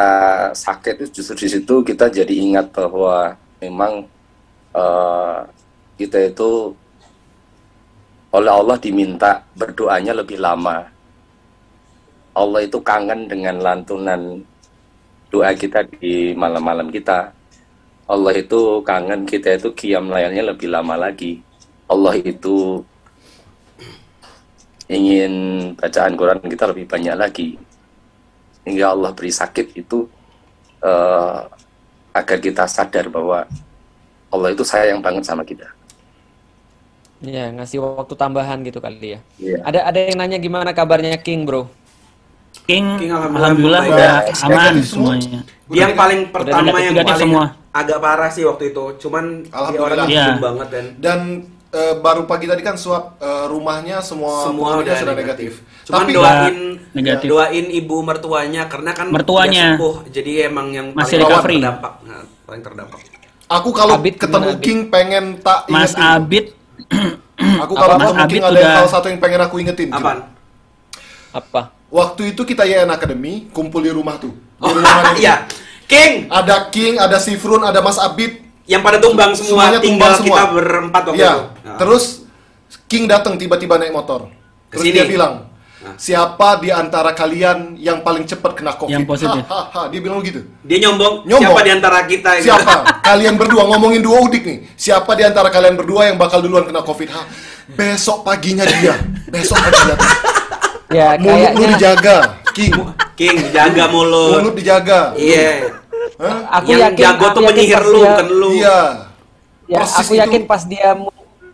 sakit itu justru di situ kita jadi ingat bahwa memang eh, kita itu oleh Allah diminta berdoanya lebih lama. Allah itu kangen dengan lantunan doa kita di malam-malam kita. Allah itu kangen kita itu kiam layarnya lebih lama lagi. Allah itu ingin bacaan Quran kita lebih banyak lagi. Hingga Allah beri sakit itu eh, agar kita sadar bahwa Allah itu sayang banget sama kita. Iya, ngasih waktu tambahan gitu kali ya. Iya. Ada ada yang nanya gimana kabarnya King, Bro? King, King, alhamdulillah, udah Baik. aman semuanya. Yang paling pertama negatif- yang paling semua. agak parah sih waktu itu. Cuman dia Iya. diem banget kan. Dan eh, baru pagi tadi kan swab eh, rumahnya semua Semua udah sudah negatif. negatif. Cuman Tapi doain Negatif. doain ibu mertuanya karena kan Mertuanya. udah sembuh. Jadi emang yang Masih paling recovery. terdampak. Nah, paling terdampak. Aku kalau Abid ketemu gimana, Abid? King pengen tak Mas ingetin. Abid, [clears throat] Aku kalau Mas ketemu Abid King ada udah- hal satu yang pengen aku ingetin. King. Apaan? Apa? Waktu itu kita YN Academy kumpul di rumah tuh. Di Oh, rumah [laughs] King. iya. King Ada King, ada Sifrun, ada Mas Abid. yang pada tumbang semua Semuanya tinggal tumbang semua. kita berempat waktu Iya. itu. Nah. Terus King datang tiba-tiba naik motor. Terus Ke sini. dia bilang. Siapa di antara kalian yang paling cepat kena COVID? Yang positif. Hahaha, dia bilang gitu. Dia nyombong, Nyombong. siapa di antara kita ini? Siapa? [laughs] kalian berdua ngomongin dua udik nih. Siapa di antara kalian berdua yang bakal duluan kena COVID? Ha, besok paginya dia. Besok paginya. Ya, Mulut lu kayaknya dijaga, King. King, jaga mulut. Mulut dijaga. Iya. Hah? aku yang yakin jago tuh menyihir pas lu, dia- bukan lu. Iya. Ya, Persis aku itu. yakin pas dia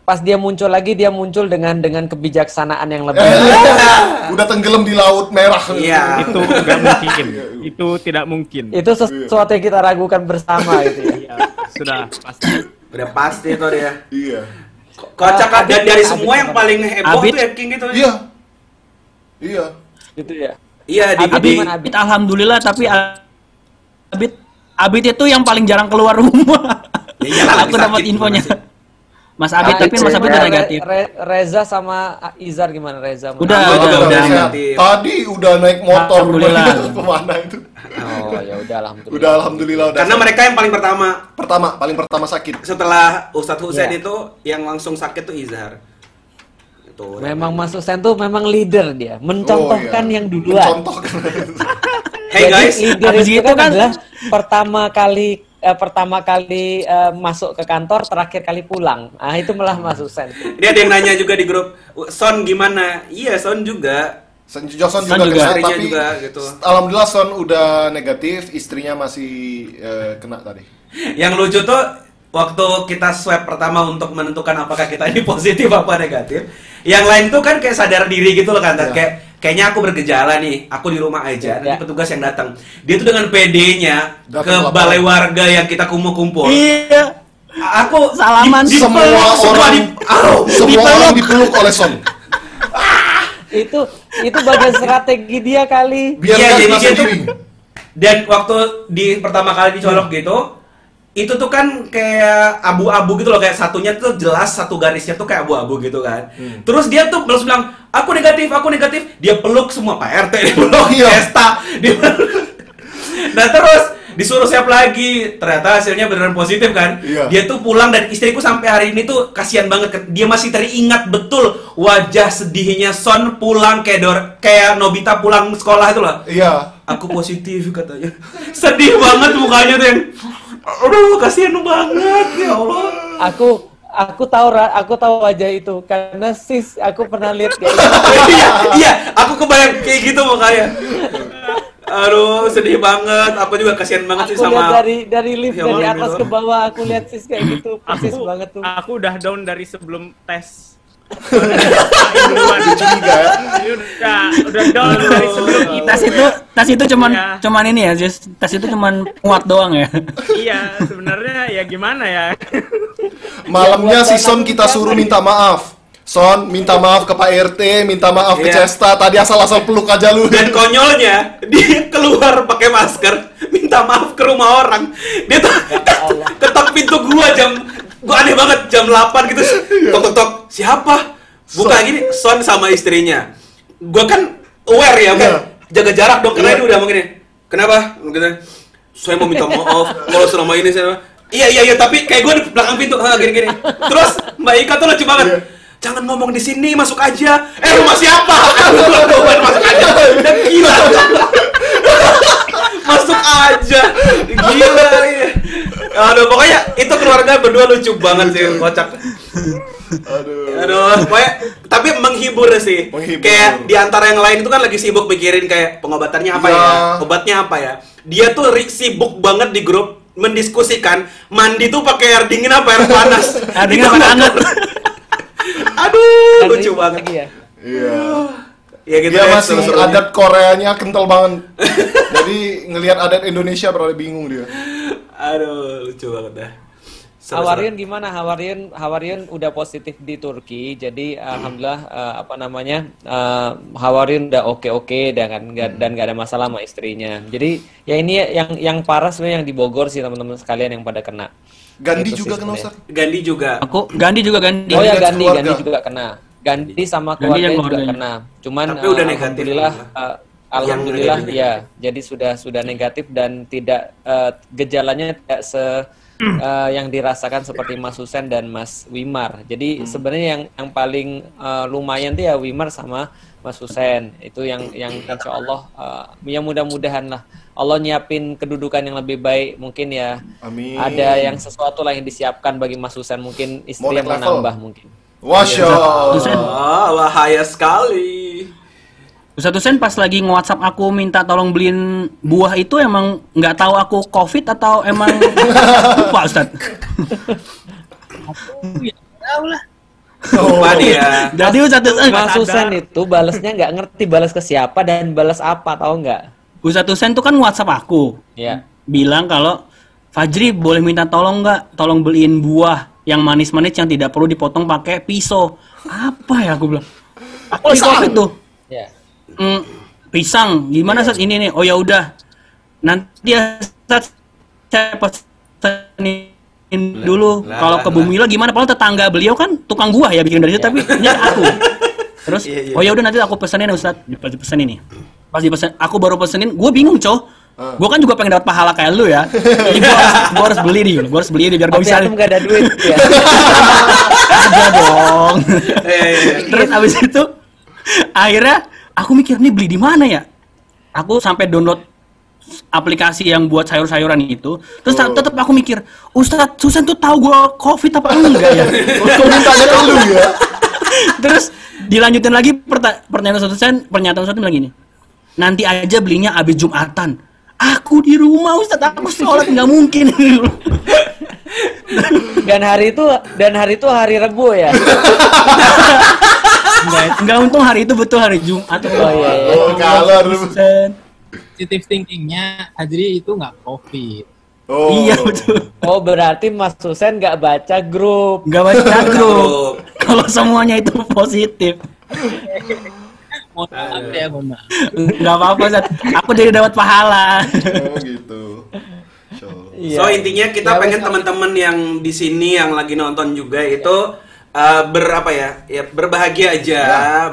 pas dia muncul lagi dia muncul dengan dengan kebijaksanaan yang lebih. Eh, udah tenggelam di laut merah. Iya. Itu nggak mungkin. Itu tidak mungkin. Itu sesuatu yang kita ragukan bersama gitu ya. Iya, sudah pasti. Udah pasti tuh dia. Iya. Kocak dan dari semua yang apa? paling heboh Abid- tuh ya King gitu. Iya. Iya. Gitu ya. Iya di, Abid di? Abid alhamdulillah tapi Abid Abid itu yang paling jarang keluar rumah. Ya iyalah, Aku dapat infonya. gimana sih? Mas Abid Ah, tapi Mas Abid udah negatif. Re- Reza sama Izar gimana Reza? Udah, udah, udah, udah. udah. Sehat. Tadi udah naik motor Alhamdulillah. [laughs] ke mana itu? Oh ya udah alhamdulillah. Udah alhamdulillah udah. karena mereka yang paling pertama pertama paling pertama sakit. setelah Ustadz Husain Iya. itu yang langsung sakit tuh Izhar. Itu. Memang Mas Husain tuh memang leader dia, mencontohkan Oh, iya. yang duluan. Mencontohkan. Hey Jadi guys, leader itu gitu kan, kan- adalah pertama kali eh, pertama kali eh, masuk ke kantor, terakhir kali pulang. Ah itu malah Mas Husain. ini ada yang nanya juga di grup, Son gimana? Iya Son juga. Son Johnson Son juga, juga. kena, tapi juga, gitu. alhamdulillah Son udah negatif, istrinya masih eh, kena tadi. Yang lucu tuh waktu kita swab pertama untuk menentukan apakah kita ini [laughs] positif apa negatif, yang lain tuh kan kayak sadar diri gitu loh kan, Iya. kayak kayaknya aku bergejala nih, aku di rumah aja, Iya. nanti petugas yang datang, dia tuh dengan PD-nya Datang ke balai warga yang kita kumpul-kumpul, Iya. aku Salaman. di- Semua dipeluk, semua orang, di- Au, semua dipeluk. orang dipeluk oleh Son. [laughs] itu itu bagian strategi dia kali. Biar Iya, jadi dia tuh-. Dan waktu di pertama kali dicolok gitu, itu tuh kan kayak abu-abu gitu loh, kayak satunya tuh jelas satu garisnya tuh kayak abu-abu gitu kan. Terus dia tuh terus bilang, aku negatif, aku negatif. Dia peluk semua Pak RT, dia peluk Iya. Esta. Dia nah terus disuruh siap lagi, ternyata hasilnya beneran positif kan. Iya. Dia tuh pulang dan istriku sampai hari ini tuh kasihan banget. Dia masih teringat betul wajah sedihnya Son pulang kayak Dor kayak Nobita pulang sekolah itu loh Iya. aku positif katanya sedih banget mukanya tuh yang aduh kasihan banget ya Allah Aku aku tahu aku tahu wajah itu karena sis aku pernah lihat kayak gitu. [laughs] iya iya aku kebayang kayak gitu mukanya Aduh, sedih banget. Aku juga kasihan banget sih Aku lihat sama dari dari lift Ya, dari atas ke bawah aku lihat sis kayak gitu persis Aku- banget tuh. Aku udah down dari sebelum tes. Curiga ya. udah, udah down dari sebelum itu. tes itu tes itu cuman Iya. cuman ini ya Jis. tes itu cuman kuat doang ya Iya, sebenarnya ya gimana ya? Malamnya buat si Son kita suruh minta maaf. Son, minta maaf ke Pak RT, minta maaf ke Iya. Cesta. Tadi asal-asal peluk aja lu. dan konyolnya dia keluar pakai masker, minta maaf ke rumah orang. Dia ketok pintu gua jam gua aneh banget jam 8 gitu. Tok tok tok. Siapa? Buka Son. gini, Son sama istrinya. Gua kan aware ya, kan? Iya. Jaga jarak dong karena Iya. dia udah mau gini. Kenapa? Gitu. Saya mau minta maaf kalau selama ini saya Iya iya iya tapi kayak gue di belakang pintu ha, gini gini. Terus Mbak Ika tuh lucu banget. Iya. Jangan ngomong di sini, masuk aja. Eh rumah siapa? Masuk aja. Udah gila. [laughs] masuk aja. Gila iya. Aduh pokoknya itu keluarga berdua lucu banget sih, kocak. Aduh. Aduh, pokoknya tapi menghibur sih. Menghibur. Kayak di antara yang lain itu kan lagi sibuk mikirin kayak pengobatannya apa Ya. ya, obatnya apa ya. Dia tuh sibuk banget di grup mendiskusikan mandi tuh pakai air dingin apa air panas. [laughs] Air dingin apa hangat? [laughs] Aduh, lucu banget. ya. Iya. [sighs] Ya gitu Dia ya, masih seru-serunya. adat Koreanya kental banget. [laughs] Jadi ngelihat adat Indonesia berarti bingung dia. Aduh, lucu banget dah. Hawarian gimana? Hawarian Hawarian udah positif di Turki, jadi alhamdulillah eh, apa namanya eh, Hawarian udah oke oke dan kan nggak- dan nggak ada masalah sama istrinya. Jadi ya ini yang yang parah sebenarnya yang di Bogor sih teman-teman sekalian yang pada kena. Gandhi Itu juga kena. Ustaz. Gandhi juga. aku Gandhi juga Gandhi Oh ya Gandhi, keluarga. Gandhi juga kena. Gandhi sama dan juga kena. Cuman Tapi eh, udah negatif, alhamdulillah alhamdulillah. Alhamdulillah negatif. ya. Jadi sudah sudah negatif dan tidak eh, gejalanya tidak se eh, yang dirasakan seperti Mas Husen dan Mas Wimar. Jadi sebenarnya yang yang paling eh, lumayan tuh ya Wimar sama Mas Husen. Itu yang yang insya Allah eh, ya mudah-mudahan lah Allah nyiapin kedudukan yang lebih baik mungkin ya. Amin. Ada yang sesuatu lah yang disiapkan bagi Mas Husen mungkin istri Mau yang level. menambah mungkin. Bahaya sekali. Ustadz Husen pas lagi nge-whatsapp aku minta tolong beliin buah itu emang nggak tahu aku covid atau emang [laughs] lupa Ustadz Lupa dia. jadi Ustadz Husen Mas Husen itu balasnya nggak ngerti balas ke siapa dan balas apa tahu nggak? Ustadz Husen tuh kan whatsapp aku. Ya. bilang kalau Fajri boleh minta tolong nggak? Tolong beliin buah yang manis-manis yang tidak perlu dipotong pakai pisau. Apa ya aku bilang? Aku lagi covid tuh Ya. Mm, pisang. Gimana saat ini nih oh ya udah. Nanti ya Sat, saya pesenin dulu. lah, kalau lah, ke lah. Bumila gimana? Padahal tetangga beliau kan tukang buah ya bikin dari situ tapi ini aku. [laughs] Terus Iya, iya. oh ya udah nanti aku pesenin ya Ustaz. Dipesenin nih pas dipesen aku baru pesenin gue bingung cow Ah. gue kan juga pengen dapat pahala kayak lu ya. Jadi gue harus, gua harus beli nih gue harus beli nih biar gue Tapi bisa antum nggak ada duit [laughs] ya. ada dong. Eh, eh, eh. Terus abis itu akhirnya aku mikir nih beli di mana ya? Aku sampai download aplikasi yang buat sayur-sayuran itu. Terus Oh. tetap aku mikir, Ustadz Susan tuh tahu gue covid apa enggak ya? [laughs] Lu ya? [laughs] Terus dilanjutin lagi perta- pertanyaan Ustadz Susan, pernyataan Ustadz bilang gini, nanti aja belinya abis Jumatan. Aku di rumah Ustadz, aku sholat nggak mungkin. Dan hari itu dan hari itu hari Rebo ya. [laughs] Enggak, enggak untung hari itu betul hari Jumat. Oh iya iya. Oh, kalor. Susan. positive thinkingnya Hadri itu nggak covid Oh. Iya betul. Oh berarti Mas Husen nggak baca grup. Nggak baca grup. Kalau semuanya itu positif. mohon maaf ya mohon maaf Nggak apa-apa. Aku jadi dapat pahala. Oh gitu. So. Iya. So intinya kita Ya, pengen teman-teman yang di sini yang lagi nonton juga itu uh, ber apa ya? Ya berbahagia aja,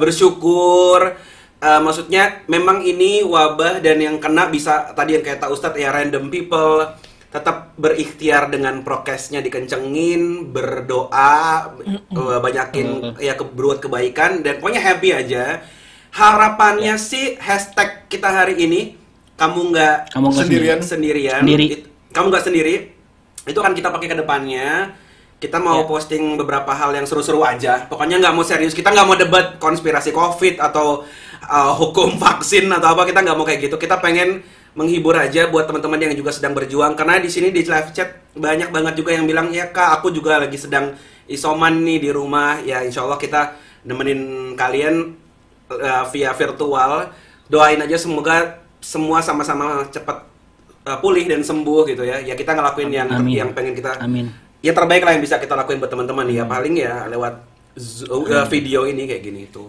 bersyukur. Uh, maksudnya memang ini wabah dan yang kena bisa tadi yang kayak tak Ustadz ya random people tetap berikhtiar dengan prokesnya dikencengin, berdoa, uh, banyakin ya berbuat kebaikan dan pokoknya happy aja. Harapannya sih hashtag kita hari ini kamu nggak Kamu nggak Sendirian. sendirian Sendiri. Kamu nggak sendiri itu kan kita pakai ke depannya kita mau posting beberapa hal yang seru-seru aja. Pokoknya nggak mau serius. Kita nggak mau debat konspirasi COVID atau uh, hukum vaksin atau apa. Kita nggak mau kayak gitu. Kita pengen menghibur aja buat teman-teman yang juga sedang berjuang. Karena di sini di live chat banyak banget juga yang bilang ya kak, aku juga lagi sedang isoman nih di rumah. Ya insya Allah kita nemenin kalian uh, via virtual. Doain aja semoga semua sama-sama cepat uh, pulih dan sembuh gitu ya. Ya kita ngelakuin yang Amin. yang pengen kita Amin. Ya terbaik lah yang bisa kita lakuin buat teman-teman ya. Paling ya lewat zo- uh, video ini kayak gini itu.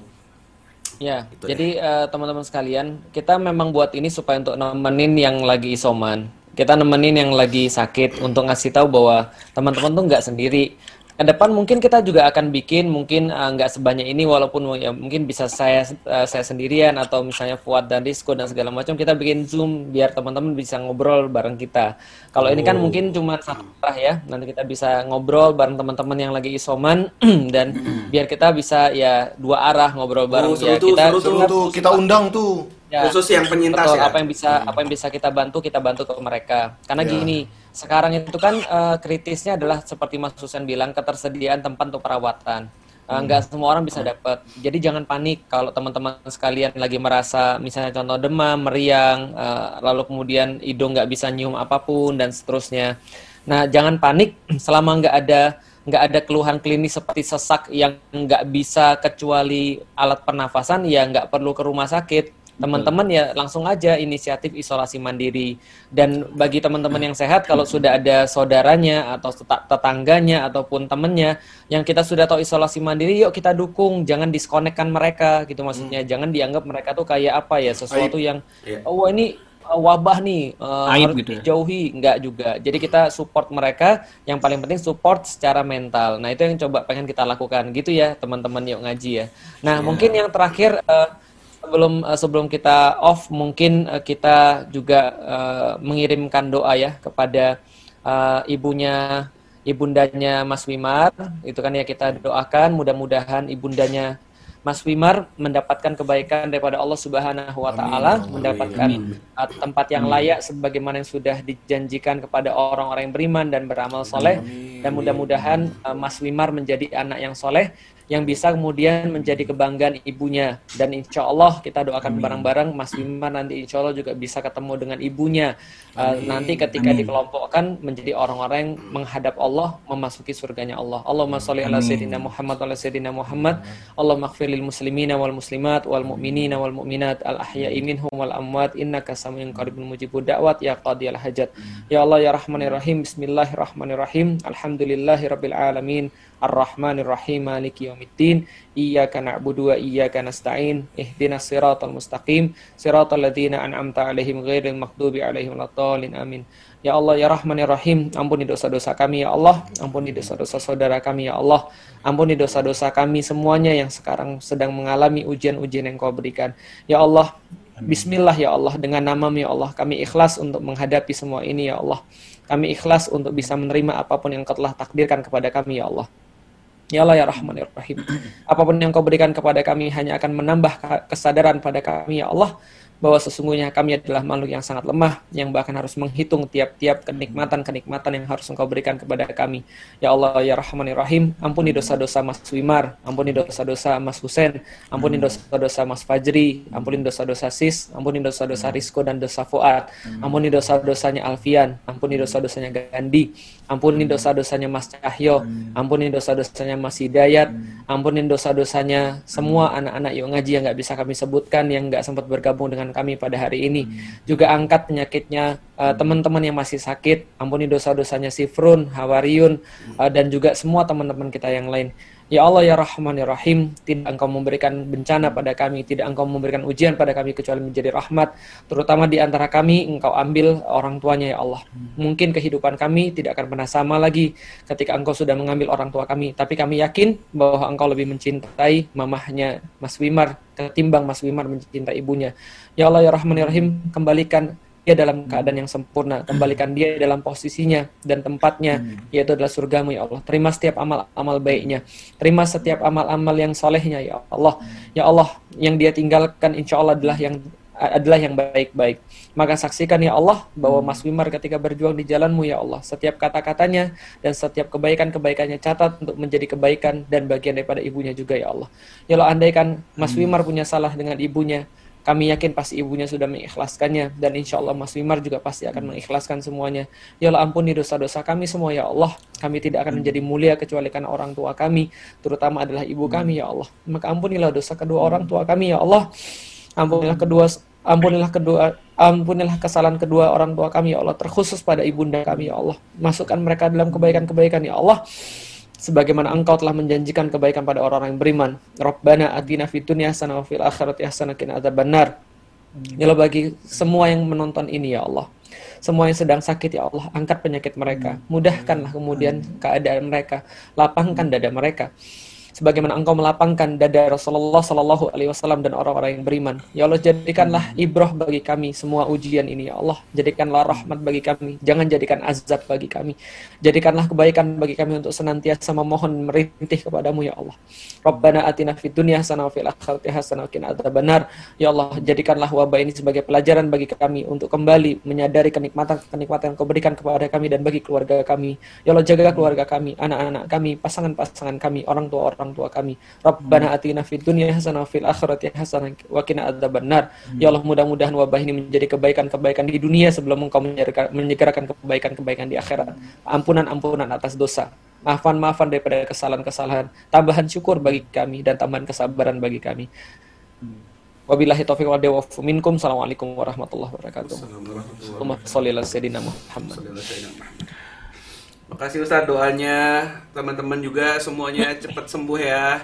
Ya, Itu jadi eh, teman-teman sekalian, kita memang buat ini supaya untuk nemenin yang lagi isoman. Kita nemenin yang lagi sakit untuk ngasih tahu bahwa teman-teman tuh nggak sendiri. Ke depan mungkin kita juga akan bikin mungkin eh, nggak sebanyak ini walaupun ya mungkin bisa saya eh, saya sendirian atau misalnya Fuad dan Rizko dan segala macam kita bikin Zoom biar teman-teman bisa ngobrol bareng kita. Kalau ini kan Oh. mungkin cuma satu arah ya. Nanti kita bisa ngobrol bareng teman-teman yang lagi isoman [clears throat] dan biar kita bisa ya dua arah ngobrol bareng Oh, seru ya tuh, kita seru tuh. Tuh, kita undang tuh. Ya, Khusus yang penyintas betul, ya? apa yang bisa apa yang bisa kita bantu kita bantu ke mereka karena Ya. gini sekarang itu kan eh, kritisnya adalah seperti Mas Susan bilang ketersediaan tempat untuk perawatan. Eh, nggak semua orang bisa dapat jadi jangan panik kalau teman-teman sekalian lagi merasa misalnya contoh demam meriang eh, lalu kemudian hidung nggak bisa nyium apa pun dan seterusnya. Nah jangan panik [clears throat] selama nggak ada nggak ada keluhan klinis seperti sesak yang nggak bisa kecuali alat pernafasan ya nggak perlu ke rumah sakit teman-teman ya langsung aja inisiatif isolasi mandiri. Dan bagi teman-teman yang sehat kalau sudah ada saudaranya atau teta- tetangganya ataupun temennya yang kita sudah tahu isolasi mandiri yuk kita dukung. Jangan diskonekkan mereka gitu maksudnya. Jangan dianggap mereka tuh kayak apa ya sesuatu Aib. yang Iya. oh ini uh, wabah nih uh, Aib harus gitu ya. dijauhi. Enggak juga. Jadi kita support mereka. Yang paling penting support secara mental. Nah itu yang coba pengen kita lakukan. Gitu ya teman-teman yuk ngaji ya. Nah mungkin yang terakhir uh, sebelum uh, sebelum kita off mungkin uh, kita juga uh, mengirimkan doa ya kepada uh, ibunya ibundanya Mas Wimar. Itu kan ya kita doakan. Mudah-mudahan ibundanya Mas Wimar mendapatkan kebaikan daripada Allah Subhanahu wa taala, mendapatkan uh, tempat yang layak sebagaimana yang sudah dijanjikan kepada orang-orang yang beriman dan beramal soleh. Dan mudah-mudahan uh, Mas Wimar menjadi anak yang soleh yang bisa kemudian menjadi kebanggaan ibunya. Dan insya Allah kita doakan bareng-bareng Mas Wimar nanti insya Allah juga bisa ketemu dengan ibunya. Uh, nanti ketika dikelompokkan menjadi orang-orang yang menghadap Allah memasuki surganya Allah. Allahumma sholli ala sayyidina Muhammad wa ala sayyidina Muhammad. Allahumma ighfir lil muslimina wal muslimat wal mu'minina wal mu'minat al ahya'i minhum wal amwat. Innaka samiun qaribun mujibud da'wat. Ya qadiyal hajat. Ya Allah ya rahmanir rahim bismillahirrahmanirrahim. Alhamdulillahi rabbil alamin. Ar-Rahmanir Rahim Maliki Yaumiddin Iyyaka na'budu wa iyyaka nasta'in Ihdinas siratal mustaqim Siratal ladzina an'amta 'alaihim ghairil maghdubi 'alaihim waladdallin amin. Ya Allah ya Rahmanir Rahim ampuni dosa-dosa kami ya Allah. Ampuni dosa-dosa saudara kami ya Allah. Ampuni dosa-dosa kami semuanya yang sekarang sedang mengalami ujian-ujian yang Kau berikan. Ya Allah Bismillah ya Allah. Dengan namamu ya Allah kami ikhlas untuk menghadapi semua ini ya Allah. Kami ikhlas untuk bisa menerima apa pun yang Kau telah takdirkan kepada kami ya Allah Ya Allah ya Rahman ya Rahim. Apa pun yang kau berikan kepada kami hanya akan menambah kesadaran pada kami ya Allah bahwa sesungguhnya kami adalah makhluk yang sangat lemah yang bahkan harus menghitung tiap-tiap kenikmatan-kenikmatan yang harus engkau berikan kepada kami. Ya Allah ya Rahman ya Rahim, ampuni dosa-dosa Mas Wimar, ampuni dosa-dosa Mas Husen, ampuni dosa-dosa Mas Fajri, ampuni dosa-dosa Sis, ampuni dosa-dosa Rizko dan dosa Fuad, ampuni dosa-dosanya Alfian, ampuni dosa-dosanya Gandhi, ampuni dosa-dosanya Mas Cahyo, ampuni dosa-dosanya Mas Hidayat, ampuni dosa-dosanya semua anak-anak yuk ngaji yang nggak bisa kami sebutkan, yang nggak sempat bergabung dengan kami pada hari ini. Juga angkat penyakitnya uh, teman-teman yang masih sakit, ampuni dosa-dosanya Sifrun, Hawariun, uh, dan juga semua teman-teman kita yang lain. Ya Allah ya Rahman ya Rahim, tidak engkau memberikan bencana pada kami, tidak engkau memberikan ujian pada kami kecuali menjadi rahmat, terutama di antara kami engkau ambil orang tuanya ya Allah. Mungkin kehidupan kami tidak akan pernah sama lagi ketika engkau sudah mengambil orang tua kami, tapi kami yakin bahwa engkau lebih mencintai mamahnya Mas Wimar ketimbang Mas Wimar mencintai ibunya. Ya Allah ya Rahman ya Rahim, kembalikan dia dalam keadaan yang sempurna, kembalikan dia dalam posisinya dan tempatnya, yaitu adalah surgamu ya Allah. Terima setiap amal-amal baiknya, terima setiap amal-amal yang solehnya ya Allah. Ya Allah, yang dia tinggalkan insya Allah adalah yang adalah yang baik-baik. Maka saksikan ya Allah bahwa Mas Wimar ketika berjuang di jalanmu ya Allah, setiap kata-katanya dan setiap kebaikan-kebaikannya catat untuk menjadi kebaikan dan bagian daripada ibunya juga ya Allah. Ya Allah andaikan Mas Wimar punya salah dengan ibunya, kami yakin pasti ibunya sudah mengikhlaskannya dan insya Allah Mas Wimar juga pasti akan mengikhlaskan semuanya. Ya Allah ampuni dosa-dosa kami semua ya Allah. Kami tidak akan menjadi mulia kecuali karena orang tua kami, terutama adalah ibu kami ya Allah. Maka ampunilah dosa kedua orang tua kami ya Allah. Ampunilah kedua ampunilah kedua ampunilah kesalahan kedua orang tua kami ya Allah terkhusus pada ibunda kami ya Allah. Masukkan mereka dalam kebaikan-kebaikan ya Allah sebagaimana engkau telah menjanjikan kebaikan pada orang-orang yang beriman. Rabbana atina fid dunya hasanah wa fil akhirati hasanah qina adzabannar. Ya Allah bagi semua yang menonton ini ya Allah. Semua yang sedang sakit ya Allah, angkat penyakit mereka. Mudahkanlah kemudian keadaan mereka. Lapangkan dada mereka sebagaimana engkau melapangkan dada Rasulullah Sallallahu Alaihi Wasallam dan orang-orang yang beriman. Ya Allah jadikanlah ibroh bagi kami semua ujian ini ya Allah. Jadikanlah rahmat bagi kami. Jangan jadikan azab bagi kami. Jadikanlah kebaikan bagi kami untuk senantiasa memohon merintih kepadamu ya Allah. Rabbana atina fid dunya hasanah wa fil akhirati hasanah wa qina adzabannar. Ya Allah jadikanlah wabah ini sebagai pelajaran bagi kami untuk kembali menyadari kenikmatan-kenikmatan yang kau berikan kepada kami dan bagi keluarga kami. Ya Allah jaga keluarga kami, anak-anak kami, pasangan-pasangan kami, orang tua orang tua kami. Rabbana atina fid dunya hasanah fil akhirati hasanah wa qina adzabannar. Ya Allah mudah-mudahan wabah ini menjadi kebaikan-kebaikan di dunia sebelum Engkau menyegerakan kebaikan-kebaikan di akhirat. Ampunan-ampunan atas dosa. Maafan-maafan daripada kesalahan-kesalahan. Tambahan syukur bagi kami dan tambahan kesabaran bagi kami. Wabillahi taufiq wal hidayah minkum. Assalamualaikum warahmatullahi wabarakatuh. Ala sayyidina Muhammad. Makasih Ustaz doanya teman-teman juga semuanya cepat sembuh ya.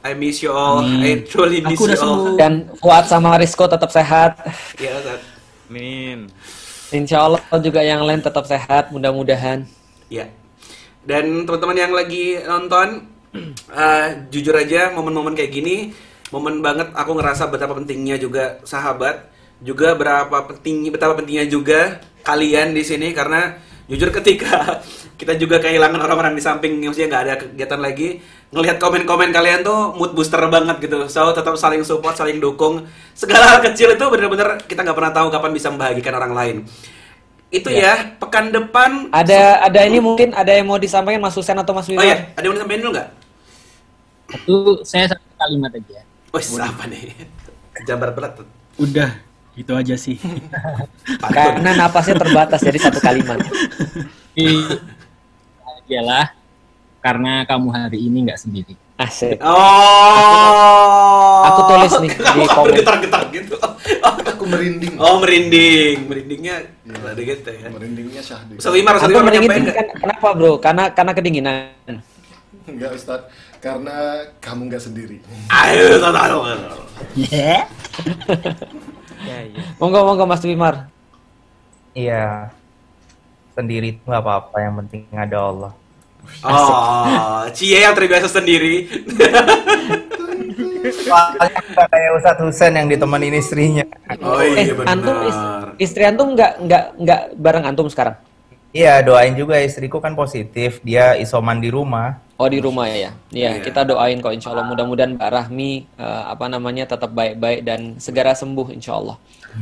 I miss you all. I truly miss you all. Dan Fuad sama Rizko tetap sehat. Ya Ustaz. Amin. Insya Allah juga yang lain tetap sehat, mudah-mudahan. Ya. Dan teman-teman yang lagi nonton, [clears throat] eh, jujur aja momen-momen kayak gini, momen banget aku ngerasa betapa pentingnya juga sahabat, juga berapa penting betapa pentingnya juga kalian di sini karena jujur ketika [laughs] kita juga kehilangan orang-orang di samping maksudnya nggak ada kegiatan lagi ngelihat komen-komen kalian tuh mood booster banget gitu. So tetap saling support saling dukung. Segala hal kecil itu bener-bener kita nggak pernah tahu kapan bisa membahagiakan orang lain. Itu ya, pekan depan Ada ada ini mungkin ada yang mau disampaikan Mas Husen atau Mas oh Wimar? ya ada yang mau disampaikan dulu nggak? Itu saya satu kalimat aja. Wes apa nih? Jabar berat tuh. Udah, gitu aja sih. [laughs] Karena napasnya terbatas jadi satu kalimat. Ialah karena kamu hari ini nggak sendiri. Asik. Oh. Aku tulis nih di Kenapa komen. bergetar-getar gitu? Aku merinding. Oh merinding, merindingnya ada gitu ya. Merindingnya syahdu. Aku mendingin nyampein nggak? kan, kenapa bro? Karena karena kedinginan. Enggak Ustaz, karena kamu nggak sendiri. Ayo, Ustaz, ayo, [laughs] ayo. Ya. Monggo monggo Mas Wimar. Iya. Sendiri itu nggak apa-apa, yang penting ada Allah. Oh, Cie yang terbiasa sendiri. Kayak Ustadz Husen yang ditemenin istrinya. Oh eh, iya benar. antum is- istri antum nggak nggak nggak bareng antum sekarang? Iya, doain juga istriku kan positif, dia isoman di rumah. Oh di rumah ya? Iya, Iya. kita doain kok insya Allah mudah-mudahan Mbak Rahmi eh, apa namanya tetap baik-baik dan segera sembuh insya Allah.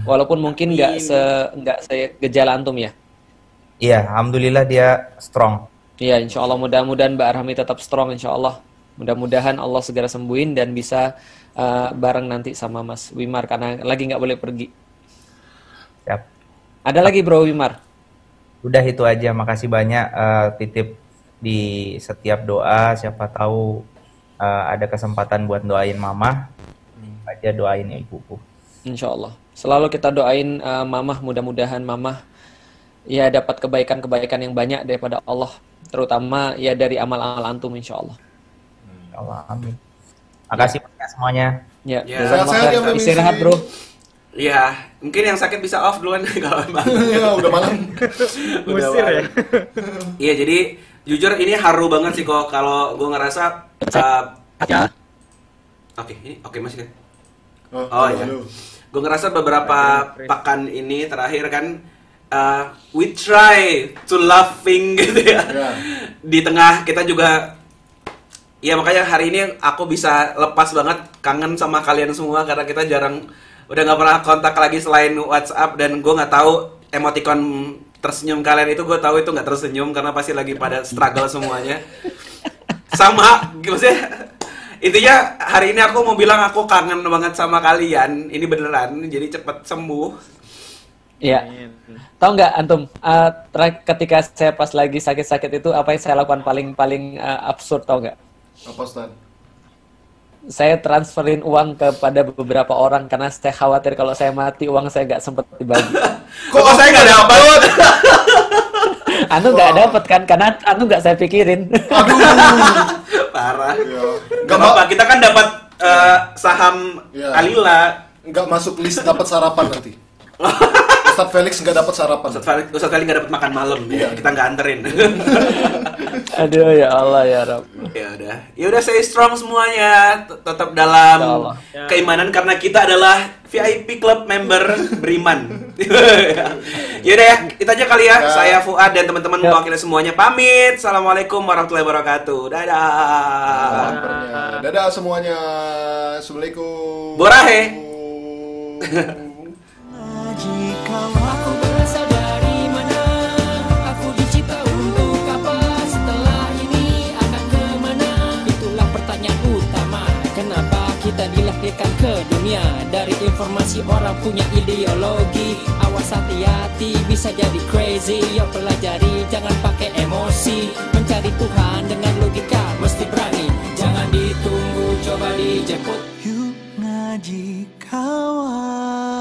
Walaupun mungkin nggak se nggak se gejala antum ya. Iya, alhamdulillah dia strong. Iya, insya Allah mudah-mudahan Mbak Rahmi tetap strong insya Allah. Mudah-mudahan Allah segera sembuhin dan bisa eh, bareng nanti sama Mas Wimar karena lagi nggak boleh pergi. Siap. Ada lagi Bro Wimar? Udah itu aja, makasih banyak eh, titip di setiap doa. Siapa tahu eh, ada kesempatan buat doain mama, aja doain ibuku. Insya Allah. Selalu kita doain eh, mamah mudah-mudahan mamah ya dapat kebaikan-kebaikan yang banyak daripada Allah, terutama ya dari amal-amal antum insya Allah. Ya Allah, amin. Makasih banyak semuanya. Ya, Ya. Sehat-sehat ya, istirahat bro. Iya, mungkin yang sakit bisa off duluan [laughs] kalau emang. ya udah malam. [laughs] Udah Musir ya? malam. Iya, jadi jujur ini haru banget sih kok kalau gue ngerasa uh, Ya. Oke, ini oke masih kan? Oh, Oh iya. Gue ngerasa beberapa pekan ini terakhir kan uh, we try to laughing [laughs] gitu ya. Ya. Di tengah kita juga ya makanya hari ini aku bisa lepas banget kangen sama kalian semua karena kita jarang udah nggak pernah kontak lagi selain WhatsApp dan gue nggak tahu emoticon tersenyum kalian itu gue tahu itu nggak tersenyum karena pasti lagi pada struggle semuanya sama maksudnya intinya hari ini aku mau bilang aku kangen banget sama kalian ini beneran jadi cepet sembuh Iya. Tahu nggak antum? eh, terakhir ketika saya pas lagi sakit-sakit itu apa yang saya lakukan paling paling eh, absurd tahu nggak? Apa Stan? Saya transferin uang kepada beberapa orang karena saya khawatir kalau saya mati uang saya nggak sempet dibagi. [laughs] kok saya nggak dapat [laughs] anu nggak dapet kan karena anu nggak saya pikirin. [laughs] parah Iya. nggak apa kita kan dapat eh, saham Iya. Alila Nggak masuk list dapat sarapan nanti. Ustadz Felix nggak dapat sarapan. Ustadz Felix Ustadz Felix nggak dapat makan malam ya kita nggak anterin [laughs] Aduh ya Allah ya Rob. ya udah ya udah stay strong semuanya tetap dalam Ya Allah. keimanan karena kita adalah VIP club member beriman [laughs] ya udah ya itu aja kali ya Ya. saya Fuad dan teman-teman Ya. mewakili semuanya pamit assalamualaikum warahmatullahi wabarakatuh dadah Kabarnya. Dadah semuanya. Assalamualaikum. Borahe. [laughs] ke dunia? Dari informasi orang punya ideologi. Awas hati-hati bisa jadi crazy. Yo pelajari jangan pakai emosi. Mencari Tuhan dengan logika mesti berani. Jangan ditunggu coba dijemput. Yuk ngaji kawan